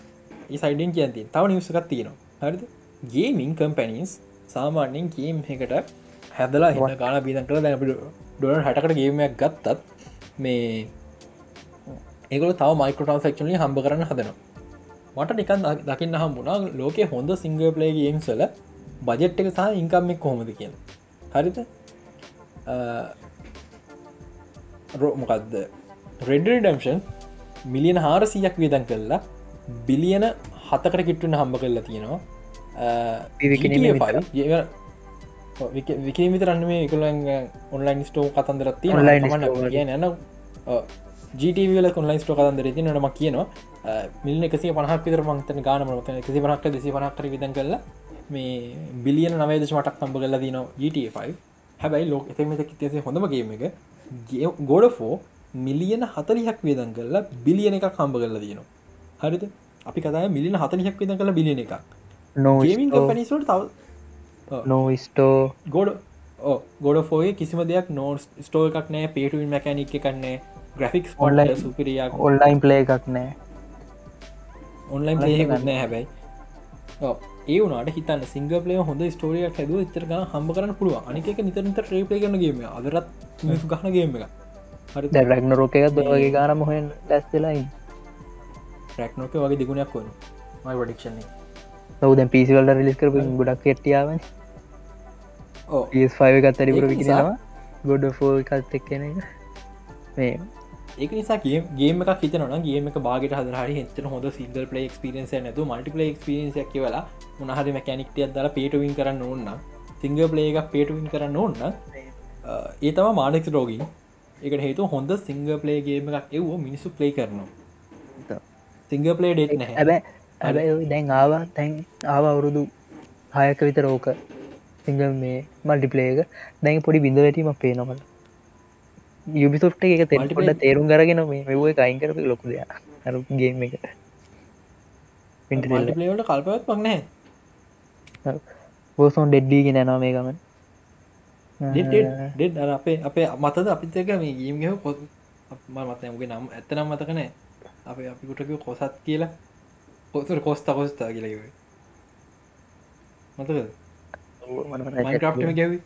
ඒ සයිඩෙන් කියන්ති තව නිවසකත් තියෙනවා. හරිද? ගේමින් කම්පැනිස් සාමාන්‍යෙන් ගේම් එකට හැදලා හින්න ගාන බීදන් කළ දැ ඩොන හටකට ගේමයක් ගත්තත් මේ ඒකල තව මයිකටන්ෆෙක්ෂනලි හම්බ කරන්න හදනවා. මට නිකන් දකින්න හම්බුණා ලෝකෙ හොඳ සිංග පලේ ගේම්සල බජෙට් එක සහ ඉන්කම්මෙක් කොහොමද කියන හරිත රෝමකක්ද රෙඩඩම්ෂන් මිලියන හාරසියක් වියදන් කරලා බිලියන හතකට කිට්ටුන හම්බ කරලා තියෙනවා විකින් විතරන්න මේ එකල ඔන්ලයින් ස්ටෝ කතන්දරත් තිය න ජීටවල කොන්ලයින් ස්ටෝ කතන්දර ති නම කියනවා මිල් එකසි පනහක් විතර මංතන ගාන මත එකසි පනක්ට දෙසි පනක්කර විදන් කරලා මේ බිලියන නවේදශ මටක් තම්බ කරලා දින GTA5 හැබැයි ලෝක එතම කිතසේ හොඳම ගේම එක ගෝඩෆෝ මිලියන හතලිහක් වේදන් කරලා බිලියන එකක් හම්බ කරලා දිනවා. හරිත අපි කතයි මිලියන හතලිහක් විදන් කළ බිලියන එකක්. ගේමින් කම්පනිසට තව නෝස්ටෝ ගොඩ ගොඩ ෆෝය කිසිම දෙයක් නෝස් ස්ටෝ එකක් නෑ පේටුවන් මැකැනික් එකන්නේ ග්‍රෆික්ස් ඔන්ලයි සුපිරියක් ඔල්ලයින් පලේ එකක් නෑ. ඔන්ලයින් පලේකුත්න හැබැයි. ඔව්. ඒ වුණට හිතන්න සිංගපලේ හොඳ ස්ටෝරියක් හැදුව එතරක හම්බ කරන්න පුළුව අනික නිතරත ්‍රේපලේ කරනගේම අදරත් ගහනගේම එක. හරි. දැරක්න රෝක එකත් වගේ ගානම හොෙන් ලැස්වෙලයි රැක්නෝක වගේ දෙගුණයක් වන මයි වඩික්ෂන්නේ සෞ දැන් පිසිවල්ට රිලිස් කරපු ගොඩක් කෙටියාව ප එකත් අරිපුර ඒක විකිනවා ගොඩ ෆෝ එකත් එක්කන එක. මේ ඒක නිසා ගේම එක හිතන ගේම බාගට හදරහරි හෙතන හොඳ සිංගල් පලේ ක්ස්පිරන්ස නැතු මල්ටිපලේ ක්ස්පිරන්සක් කියවලා උනහරි මැකැනික්ටිය අදලා පේටවින් කරන්න ඕන්න සිංග පලේ එකක් පේටවින් කරන්න ඕන්න ඒ තම මානෙක් රෝගින් එකට හේතු හොඳ සිංග පලේගේම එකක් එව්ෝ මිනිස්සු ප්ලේ කරනවා. සිංග පලේ ඩේට ඇබැයි ඔය දැන් ආවා තැන් ආව අවුරුදු හයක විත රෝක සිංගල් මේ මල්ටිපලේක දැන් පොඩි බිඳ වැටීමක් පේනකට යුබිසොට් එක තෙ Multiplayer- පොඩ තේරුම් කරගෙන මේ මෙව කයින් කරප ලොකු දෙය අරුගේම එක. මල්ටිපලේට කල්පත් පක් නෑ පෝසොන් ඩෙඩ්ඩීගෙන යනවා මේ ගමන්. ඩෙඩ් අර අපේ අපේ මතද? අපිත් එක මේ ගීම් ගහ කො මතයමගේ නම් ඇත්තනම් මතකනෑ අපේ අපිකුටක කොසත් කියලා. පොතුර කොස්තා කොස්තා කියලකිව මතක මයින්ක්‍රප්ටම ගැවි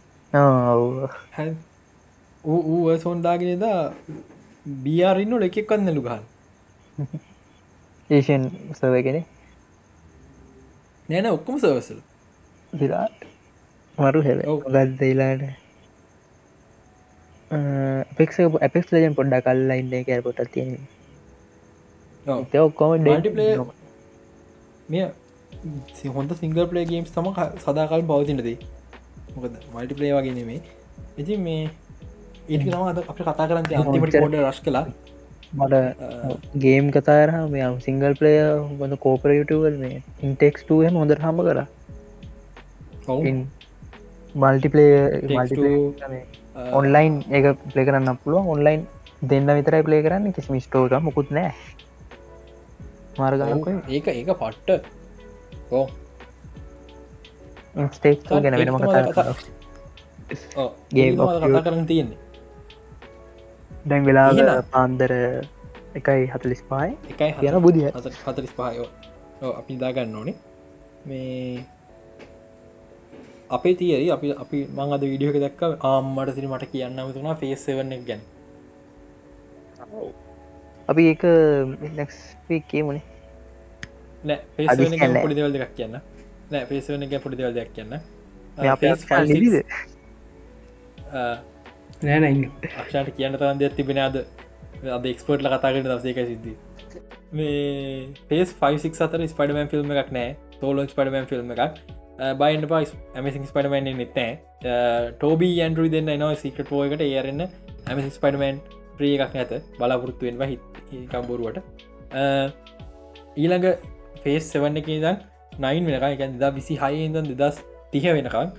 ඌ සොන්ඩාගෙනද බියාරන්න එකෙක් වන්නලු ගහන් ඒෂන් සවගෙන නෑන ඔක්කොම සවසල් දිරාට මරු හෙ ඔව්. ගත්දයිලාට පෙක් අපෙක් ලජන් පොඩ්ඩ කල්ලා ඉන්න කෑ පොට තියෙන ඔක්කොම Multiplayer- මෙය සි- හොඳ සිංගල් පලේ ගේම්ස් තම සදාකල් පවතිනදී. මොකද මල්ටිපලේ වගේ නෙමේ ඉතින් මේ ඒක තම අද අප කතා කරන්න අන්තිමට පොඩ රශ් කලා මට ගේම් කතාරහ මේ සිංගල් පලය බඳ කෝපරයුටවල් මේ ඉන්ටෙක්ස්ටුවම හොඳර හම කර. මල්ටිපලේ ඔන්ලයින් ඒක පලේ කරන්න පුළුව ඔන්ලයින් දෙන්න විතරයි පලේ කරන්න කිසි මිස්ටෝක මුකුත් නෑ මාර්ගනක ඒක ඒක පට්ට ඕ ඉන්ස්ටේක් ගැන වෙනම කතා කතා කරන්න තියෙන්නේ දැන් වෙලා. පාන්දර එකයි හතලිස් පායි එකයි කියන බුදිය හතරිස් පහයෝ අපි දාගන්න ඕනේ මේ අපේ තියරි අපි අපි මං අද විඩියෝක දක්ක ආම්මට සිරි මට කියන්න තුනා ෆේස්සවන්න ගැන අපි ඒක නෙක්ස්වී කියමුණේ නෑ කියන්නේ. පොඩි දෙවල් දෙක් කියන්න නෑ පේසවන එක පොඩි දෙවල් දෙයක් කියන්න නෑනඉන්න අක්ෂාට කියන්න තරන් දෙයක් තිබෙන අද එක්ස්පර්ට්ල කතාකට දසේක සිද්ධ මේ පේස් 56 අතර ස්පඩමන් ෆිල්ම් එකක් නෑ තෝලොන් ස්පඩමන් ෆිල්ම් එකක් බයින්ට පයිස් ඇමසින් ස්පඩමන් නෙත්නෑ ටෝබී ඇන්ඩරු දෙන්න නවා සිකට පෝයකට ඒරන්න ඇමසි ස්පඩමන් ප්‍රිය එකක් නැත බලාපොරත්තුවෙන් හිකම්බොරුවට ඊළඟ ෆේස් සෙවන්න එක දන් නයින් වෙනක එක දා විසි හයඉදන් දෙදස් තිහ වෙනකම්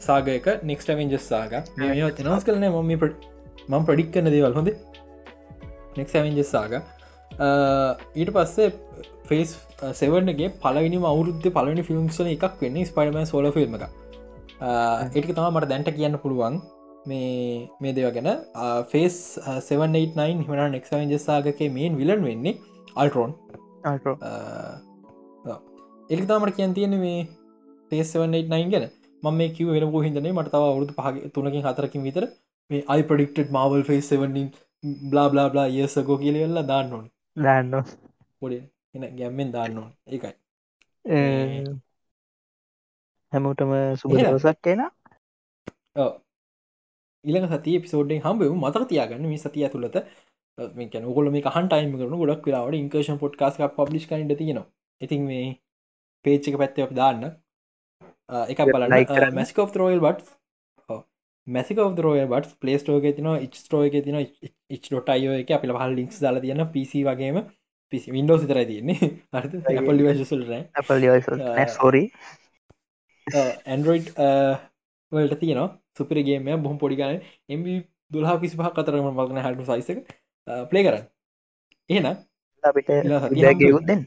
සාගයක නෙක්ට වෙන්ජස් සාග නස් කරන ම මම ප්‍රඩික් කන දේවල් හොඳ? නෙක් වෙන්ජස් සාග ඊට පස්සේ ෆේස් සෙවන්ගේ පලවිනි අවුරුද්ධ පලනි ෆිල්ම්සල එකක් වෙන්න ස්පඩම සෝල ෆිල්ම් එක. ඒක තම මට දැන්ට කියන්න පුළුවන්. මේ මේ දෙව ගැන. ෆේස් 789 හිමන නෙක්වෙන්ජසාගගේ මේන් විලන් වෙන්නේ අල්ටරෝන් එක් තාමට කියන් තියෙන මේ 789 ගැන. ම මේ කිව වෙන හිදන මට තව අවුදු පහ තුනකින් හතරකින් විතර මේ අයි පඩික්ට Marvel phase 7 blah blah blah ඒසකෝ කියලවෙල්ලා දාන්න ඕන. දාන්න පොඩි එන ගැම්මෙන් දාන්න ඕන. එකයි හැමෝටම සුබදවසක් කියෙන ඉලක සති පිසෝඩෙන් හම්බ මතක තියාගන්න මේ සතිය තුළත මේක ගොල මේ හන්ටයිම කරන ගොඩක් වෙලාවට ඉංකර්ෂන් පොට්කාස් පබ්ලිස් කනට තියෙනවා. ඉතින් මේ පේච්චක පැත්තයක් දාන්න. එක බල මැස්කෝ රෝයල් බට් මැසික රෝය බට පලේස්ටෝක තින ස්ටෝක තින ච්ටොට අයෝ එක අපිල හල් ලික්ස් දාලා තියන්න පිසි වගේම පිසි වින්ඩෝ සිතර තියන්නේ. සෝරි ඇන්ඩරෝයිඩ් වලට තියනවා. සුපරිගේම බොහම පොඩිගන එම දුල්හා පිසි පහ කතරම මගන හටු සයිසක ප්ලේ කරන්න. එහෙන අපිට යුද්දෙන්